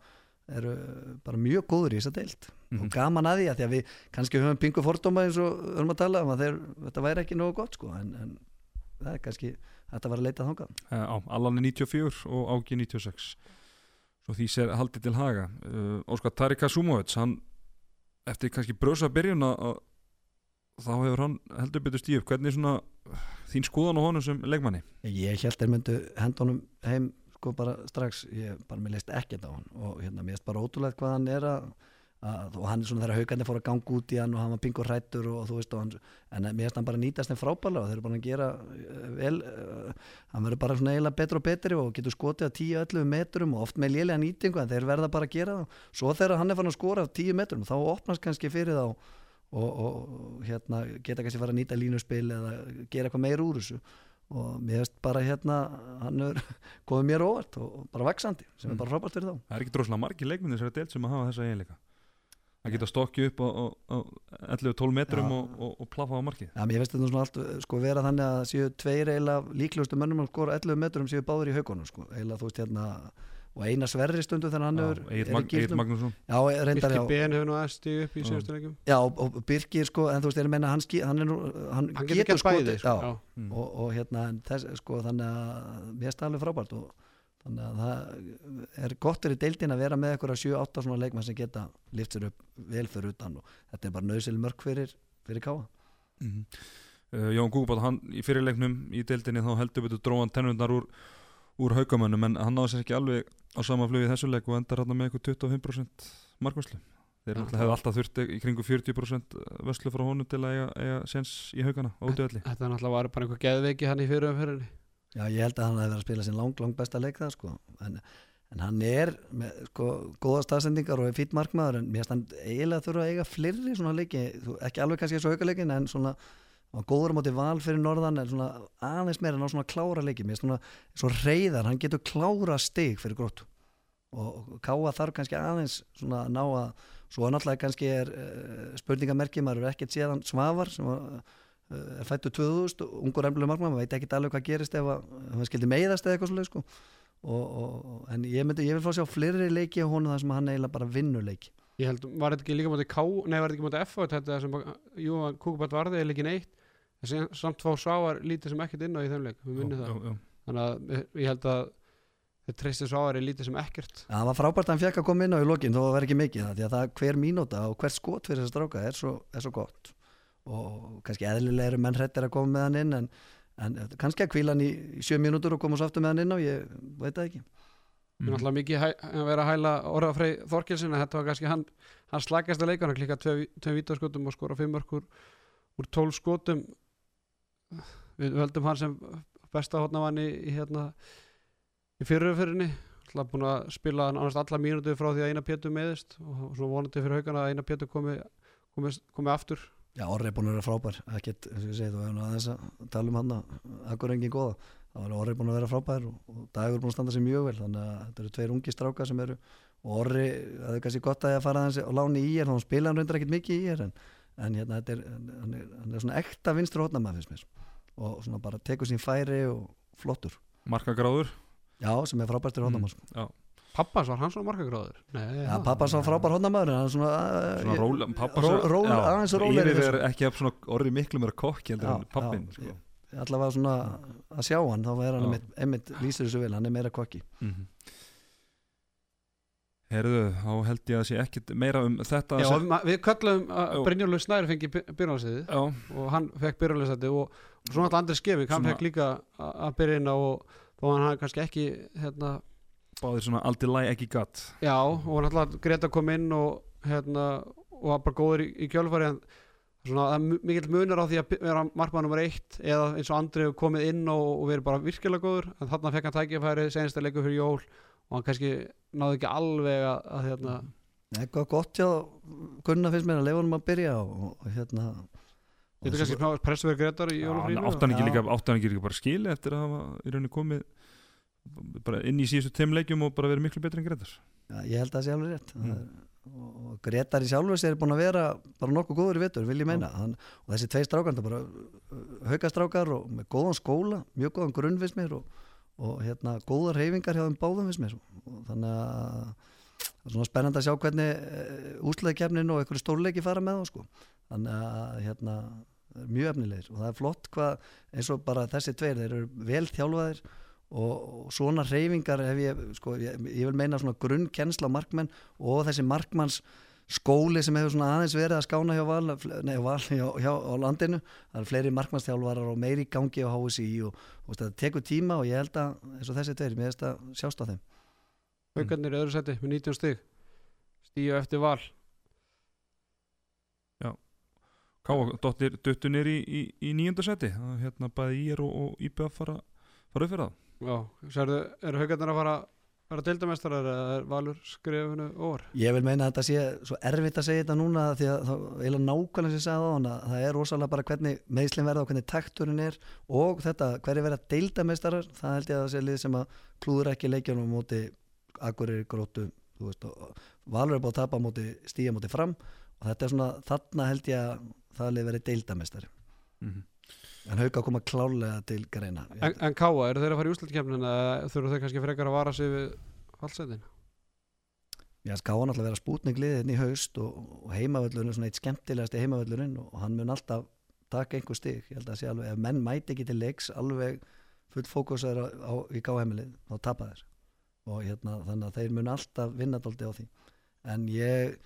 Speaker 2: eru bara mjög góður í þessa deild.
Speaker 1: Mhm.
Speaker 2: og gaman að því að því að við kannski höfum pingu fordóma eins og höfum að tala um að þeir, þetta væri ekki nógu gott sko en, en það er kannski þetta var að leita þangað.
Speaker 1: Uh, á Allan er 94 og Ági 96 svo því sér haldið til haga. Uh, Óskar Tarik Kasumovic hann eftir kannski brösa byrjun að þá hefur hann heldur betur upp. Hvernig svona þín skoðan á honum sem leikmanni?
Speaker 2: Ég held þeir myndu henda honum heim sko bara strax, ég bara mér leist ekkert á hann og hérna mér leist bara ótrúlegt hvað hann er að, að og hann er svona þegar haugandi fór að ganga út í hann og hann var pingur hrættur og, þú veist og hann, en mér leist hann bara nýtast þeim frábælega og þeir eru bara að gera eh, vel, uh, hann verður bara svona eiginlega betur og betri og getur skotið á 10-11 metrum og oft með lélega nýtingu en þeir verða bara að gera það. Svo þegar hann er fann að skora á 10 metrum þá opnast kannski fyrir þá og, og, og hérna geta kannski fara að nýta línuspil eða gera eitthvað meir úr þessu. Og mér veist bara hérna hann er komið mér óvart og og bara vaksandi sem
Speaker 1: Mm.
Speaker 2: er bara frábært fyrir þá
Speaker 1: að að geta stokkið upp á, á, á 11-12 metrum
Speaker 2: Já.
Speaker 1: og, og, og plaffa á markið
Speaker 2: Já, mér veist þetta svona allt sko vera þannig að séu tveir eiginlega líklegustu mönnum að skora 11 metrum séu báður í haugunum sko, eiginlega þú veist hérna og eina sverri stundu þegar hann hefur
Speaker 1: Egil
Speaker 2: er gíflum.
Speaker 1: Magnússon
Speaker 2: Já, reyndar
Speaker 3: Birki
Speaker 2: já
Speaker 3: Ben hefur nú stíð upp í
Speaker 1: Já.
Speaker 3: síðustu leikum
Speaker 2: Já, og, og Birkir sko, en þú veist, ég er að menna hann, ski, hann, er nú, hann,
Speaker 3: hann getur
Speaker 2: já,
Speaker 3: sko. já.
Speaker 1: mm.
Speaker 2: og, og hérna en þess, sko, þannig að mér er alveg frábært og þannig að það er gott fyrir deildin að vera með eitthvað 7-8 svona leikmann sem geta lift sér upp vel fyrir utan og þetta er bara nöðsil mörg fyrir, fyrir káa
Speaker 1: mm. uh, Jón Gúbátt hann í fyrirleiknum í deildinni þá heldur betur dróðan tennundar úr, úr haukamönnum en hann náði sér ekki alveg á sama flug í þessu leik og endar hann með eitthvað 25% markvæslu þeir náttúrulega hefðu alltaf þurft í kringu 40% vöslu frá honum til að eiga, eiga sens í haugana á útöðli
Speaker 3: þetta náttúrulega var bara einhver geðveiki hann í fyrirumferðinni
Speaker 2: Já, ég held að hann hefði verið að spila sin lang, lang besta leik það sko. En, en hann er með sko, góða staðsendingar og er fýtt markmaður en mér finnst hann eiginlega þurfa að eiga fleiri svona leiki, ekki alveg kannski þessu aukaleikin en svona hann var góður á móti val fyrir norðan en svona aðeins meira en á svona klára leiki. Mér finnst svona svo reyðar, hann getur klára stig fyrir gróttu. Og Káa þarf kannski aðeins svona að ná að svo náttúrulega kannski er uh, spurningamerki, maður er ekkert séðan Svavar sem var, er fættu 2000 ungur emlulega markmann, maður veit ekki alveg hvað gerist ef hann skildi meiðast eða eitthvað svolítið sko. og, og, en ég, myndi, ég vil fá að sjá fleiri leiki á honum þar sem hann eiginlega bara vinnur leiki
Speaker 3: Ég held, var þetta ekki líka mútið K Nei, var þetta ekki mútið F þetta sem, jú, Kúkubætt varði er leikin eitt en samt fá Svavar lítið sem ekkert inn á í þeim leik, við minnum það
Speaker 1: já, já.
Speaker 3: þannig að ég- ég held að þeir treysti Svavar er lítið sem ekkert
Speaker 2: það var frábært að hann fekk að koma inn á í lokin þó að það verði ekki mikið það, því að það hver mínúta og hver skot fyrir þess að stráka er svo, er svo gott og kannski eðlilega eru menn hrættir að koma með hann inn en, en kannski að kvíla hann í sjö mínútur og koma svo aftur með hann inn og ég veit það ekki.
Speaker 3: Við erum alltaf mikið að vera að hæla Orða Frey Þorkelsin en þetta var kannski hann, hann slagast að leika hann klika tveim vítaskotum og skora fimm mörkur úr tól skotum. Við höldum hann sem besta hotnamann í, í hérna í fyrirfyrinni alltaf búin að spila hann annars alla mínútu frá því að eina pétur meðist og svo vonandi fyrir haugana að eina pétur komi, komi, komi aftur
Speaker 2: Já, Orri er búin að vera frábær. Ekkert, eins og ég segi, þú hefur aðeins að tala um hann að akkur engin góða það var Orri búin að vera frábær og, og Dagur búin að standa sér mjög vel. Þannig að þetta eru tveir ungi strákar sem eru og Orri, það er kannski gott að ég að fara aðeins og láni í er, þá spila hann reyndar ekkert mikið í er en, en hérna, þetta er, hann er, hann er svona ekta vinstur hótnamaður finnst mér. Og svona bara tekur sín færi og flottur.
Speaker 1: Markagráður.
Speaker 2: Já, sem er frábærstur hótnamaður sko.
Speaker 1: já.
Speaker 3: Pappans var hann svona markagráður. Nei,
Speaker 2: Já, pappa sá frábær hann er svona,
Speaker 1: Svona
Speaker 2: ég-
Speaker 1: er ekki af svona orði miklu meira kokki heldur
Speaker 2: Já,
Speaker 1: en pappin sko.
Speaker 2: allavega svona að sjá hann þá er hann einmitt lýsir þessu vel, hann er meira kokki.
Speaker 1: Mm Herðu, þá held ég að sé ekkit meira um þetta
Speaker 3: Já,
Speaker 1: sem-
Speaker 3: við kallum að. Brynjólfur Snæri fengi
Speaker 1: já,
Speaker 3: og hann fekk byrjunarliðsæti og, og svo náttúrulega Andri Skevik, hann
Speaker 1: Svona-
Speaker 3: fekk líka að byrja inn á og þó hann hafði kannski ekki hérna,
Speaker 1: báðir svona aldrei læg ekki gatt
Speaker 3: já, og náttúrulega Greta kom inn og hérna, og var bara góður í, í kjölfari en svona, það er mikill munur á því að vera markmann nummer eitt eða eins og Andri hefur komið inn og, og verið bara virkilega góður en þarna fekk hann tækifæri senasta leikur fyrir jól og hann kannski náði ekki alveg að, að hérna,
Speaker 2: eitthvað gott hjá Gunnar finnst mér að leifa hann að byrja og, og hérna
Speaker 3: þetta er kannski smá pressverð Gretar í jólufrínu
Speaker 1: átt hann ekki
Speaker 2: Já.
Speaker 1: líka, bara skili eftir að hafa í rauninni komið bara inn í síðustu tveim leikjum og bara verið miklu betri en Gretar
Speaker 2: Já, ég held að það sé alveg rétt.
Speaker 1: Mm.
Speaker 2: og Gretar í sjálfur sér er búin að vera bara nokkuð góður í vetur, vil ég meina. Hann, og þessi tvei strákar, þetta er bara haukastrákar og með góðan skóla mjög góðan grunn finnst mér og, og hérna, góðar reyfingar hjá þeim báðum mér. Og þannig að það er svona spennandi að sjá hvernig úsleikefnin og einhverju stórleiki fara með þá sko. þannig að hérna það mjög efnilegir. Og það er flott hvað eins og bara þessi tveir, þeir eru vel þjálfaðir og, svona reyfingar hef ég, sko, ég, ég vil meina svona grunnkennsla á markmenn og þessi markmanns skóli sem hefur svona aðeins verið að skána hjá val, nei, val hjá, hjá á landinu. Það eru fleiri markmannstjálfarar og meiri í gangi á HSI og, og þetta tekur tíma og ég held að eins og þessi tveir, mér veist að sjást á þeim.
Speaker 3: Haukarnir öðru seti með 19 stig. Stíu eftir val.
Speaker 1: Káa dottir duttunir í, í, í nýjönda seti það er hérna bæði er og, og IBF fara, fara upp fyrir það.
Speaker 3: Já, sérðu, eru haugarnir að fara vera deildamestrar eða er Valur skrifinu over?
Speaker 2: Ég vil meina að þetta sé svo erfitt að segja þetta núna því að það eiginlega nákvæmlega sem ég sagði á hann að það er rosalega bara hvernig meðslinn verða og hvernig takturinn er og þetta hverju verða deildameistarar það held ég að það sé lið sem að klúður ekki leikjanum á móti akkurir grótu þú veist og Valur er búið að tapa á móti stíja móti fram og þetta er svona þarna held ég að það en hauka koma klálega til greina.
Speaker 3: En, en Káa, eru þeir að fara í úslutkefnin eða þurfa þeir kannski frekar að vara sig við fallsetin?
Speaker 2: Já, skáa náttúrulega vera spútning liðin í haust og, og heimavöllurinn er svona eitt skemmtilegasti heimavöllurinn og hann mun alltaf taka einhver stig, ég held að sé alveg ef menn mæti ekki til leiks alveg full á, í gáheimilið þá tapa þeir. Og hérna, þannig að þeir mun alltaf vinna dóldi á því. En ég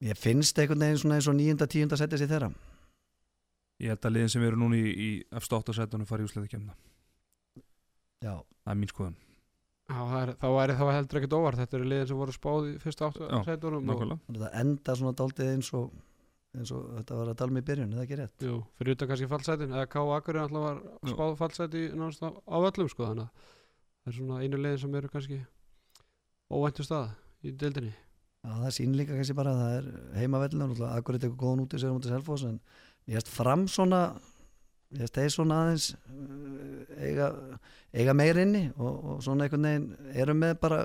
Speaker 2: ég finnst einhvern veginn svona eins og nýjunda, tíunda setja sér þeirra
Speaker 1: Ég held að liðin sem eru núna í, í eftir áttasætunum fara í úsleita kemna
Speaker 2: Já,
Speaker 1: það er mín skoðan,
Speaker 3: Já, það er, þá væri þá heldur ekkert óvart. Þetta eru liðin sem voru spáð í fyrsta áttu
Speaker 2: það enda svona dóldi eins og eins og þetta var að tala um í byrjun, er það ekki rétt?
Speaker 3: jú, fyrir utan kannski fallsetin eða Káa Akkurinn alltaf var spáð fallseti nánast á öllum sko þannig að það er svona einu liðin sem eru kannski óvæntu stað í deildinni.
Speaker 2: Já, það sýnir líka kannski bara að það er heimavellin og akkurat eitthvað góðan út í sér mútið selfos en ég hefst fram svona ég hefst þeir svona aðeins uh, eiga, eiga meir inni og, og svona einhvern veginn eru með bara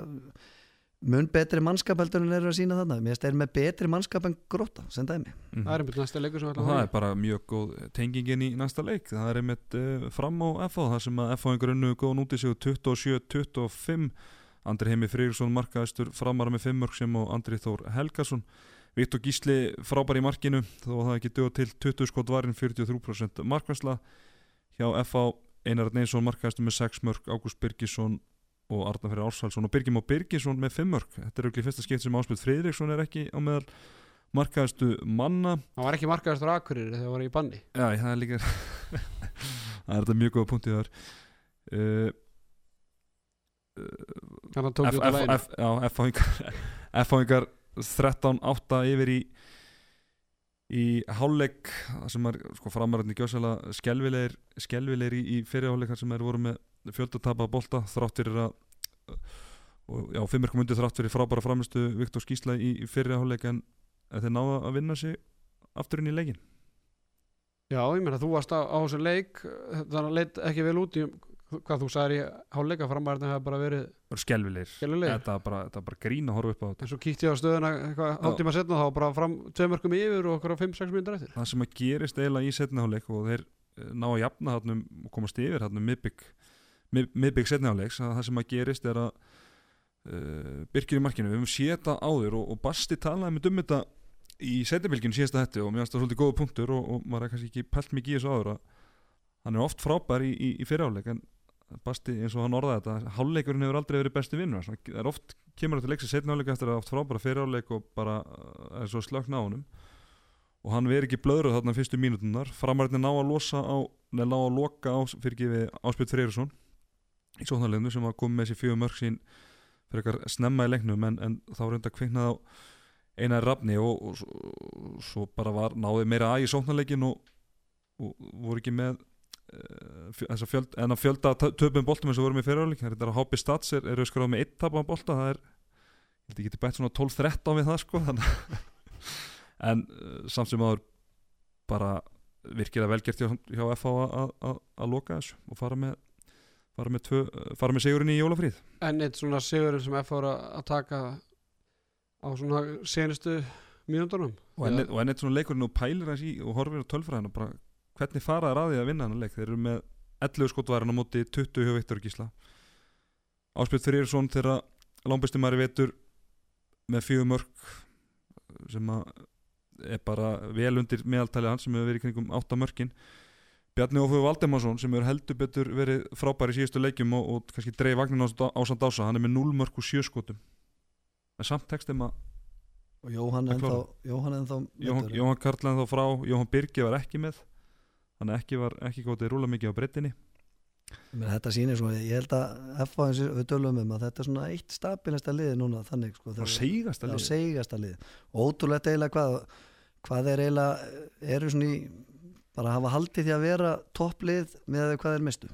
Speaker 2: mun betri mannskap heldur en eru að sína þarna. Mér hefst þeir með betri mannskap en gróta sem dæmi.
Speaker 1: Mhm.
Speaker 3: það er einmitt næsta leikur sem ætlum
Speaker 1: það
Speaker 3: að
Speaker 1: er bara mjög góð tengingin í næsta leik. Það er einmitt uh, fram á FH það sem að FH einhver unnu góðan út í sig 27-25 Andri Heimi Frýrsson markaðistur framara með 5 mörg sem og Andri Þór Helgason Viktor Gísli frábær í markinu þó að það ekki dög til 20 skot varinn 43% markværsla hjá FH Einar Neinsson markaðistur með 6 mörg Ágúst Birgisson og Arna Fyrir Ársælsson og Birgim og Birgisson með 5 mörg þetta er auðvitað fyrsta skipt sem Áspil Friðriksson er ekki á meðal markaðistu manna.
Speaker 3: Hann var ekki markaðastur akkurir þegar hann var í banni.
Speaker 1: Já, það er líka. Það er þetta mjög góða punktið þar. Uh,
Speaker 3: þannig að hann tók út á læginu
Speaker 1: Já, F-fáingar 13-8 yfir í í hálfleik það sem er sko framarinn í gjósala skelvilegir, skelvilegir í, í fyrirhálfleik þar sem er voru með fjöldatapa bolta þrátt fyrir að og, já, fimmirkum undir þrátt fyrir frábæra framistu Viktor Skísla í, í fyrirhálfleik en þeir náða að vinna sig aftur inn í leikin
Speaker 3: já, ég meina þú varst á, á þessu leik þannig að leit ekki vel út í hvað þú sagðir í hálfleika framæðin hefði bara verið
Speaker 1: skelvilegir þetta bara, bara grín að horfa upp á þetta.
Speaker 3: En svo kíkti ég á stöðuna hálftíma setna þá bara fram tveimörkum yfir og okkur á 5-6 minnir eftir.
Speaker 1: Það sem að gerist eiginlega í setniháleik og þeir eh, ná að jafna þarna um og komast yfir þarna um miðbygg mið- miðbygg setniháleiks að það sem að gerist er að uh, Birkir í markinu, við höfum séð þetta áður og, og Basti talaði með um þetta í setnibilginu síðasta hætti og mér finnst það svolítið góða punktur og, og maður er kannski ekki pælt mikið í þessu áður að hann er oft frábær í, í, í fyrirháleik en Basti eins og hann orðaði þetta hálfleikurinn hefur aldrei verið besti vinnur það er oft kemur þetta leiks í setniháleik eftir að oft frábæra fyrirháleik og bara er svo slökn á honum. Og hann veri ekki blöðruð þarna fyrstu mínutunar framarinn ná að losa á neða ná að loka á fyrirgefi Áspjöld Freyrsson í sóknarleginu sem var komið með sér fjögur mörg sín fyrir eitthvað snemma í leiknum en, en þá reynda kviknað á einar rafni og, og, svo- og svo bara var náði meira að í sóknarleikin og, og voru ekki með að fjölda, en að fjölda töpum boltum eins og vorum í fyrirháleik það er að HB Stats er, er skráð með eitt tap á bolta það er, ég geti bætt svona 12-13 við það sko að en uh, samt sem aður bara virkilega velgert hjá, hjá FH að- að- að að loka þessu og fara með fara með, tvö, uh, fara með sigurinn í jólafríð
Speaker 3: en eitt svona sigurinn sem F voru að taka á svona senustu
Speaker 1: enn og enn eitt svona leikurinn og pælir hans í og horfir á tölfræðin og bara hvernig fara þær að að vinna hann leik? Þeir eru með 11 skotværin á móti 20 hjá Viktor Gísla. Áspjöld Frýrsson þeirra langbestumari vetur með fjögur mörg sem að er bara vel undir meðaltali hans sem hefur verið kringum 8 mörkin. Bjarni Ófug Valdemarsson sem hefur heldur betur verið frábær í síðustu leikjum og, og kannski dreif vagnin ásand ása hann er með 0 mörg og 7 skotum. En samt textum að
Speaker 2: og Jóhann ennþá. Jóhann ennþá
Speaker 1: Jóhann,
Speaker 2: meiddur.
Speaker 1: Jóhann Karlan þá frá Jóhann Birgi var ekki með þannig að ekki var ekki gótið rúla mikið á breytinni
Speaker 2: þetta sýnir svo, ég held að F eins og við tölum um að þetta er svona eitt stabilasta liði núna þannig sko,
Speaker 1: og segast að
Speaker 2: Já,
Speaker 1: liði
Speaker 2: segasta lið ótrúlegt eiginlega hvað hvað er eiginlega eru svona í bara hafa haldið því að vera topplið með hvað er mistu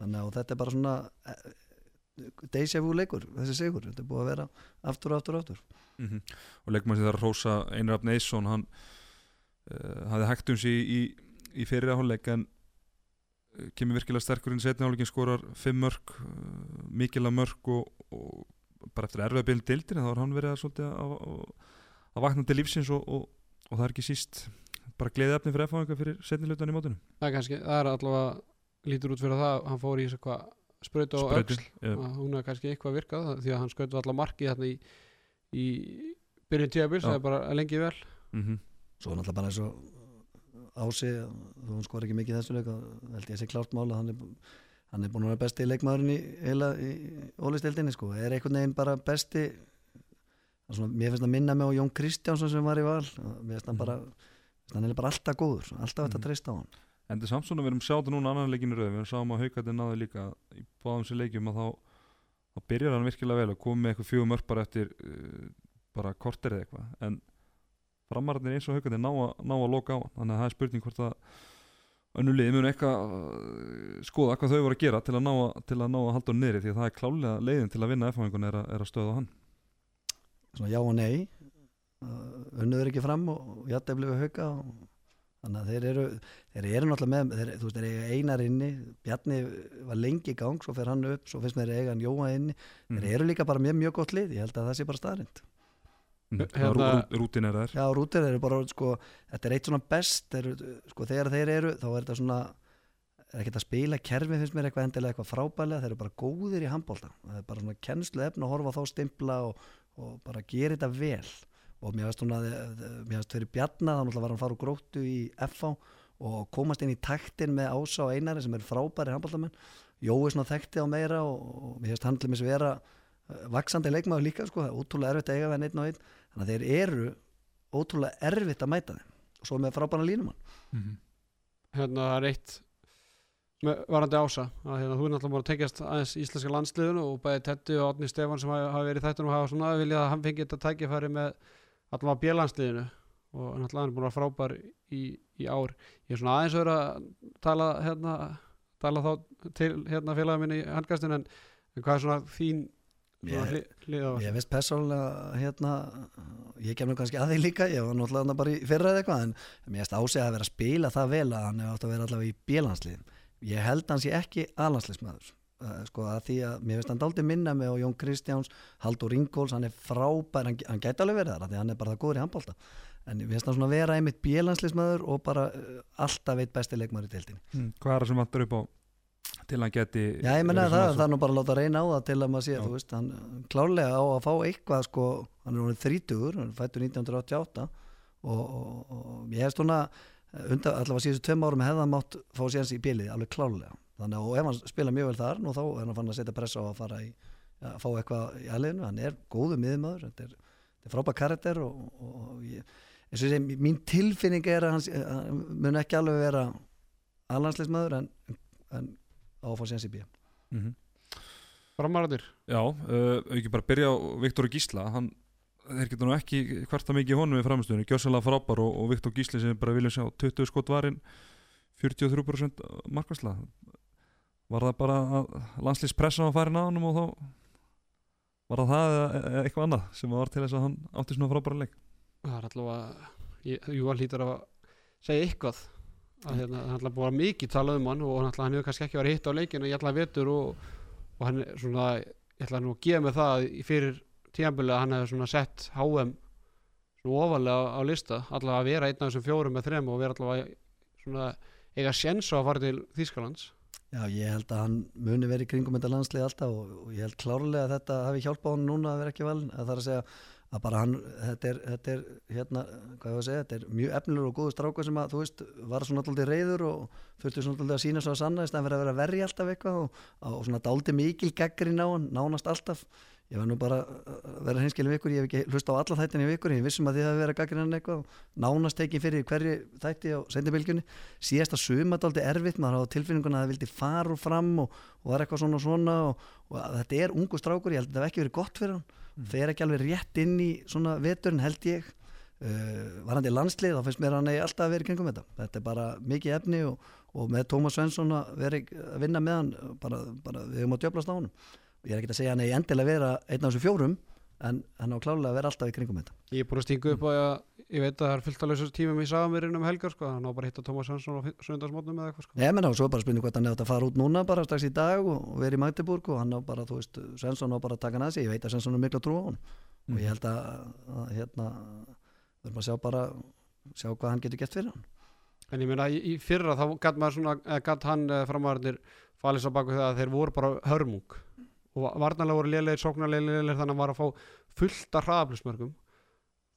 Speaker 2: þannig að þetta er bara svona deja vu leikur, þessi sigur. Þetta er búið að vera aftur og aftur og aftur.
Speaker 1: Mm og leikum að því þar Rósa Einar Rafn Eysson hann uh, hafði hægt um sig í, í fyrir áhulleik en uh, kemur virkilega sterkur inn í setni áhulleikin skorar 5 mörg uh, mikila mörg og, og bara eftir erfið að byrja dildin þá har hann verið að, svolítið að, að, að vakna til lífsins og, og, og það er ekki síst bara gleðið efni fyrir F-fáinga fyrir setni hlutan í mótunum
Speaker 3: það er kannski, það er allavega lítur út fyrir það, hann fór í þessu hvað sprautu á
Speaker 1: Sprautu,
Speaker 3: öxl
Speaker 1: já.
Speaker 3: og hún er kannski eitthvað virkað því að hann skautu allavega markið þarna í, í byrjun tíabils, það er bara lengi vel
Speaker 1: mm -hmm.
Speaker 2: svo náttúrulega bara eins og ási þú hún skor ekki mikið í þessu leik og held ég að sé klárt mála hann er, hann er búin að vera besti leikmaðurinn í heila í ólistildinni sko. Er einhvern veginn bara besti það er svona, mér finnst að minna mig á Jón Kristjánsson sem var í val. Mér finnst hann bara finnst hann er bara alltaf góður alltaf þetta
Speaker 1: Mhm.
Speaker 2: treysta á hann.
Speaker 1: Endur Samson við erum sjáttu núna annan leikinu rauð við sáum að haukandi náðu líka í báðum sér leikjum að þá, þá byrjar hann virkilega vel og komið með eitthvað fjögum mörg bara eftir uh, bara korter eða eitthvað. En framararnir eins og haukandi ná, að- ná að loka á þannig að það er spurning hvort að önnu lið munu eitthvað uh, skoða hvað þau voru að gera til að ná að, til að, ná að halda hún niðri því að það er klálega leiðin til að vinna F-fáingun er, að- er að stöða hann.
Speaker 2: Svona já og nei. Uh, unnuður ekki fram og, jættefli við hauka og, þannig að þeir eru þeir eru náttúrulega með, þeir, þú veist, þeir eiga einar inni Bjarni var lengi í gang svo fer hann upp, svo finnst mér eiga hann Jóa inni. Þeir eru líka bara með mjög gott lið, ég held að það sé bara staðrind
Speaker 1: mm.
Speaker 3: Hérna-
Speaker 1: hérna, rútin er þær.
Speaker 2: Já, rútir þeir eru bara, sko, þetta er eitt svona best, eru, sko, þegar þeir eru þá er þetta svona, er ekkert að spila kerfi finnst mér eitthvað endilega eitthvað frábælega þeir eru bara góðir í handbólta það er bara svona kennslu efn að horfa þá stimpla og, og bara gera þetta vel. Og mér veist svona, mér veist fyrir Bjarna þá náttúrulega var hann að fara úr gróttu í FH og komast inn í taktin með Ása og Einari sem eru frábæri handbóltamenn Jói svona þekkti á meira og, og mér veist hann til mér vera eh, vaksandi leikmaður líka, sko, það er ótrúlega erfitt að eiga við hann einn og einn þannig að þeir eru ótrúlega erfitt að mæta þeim. Og svo með frábæna línumann.
Speaker 1: Mm -hmm.
Speaker 3: hérna það er eitt með varandi ása að hérna, þú er náttúrulega búin að tekjast aðeins íslenska landsliðinu og bæði Tetti og Átni Stefán sem hafa, verið í þættunum hafa svona viljað að hann fengi þetta tækifæri með allavega bjölandsliðinu og náttúrulega hann er búin að vera frábær í, í ár. Ég er svona aðeins að vera að tala hérna, tala þá til hérna félagum minni í handkastin en, en hvað er svona þín
Speaker 2: Ég- veist persónulega hérna, ég kem nú kannski að því líka, ég var náttúrulega bara í fyrra eða eitthvað, en mér veist ásið að vera að spila það vel að hann hefur átt að vera allavega í bílansliðum. Ég held hans ég ekki alansliðsmaður, sko að því að mér veist hann daldi minna mig og Jón Kristjáns, Haldur Ingóls, hann er frábær, hann, hann gæti alveg verið þar, af því að hann er bara það góður í handbólta. En mér veist hann svona vera einmitt bílansliðsmaður og bara uh, alltaf veit besti leikmaður í deildinni.
Speaker 1: Mm. hvað er það sem vantar upp á til hann geti
Speaker 2: Já, ég menna það, það er nú bara að láta reyna á það til að maður sé,
Speaker 1: Já.
Speaker 2: þú veist, hann klárlega á að fá eitthvað, sko, hann er orðin 30, hann fættur 1988 og, og, og ég hef svona undan, allavega síðustu tveim árum hefða hann mátt fá séns í bílið, alveg klárlega þannig að ef hann spila mjög vel þar, nú þá er hann fann að setja pressa á að fara í, að fá eitthvað í aðliðinu, hann er góðu miðumöður, þetta er, er frábæð karakter og, og, og ég, eins og ég segi, mín tilfinning er að hann, hann mun ekki alveg vera alhansleismöður en, en á að fá séns í bíl
Speaker 1: mm -hmm.
Speaker 3: Framarðir
Speaker 1: Já, uh, ekki bara byrja á Viktor Gísla hann, þeir geta nú ekki hvarta mikið í honum við framistöðinu, gjörsalega frábær og, og Viktor Gísli sem bara viljum sjá 20 skot varinn 43% markværsla var það bara að landslýspressa var farin að honum og þá var það það eða eitthvað annað sem var til þess að hann átti svona frábæra leik?
Speaker 3: Það er allavega ég- jú, hann hlýtur að segja eitthvað að hérna, hann ætla að mikið tala um hann og hann, ætla, hann hefur kannski ekki verið hitt á leikinu ég ætla að vetur og, og hann svona ég ætla nú að gefa mig það fyrir tíðanbili að hann hefur svona sett HM svona ofalega á, lista allavega að vera einn af þessum fjórum með þrem og vera allavega svona eiga sjens á að fara til Þýskalands.
Speaker 2: Já, ég held að hann muni verið kringum þetta landslið alltaf og, og ég held klárlega að þetta hafi hjálpað hann núna að vera ekki valin að það er að segja að bara hann, þetta er, þetta er hérna, hvað ég var að segja, þetta er mjög efnilegur og góður strákur sem að, þú veist, var svona alltaf reyður og þurfti svona alltaf að sína svo að sanna í staðan fyrir að vera að verja alltaf eitthvað og, og svona dáldi mikil gaggrin á hann, nánast alltaf. Ég var nú bara að vera hinskilin vikur ég hef ekki hlusta á alla þættin í vikur ég vissum að þið hafi verið að gaggrin hann eitthvað og nánast tekið fyrir hverju þætti á sendibilgjunni síðasta suma dáldi erfitt maður hafa tilfinninguna að það vildi fara fram og, og var eitthvað svona og svona og, og að þetta er ungu strákur, ég held að þetta hef ekki verið gott fyrir hann
Speaker 1: Mm.
Speaker 2: fer ekki alveg rétt inn í svona veturinn held ég. Uh, var hann til landslið þá finnst mér hann eigi alltaf að vera í kringum þetta. Þetta er bara mikið efni og, og með Tómas Svensson að vera að vinna með hann bara, bara við höfum að djöflast á og ég er ekki að segja hann eigi endilega að vera einn af þessu fjórum en hann á klálega að vera alltaf í kringum þetta.
Speaker 3: Ég er búin að stinga upp á að ég veit að það er fullt að lausa tímum í Sagamirinn um helgar sko, hann á bara að hitta Tómas Hansson á söndagsmótnum eða eitthvað sko.
Speaker 2: Ég menna og svo bara spurning hvað hann er átt að fara út núna bara strax í dag og, og vera í Magdeburg og hann á bara, þú veist, Svensson á bara að taka hann að sig ég veit að Svensson er miklu að trúa á hann og ég held að, að hérna við erum að sjá bara sjá hvað hann getur gert fyrir hann.
Speaker 3: En ég meina í, fyrra þá gatt hann framvarnir falið svo baku að þeir voru bara hörmung og varnarlega voru lélegir, sóknarlega lélegir þannig að hann var að fá fullt af hraðaflismörgum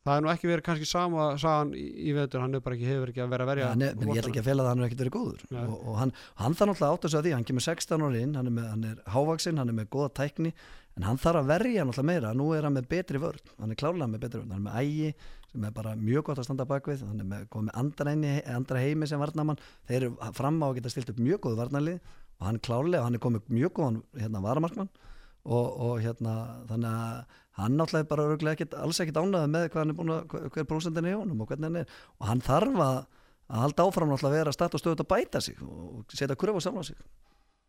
Speaker 3: það er nú ekki verið kannski sama sagan í, í vetur, hann er bara ekki hefur ekki að vera að verja
Speaker 2: er, menn, ég ætla ekki að fela það að hann er ekkert verið góður.
Speaker 3: Nei.
Speaker 2: og, og hann, hann þarf náttúrulega átt að segja því hann kemur 16 ári inn, hann er, með, hann er hávaksinn hann er með góða tækni, en hann þarf að verja náttúrulega meira, nú er hann með betri vörn hann er klárlega með betri vörn, hann er með ægi sem er bara mjög gott að standa bakvið hann er með, með andra, heimi sem varnamann, þeir eru fram á að geta stilt upp mjög góð varnarlið og hann klárlega, hann er komið mjög góðan hérna, varamarkmann og, og hérna þannig að hann náttúrulega bara örugglega ekkit, alls ekkit ánægð með hvað hann er búin að hver prósentin er í honum og hvernig hann er og hann þarf að að halda áfram náttúrulega að vera starta og stöðut að bæta sig og setja kröfu og samla sig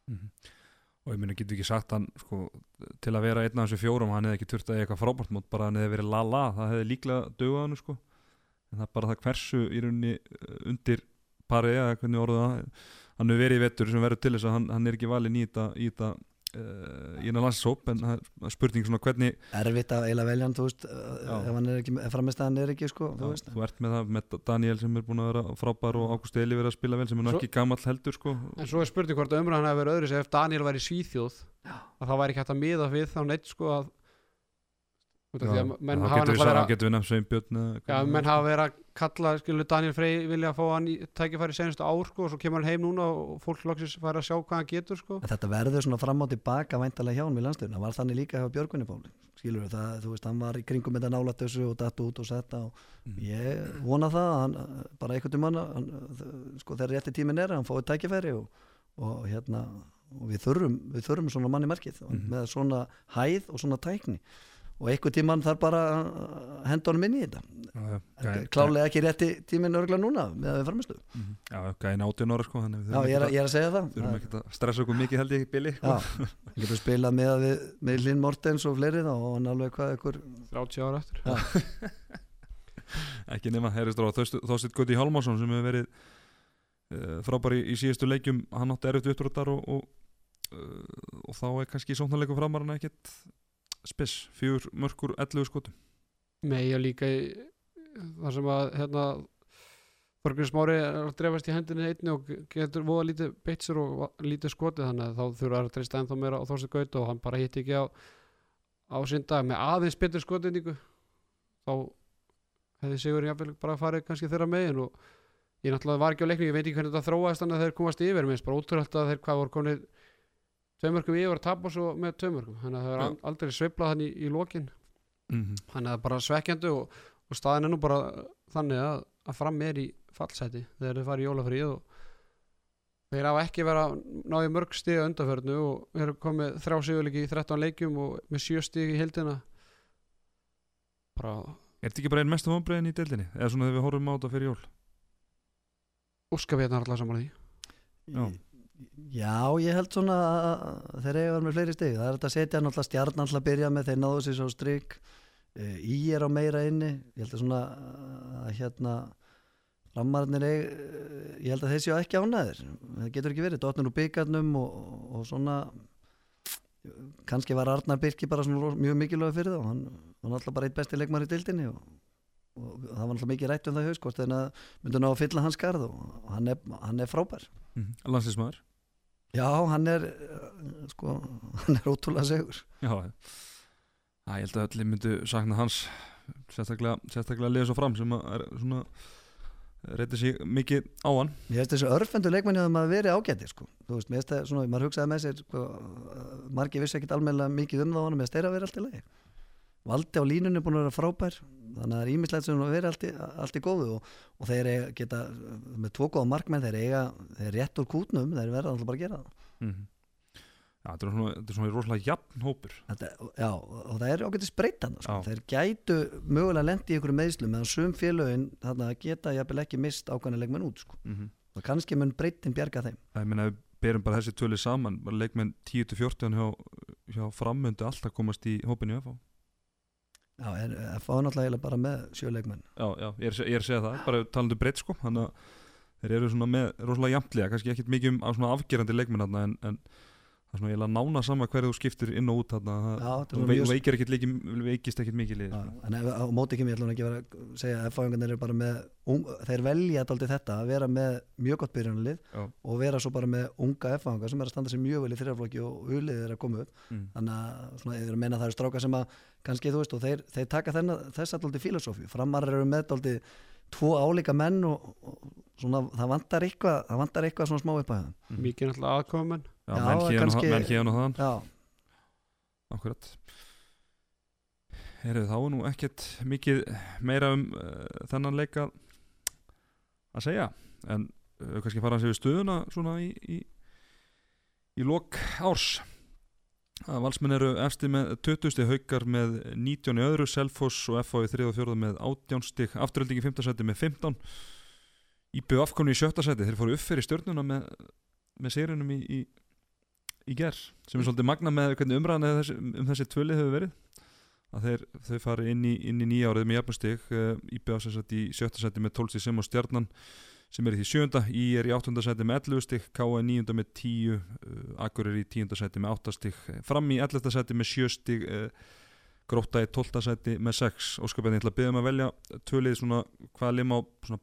Speaker 1: Mhm. og ég minna getur ekki sagt hann sko, til að vera einn af þessu fjórum hann hefði ekki þurft að eitthvað frábært mót bara hann hefði verið la-la, það hefði líklega dögað hann sko. en það er bara það hversu í rauninni uh, undir parið eða hvernig orðið það hann hefur verið í vettur sem verður til þess að hann, hann er ekki valin í þetta í þetta uh, í hennar landshóp en það er spurning svona hvernig
Speaker 2: erfitt að eiginlega velja hann, þú veist
Speaker 1: Já.
Speaker 2: ef hann er ekki, framistæðan er ekki sko, þú
Speaker 1: Já,
Speaker 2: veist
Speaker 1: þú ert með það með Daniel sem er búin að vera frábær og Ágúst Eli verið að spila vel sem er ekki gamall heldur sko.
Speaker 3: En svo er spurning hvort umræðan hefur verið öðru sem ef Daniel væri í Svíþjóð
Speaker 2: Já.
Speaker 3: að það væri ekki hægt að miða við þá neitt sko að út af því að menn
Speaker 1: þá
Speaker 3: hafa
Speaker 1: getur við, við nefnt Sveinbjörn eða
Speaker 3: Já, menn
Speaker 1: það
Speaker 3: hafa verið að kalla skilu, Daniel Frey vilja að fá hann í tækifæri senustu ár sko, og svo kemur hann heim núna og fólk loksins fær að sjá hvað hann getur sko.
Speaker 2: En þetta verður svona fram og tilbaka væntalega hjá hann í landstöðun, það var þannig líka hjá Björgunni Páli skilur það, þú veist, hann var í kringum þetta nálat þessu og datt út og setta og
Speaker 1: Mhm.
Speaker 2: ég vona það, að hann, bara einhvern uh, sko þegar rétti tíminn er hann fóði tækifæri og, og hérna og við þurfum, við þurfum svona manni merkið
Speaker 1: Mhm.
Speaker 2: með svona hæð og svona tækni og einhvern tímann þarf bara honum inn í þetta.
Speaker 1: Já, já,
Speaker 2: er klálega ekki rétti tíminn örgla núna með að við framistu
Speaker 1: Mhm. Já, gæðin átján ára sko við
Speaker 2: Já, ég er, að- ég er að segja það.
Speaker 1: að- þurfum ekki að stressa okkur mikið held ég ekki bili sko.
Speaker 2: Já, hann getur spilað með, að við, með Linn Mortens og fleiri þá og hann alveg hvað ykkur
Speaker 3: 30 ára eftir.
Speaker 1: Ekki nema, heyrðist á Þorstitt Gutti Hálmarsson sem hefur verið uh, frábær í, í síðustu leikjum hann átti erfitt uppbrottar og, og, uh, og þá er kannski sóknarleikum framarinn ekkert spes, fjúr mörkur 11 skotum.
Speaker 3: Nei, og líka í, þar sem að hérna Þorgrinn Smári er að drefast í hendinni einni og getur voða lítið beitt sér og lítið skotið þannig að þá þurfa að treysta ennþá meira á Þorstein Gaut og hann bara hitti ekki á á sinn dag með aðeins betur skotendingu þá hefði Sigur jafnvel bara farið kannski þeirra megin og ég náttúrulega var ekki á leiknum, ég veit ekki hvernig þetta þróaðist þannig að þeir komast yfir, minnst bara ótrúlega að þeir hvað voru konið tveimörkum yfir að tapa svo með tveimörkum, þannig að það er aldrei sveiflað þannig í, í lokin
Speaker 1: mm -hmm.
Speaker 3: þannig að það er bara svekkjandi og, og staðin er nú bara þannig að, að fram er í fallseti þegar þeir fara í jólafríð og þeir hafa ekki verið að ná í mörg stig að undanförnu og þeir eru komið þrjá sigurleiki í 13 leikjum og með 7 stig í heildina bara
Speaker 1: Er þetta ekki bara einn mestu vonbreiðin í deildinni? Eða svona þegar við horfum á þetta fyrir jól?
Speaker 3: óskapétnar allar saman því
Speaker 1: Já.
Speaker 2: Já, ég held svona að þeir eiga vera með fleiri stig. Það er þetta að setja náttúrulega stjarnan alltaf að byrja með þeir náðu sér svo strik. Í er á meira inni. Ég held að svona að hérna frammarnir eig ég held að þeir séu ekki ánæðir það getur ekki verið, dotnir úr byggarnum og, og svona kannski var Arnar Birki bara svona mjög mikilvæg fyrir þá. Hann var alltaf bara eitt besti leikmar í dildinni og það var alltaf mikið rætt um það hvort en að myndu ná að fylla hans garð og hann er, hann er frábær
Speaker 1: Mm -hmm. Landslismæður?
Speaker 2: Já, hann er uh, sko, hann er ótrúlega segur
Speaker 1: Já. Æ, ég held að allir myndu sakna hans sérstaklega, sérstaklega liða svo fram sem að er svona reytir sig mikið á hann
Speaker 2: Ég veist þessu örfendu leikmenni að maður verið ágæti sko. þú veist, mér veist það svona, maður hugsaði með sér sko, margir vissi ekkit almennilega mikið um það á hann með steyra að vera allt í lagi Valdi á línunni er búin að vera frábær þannig að það er ímislegt sem allt í, allt í góðu og, og þeir geta með tvo góða markmenn, þeir eiga þeir rétt úr kútnum, þeir verða alltaf bara að gera það
Speaker 1: mm Já, þetta er svona, þetta er svona rosalega jafn hópur
Speaker 2: Þetta, já, og það er ágætis breytan sko. Þeir gætu mögulega lendi í einhverju meðslu meðan sum félögin þarna geta jafnvel ekki mist ákvæmlega leikmenn út sko.
Speaker 1: mm -hmm.
Speaker 2: og kannski mun breytin bjarga þeim
Speaker 1: Það meina við berum bara þessi tölið saman leikmenn 10-14 hjá, hjá framöndu alltaf komast í hópinu FH
Speaker 2: Já, en að fá náttúrulega bara með sjöleikmenn
Speaker 1: Já, já, ég er, ég er að segja það, bara talandu breytt sko þannig að þeir eru svona með rosalega jafnlega, kannski ekkit mikið um svona afgerandi leikmenn þarna en, en það er svona eiginlega nána sama hverju þú skiptir inn og út þarna
Speaker 2: er
Speaker 1: þú
Speaker 2: svona
Speaker 1: vei,
Speaker 2: mjög-
Speaker 1: veikir ekkit líki, veikist ekkit mikið sko.
Speaker 2: en ef, á móti ekki mér ætlum ekki að vera að segja að F-fáingarnir eru bara með ung, þeir velja daldi þetta að vera með mjög gott byrjunarlið
Speaker 1: Já.
Speaker 2: og vera svo bara með unga F-fáingar sem er að standa sér mjög vel í þrjaflokki og ulið er að koma upp
Speaker 1: mm.
Speaker 2: þannig að svona, ég er að meina að það eru strákar sem að kannski þú veist og þeir, þeir taka þennan, þessa daldi filosófi framar eru með daldi tvo álíka menn og, og svona það vantar eitthvað það vantar eitthvað svona smá upp að það
Speaker 3: mikið náttúrulega aðkofumenn
Speaker 1: Já,
Speaker 2: Já,
Speaker 1: menn hérna
Speaker 2: kannski-
Speaker 1: menn hérna og þaðan.
Speaker 2: Já,
Speaker 1: Akkurat Herðu, þá er nú ekkert mikið meira um uh, þennan leika að segja en uh, kannski fara hans yfir stöðuna svona í í, í lok árs að valsmenn eru efsti með 20 stig haukar með 19 í öðru Selfoss og FH í 3 og 4 með 18 stig afturölding í 5. seti með 15 IBF kom í sjötta seti, þeir fóru upp fyrir stjörnuna með, með sérunum í, í, í ger sem er svolítið magna með umræðan um þessi tvölið hefur verið að þeir, þau fari inn í, í nýja árið með uh, IBF sem sett í sjötta seti með 12 stig sem á stjarnan sem er í því sjönda, I er í áttunda seti með 11 stig, K er níunda með 10 uh, Akur er í tíunda seti með 8 stig fram í 11. seti með 7 stig uh, Gróta í 12. seti með 6 Óskapæðin, ég ætla að byggja um að velja tvölið svona hvaða lið má svona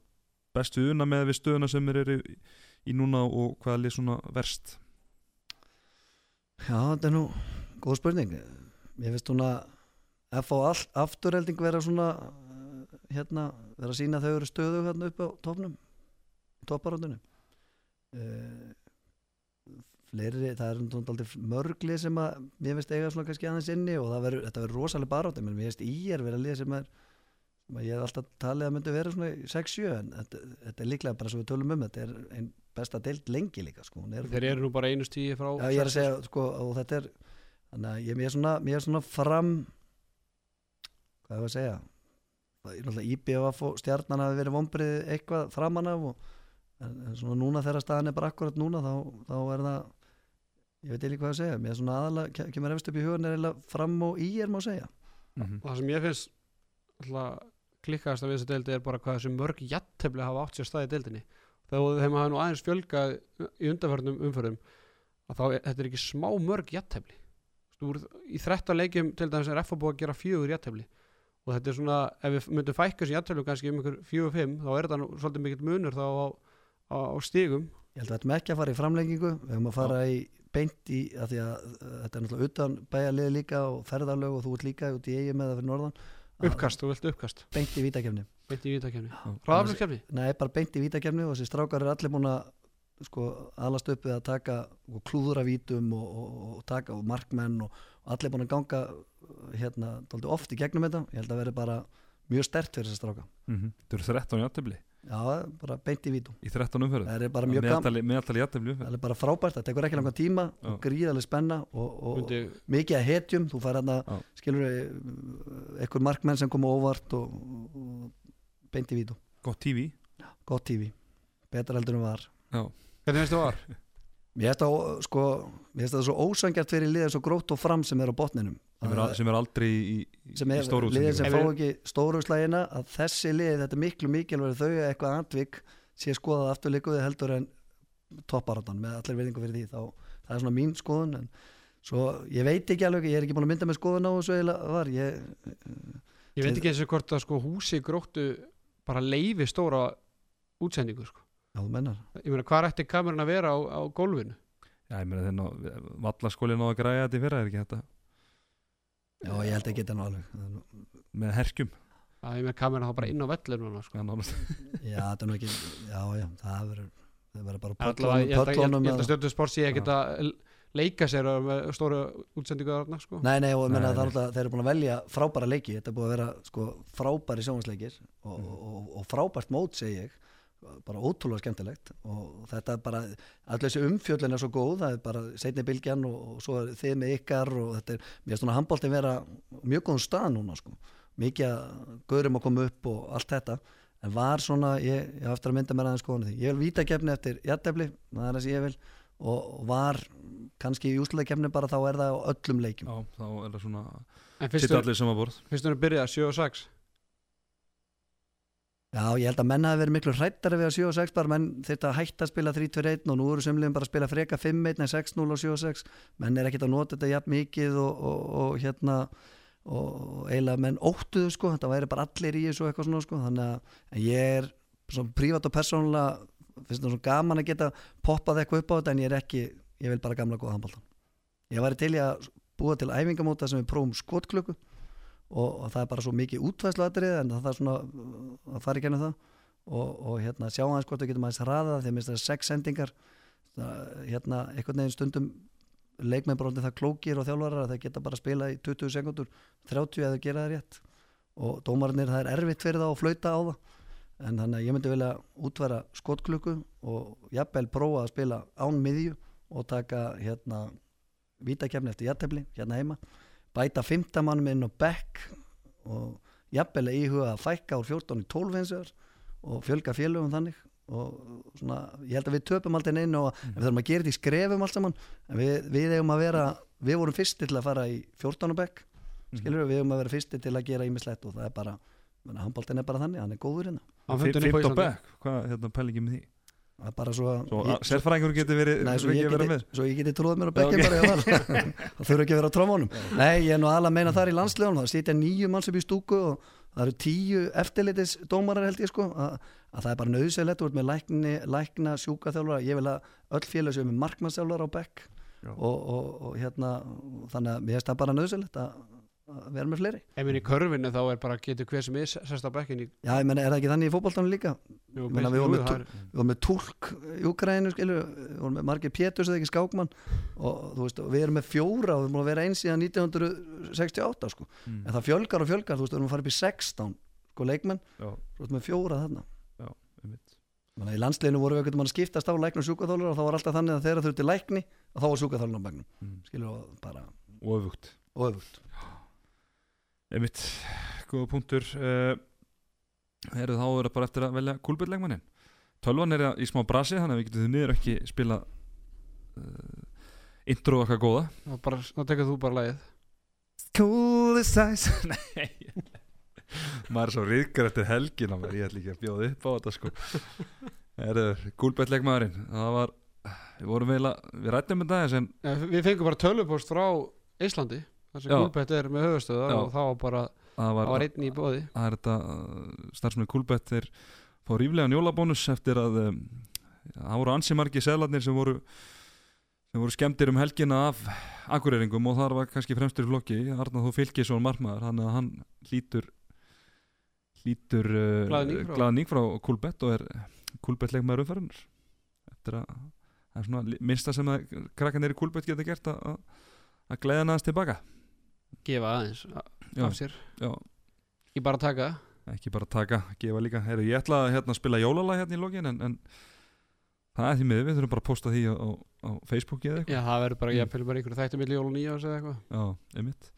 Speaker 1: bestu una með við stöðuna sem eru í, í núna og hvaða lið svona verst
Speaker 2: Já, þetta er nú góð spurning Ég finnst hún að F á all, afturhelding vera svona uh, hérna, vera að sína að þau eru stöðu hérna upp á topnum topparöndunum uh, fleiri, það er aldrei mörgli sem að mér finnst eiga svona kannski aðeins inni og verður, þetta verður rosalega barátt menn mér finnst í er verið að liða sem er sem að ég hef alltaf talið að myndi vera svona 6-7 en þetta, þetta er líklega bara svo við tölum um þetta er einn besta deild lengi líka sko. Er,
Speaker 3: þeir eru nú bara einu stíði frá
Speaker 2: Já, ég er að segja, sko, og þetta er þannig að ég mér er svona, mér er svona fram hvað er að segja það er náttúrulega IBF og stjarnan hafi verið vombrið eitthvað framan af og en, en svona núna þegar staðan er bara akkurat núna þá, þá er það ég veit ekki hvað að segja, mér er svona aðalega ke- kemur efst upp í hugan er eiginlega fram og í er má segja.
Speaker 1: Mm -hmm.
Speaker 3: það sem ég finnst alltaf klikkaðast af þessu deildi er bara hvað þessu mörg jattefli hafa átt sér stað í deildinni. Þegar þeim hafa nú aðeins fjölgað í undanförnum umförum að þá er, þetta er ekki smá mörg jattefli í 13 leikjum til dæmis er FA búið að gera fjögur jattefli og þetta er svona, ef við myndum fækka þessu jattefli kannski um ykkur fjögur fimm þá er þetta nú svolítið mikill munur þá á, á, stigum.
Speaker 2: Ég held að þetta með ekki að fara í framlengingu. Við höfum að fara í beint í að því að uh, þetta er náttúrulega utan bæjarlið líka og ferðarlög og þú ert líka út í eigi með það fyrir norðan.
Speaker 3: Uppkast, þú vilt uppkast.
Speaker 2: Beint í vítakefni
Speaker 3: beint í vítakefni
Speaker 1: Já.
Speaker 3: hraðaflöskefni
Speaker 2: Nei, bara beint í vítakefni og þessi strákar er allir búin að sko, alast upp við að taka og klúðra vítum og, og, og taka og markmenn og, og allir búin að ganga uh, hérna dálítið oft í gegnum þetta. Ég held að vera bara mjög stert fyrir þessi stráka.
Speaker 1: Þetta eru 13 játefli
Speaker 2: Já, bara beint í vítum
Speaker 1: í 13 umferð
Speaker 2: það er bara mjög gaman.
Speaker 1: meðaltali umferð.
Speaker 2: Það er bara frábært, það tekur ekki langan tíma
Speaker 1: Já.
Speaker 2: og gríðarlega spenna og, og
Speaker 3: Myndi,
Speaker 2: mikið að hetjum, þú fær hérna skilur einhver markmenn sem koma óvart og, og beint í vítum
Speaker 1: Gott TV
Speaker 2: gott TV, betra heldur en var.
Speaker 1: Já,
Speaker 3: hvernig finnst þú var?
Speaker 2: Mér finnst það sko, mér finnst það svo ósangjart fyrir liðið svo grótt og fram sem er á botninum
Speaker 1: sem er, sem er aldrei í, í,
Speaker 2: er
Speaker 1: stóru
Speaker 2: liðið sem fá ekki stóruðslægina að þessi lið, þetta er miklu mikilvæg þau að eitthvað andvik sé skoðað afturlíkuði heldur en topparáttan með allir veitingu fyrir því þá, það er svona mín skoðun en svo ég veit ekki alveg, ég er ekki búin að mynda með skoðun á þessu eiginlega var ég,
Speaker 3: ég veit ekki eins og hvort að sko húsi gróttu bara leifi stóra útsendingu sko.
Speaker 2: já
Speaker 3: ég meina hvað ætti kameran að vera á, á gólfinu?
Speaker 1: Já, ég meina þeir vallaskóli náðu að græja þetta í fyrra er ekki þetta
Speaker 2: já ég held ekki þetta nú alveg Það er
Speaker 1: með herkjum
Speaker 3: að ég meina kameran þá bara inn á vellur núna, sko.
Speaker 1: Já,
Speaker 2: þetta er nú ekki, já já það verður það verður bara
Speaker 3: ég að- ég
Speaker 2: pöllunum
Speaker 3: ég held að stjórnum sport sé ekkert að leika sér með stóru útsendingu þarna sko.
Speaker 2: Nei, nei, og ég menna
Speaker 1: Nei,
Speaker 2: að það er
Speaker 1: nei.
Speaker 2: alltaf, þeir eru búin að velja frábæra leiki, þetta er búin að vera sko, frábæri sjónvarsleikir og,
Speaker 1: Mhm.
Speaker 2: og, og, og frábært mót segi ég bara ótrúlega skemmtilegt og þetta er bara, allir þessi umfjöllin er svo góð, það er bara seinni bylgjan og, og svo er þið með ykkar og þetta er, mér er svona handbóltin vera mjög góðum stað núna sko, mikið að gaurum að koma upp og allt þetta. En var svona, ég, ég haf eftir að mynda mér aðeins skoðan því, ég vil víta kefni eftir jættefli, það er það sem ég vil og, var kannski í úslega kefni bara þá er það á öllum leikjum.
Speaker 1: Já, þá er það svona
Speaker 3: en
Speaker 1: Sitt
Speaker 3: fyrst
Speaker 1: allir sem að borð.
Speaker 3: þú að byrja 7 og 6
Speaker 2: Já, ég held að menn hafi verið miklu hrættari við að 7 og 6 bara menn þurfti að hætta að spila 3-2-1 og nú eru semliðum bara að spila freka 5-1 en 6-0 og 7 og 6 menn er ekkert að nota þetta jafn mikið og, og, og hérna og eiginlega menn óttuðu sko þetta væri bara allir í þessu eitthvað svona sko þannig að ég er svona prívat og persónulega finnst það svona gaman að geta poppað eitthvað upp á þetta en ég er ekki, ég vil bara gamla góða handbóltan ég væri til í að búa til æfingamóta sem við prófum skotklukku og, og það er bara svo mikið útvæðsluatrið en það er svona uh, að fara í gennum það. Og, og hérna sjá aðeins hvort við getum aðeins hraða því að minnst það er sex sendingar það, hérna einhvern veginn stundum leikmenn orðið það klókir og þjálfarar að það geta bara að spila í 20 sekundur 30 eða gera það rétt. Og dómarnir það er erfitt fyrir það að flauta á það. En þannig að ég myndi vilja útværa skotklukku og jafnvel prófa að spila án miðju og taka hérna vítakefni eftir jættefli hérna heima bæta 15 mannum inn á bekk og jafnvel að íhuga að fækka úr 14 í 12 eins og og fjölga félögum þannig og svona, ég held að við töpum aldrei neinn og
Speaker 1: Mm.
Speaker 2: við þurfum að gera þetta í skrefum allt saman en við, við eigum að vera við vorum fyrsti til að fara í 14. bekk
Speaker 1: Mhm.
Speaker 2: skilur við, eigum að vera fyrsti til að gera ímislegt og það er bara, handbóltin er bara þannig hann er góður hérna,
Speaker 3: Hann fundin upp á
Speaker 1: Fimt á
Speaker 3: Íslandi.
Speaker 1: bekk, hvað hérna pælingi með því
Speaker 2: er bara svo, ég,
Speaker 1: sérfræðingur getur verið
Speaker 2: Nei, svo ég,
Speaker 1: að
Speaker 2: geti,
Speaker 1: með.
Speaker 2: svo ég geti tróð mér á bekkin það þurfa ekki að vera á trómunum nei, ég er nú alveg að meina þar í landslegunum það sitja nýju manns upp í stúku og það eru tíu eftirlitis dómarar held ég sko að, að það er bara nöðsælegt út með lækni, lækna sjúkaþjálfara ég vil að öll félag séu með markmannsþjálfara á bekk og, og, og hérna þannig að mér finnst það bara nöðsælegt að, að vera með fleiri.
Speaker 3: Ef minn í körfinu þá er bara getur hver sem er sest á bekkin í
Speaker 2: já, ég meina, er það ekki þannig í fótballtanum líka?
Speaker 3: Jú,
Speaker 2: Ég meina,
Speaker 3: jú,
Speaker 2: við vorum með
Speaker 3: það er-
Speaker 2: við vorum með tólk í Ukraínu skilur, við. Vorum með margir Péturs eða ekki skákmann. Og þú veist, og við erum með fjóra og við búin að vera eins síðan 1968 sko.
Speaker 1: Mm.
Speaker 2: en það fjölgar og fjölgar, þú veist, við erum að fara upp í 16 sko leikmenn,
Speaker 1: Já,
Speaker 2: þú veist með fjóra þarna.
Speaker 1: Einmitt.
Speaker 2: Menna, í landsleginu voru við einhvern veginn að skiptast á lækn og sjúkaþálar og þá var alltaf þannig að þeirra þurfti lækni og þá var sjúkaþálar á begnum
Speaker 1: Mm.
Speaker 2: skilur og bara
Speaker 1: Og öfugt.
Speaker 2: Öfugt
Speaker 1: Einmitt, góða punktur. Uh, Eru þá er það bara eftir að velja kúlbyrleikmannin Tölvan er í smá brasi þannig að við getum því miður ekki spila uh, intro okkar góða.
Speaker 3: Þá tekur þú bara lagið.
Speaker 1: Cool as ice. Nei. Maður er svo riðgar eftir helgina maður. Ég ætla ekki að bjóða upp á þetta sko. Eru kúlbyrleikmaðurinn Það var Við vorum eiginlega Við rættum með það en
Speaker 3: Við fengum bara tölvupost frá Íslandi þar sem. Gulbett er með höfustöða og þá var bara,
Speaker 1: það var,
Speaker 3: var einn í bóði
Speaker 1: það er þetta starfsmenn Kúlbett þeir fá ríflega njólabónus eftir að um, það voru ansi margi seðlarnir sem voru sem voru skemmtir um helgina af akureyringum og þar var kannski fremstur flokki Arnar Þó Fylkisson margmaður hann, hann hlýtur hlýtur uh,
Speaker 3: Glaðning frá-
Speaker 1: Kúlbett og er Kúlbett leikmaður umferðunar eftir að það er svona minnsta sem að krakkanir í Kúlbett geta gert að, gleða aðeins tilbaka
Speaker 3: gefa aðeins
Speaker 1: Já.
Speaker 3: af sér
Speaker 1: Já,
Speaker 3: ekki bara taka
Speaker 1: ekki bara taka, gefa líka Heru, ég ætla að hérna, spila jólalag hérna í lokin en, en það er því miður, við þurfum bara að posta því á, á, á Facebooki eða eitthvað
Speaker 3: Já, það verður bara,
Speaker 1: Mm.
Speaker 3: ég fylgur bara einhverju þætti milli jól og nýja eða eitthvað
Speaker 1: já, einmitt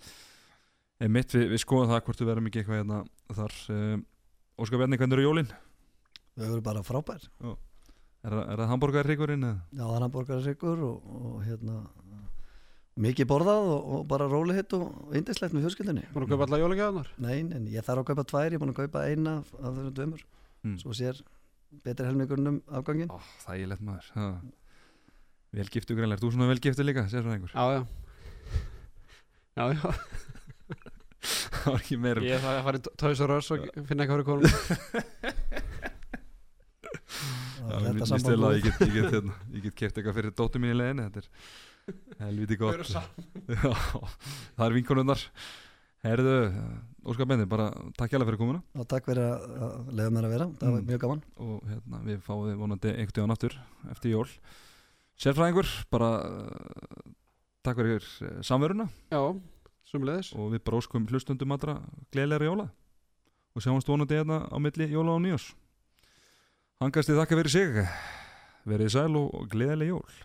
Speaker 1: einmitt, við, við skoðum það hvort við verðum ekki eitthvað hérna þar um, Óskar Bjarni, hvernig eru jólin?
Speaker 2: við erum bara frábær
Speaker 1: Er, það- er það hambúrgarríkurinn? eða?
Speaker 2: já, þannig að borgar sigur og, og hérna mikið borðað og, og bara róli hitt og indislegt með fjölskyldunni
Speaker 3: Búin að kaupa alla jólagjafnar
Speaker 2: Nei, en ég þarf að kaupa tvær, ég er búin að kaupa eina af af þessum dömur,
Speaker 1: Mm.
Speaker 2: svo sér betri helmingurinn um afgangin
Speaker 1: Ó, það er lett maður ha. Vel giftu greinlega, er þú svona vel giftu líka? Sér það einhver?
Speaker 3: Já, já Já, já,
Speaker 1: það var ekki meira
Speaker 3: ég þarf að fara í Toys R Us og finna konum
Speaker 1: stela að ég get, ég get, hérna, get keft eitthvað fyrir dóttur mín í leiðinni þetta er helviti gott. Já, það er vinkonunnar Herðu, Óskar Bendi, bara takk hjá fyrir komuna.
Speaker 2: Og takk fyrir að, leiða mér að vera, það var
Speaker 1: Mm.
Speaker 2: mjög gaman.
Speaker 1: Og hérna, við fáum þið vonandi einhvern tíðan aftur eftir jól. Sérfræðingur, bara uh, takk fyrir uh, samveruna.
Speaker 3: Já, sumulegðis
Speaker 1: og við bara óskum hlustundum allra gleðilega jóla. Og sjáumst vonandi hérna á milli jóla og nýjós Hangast þið þakka fyrir sig. Verið sæl og, og gleðilega jól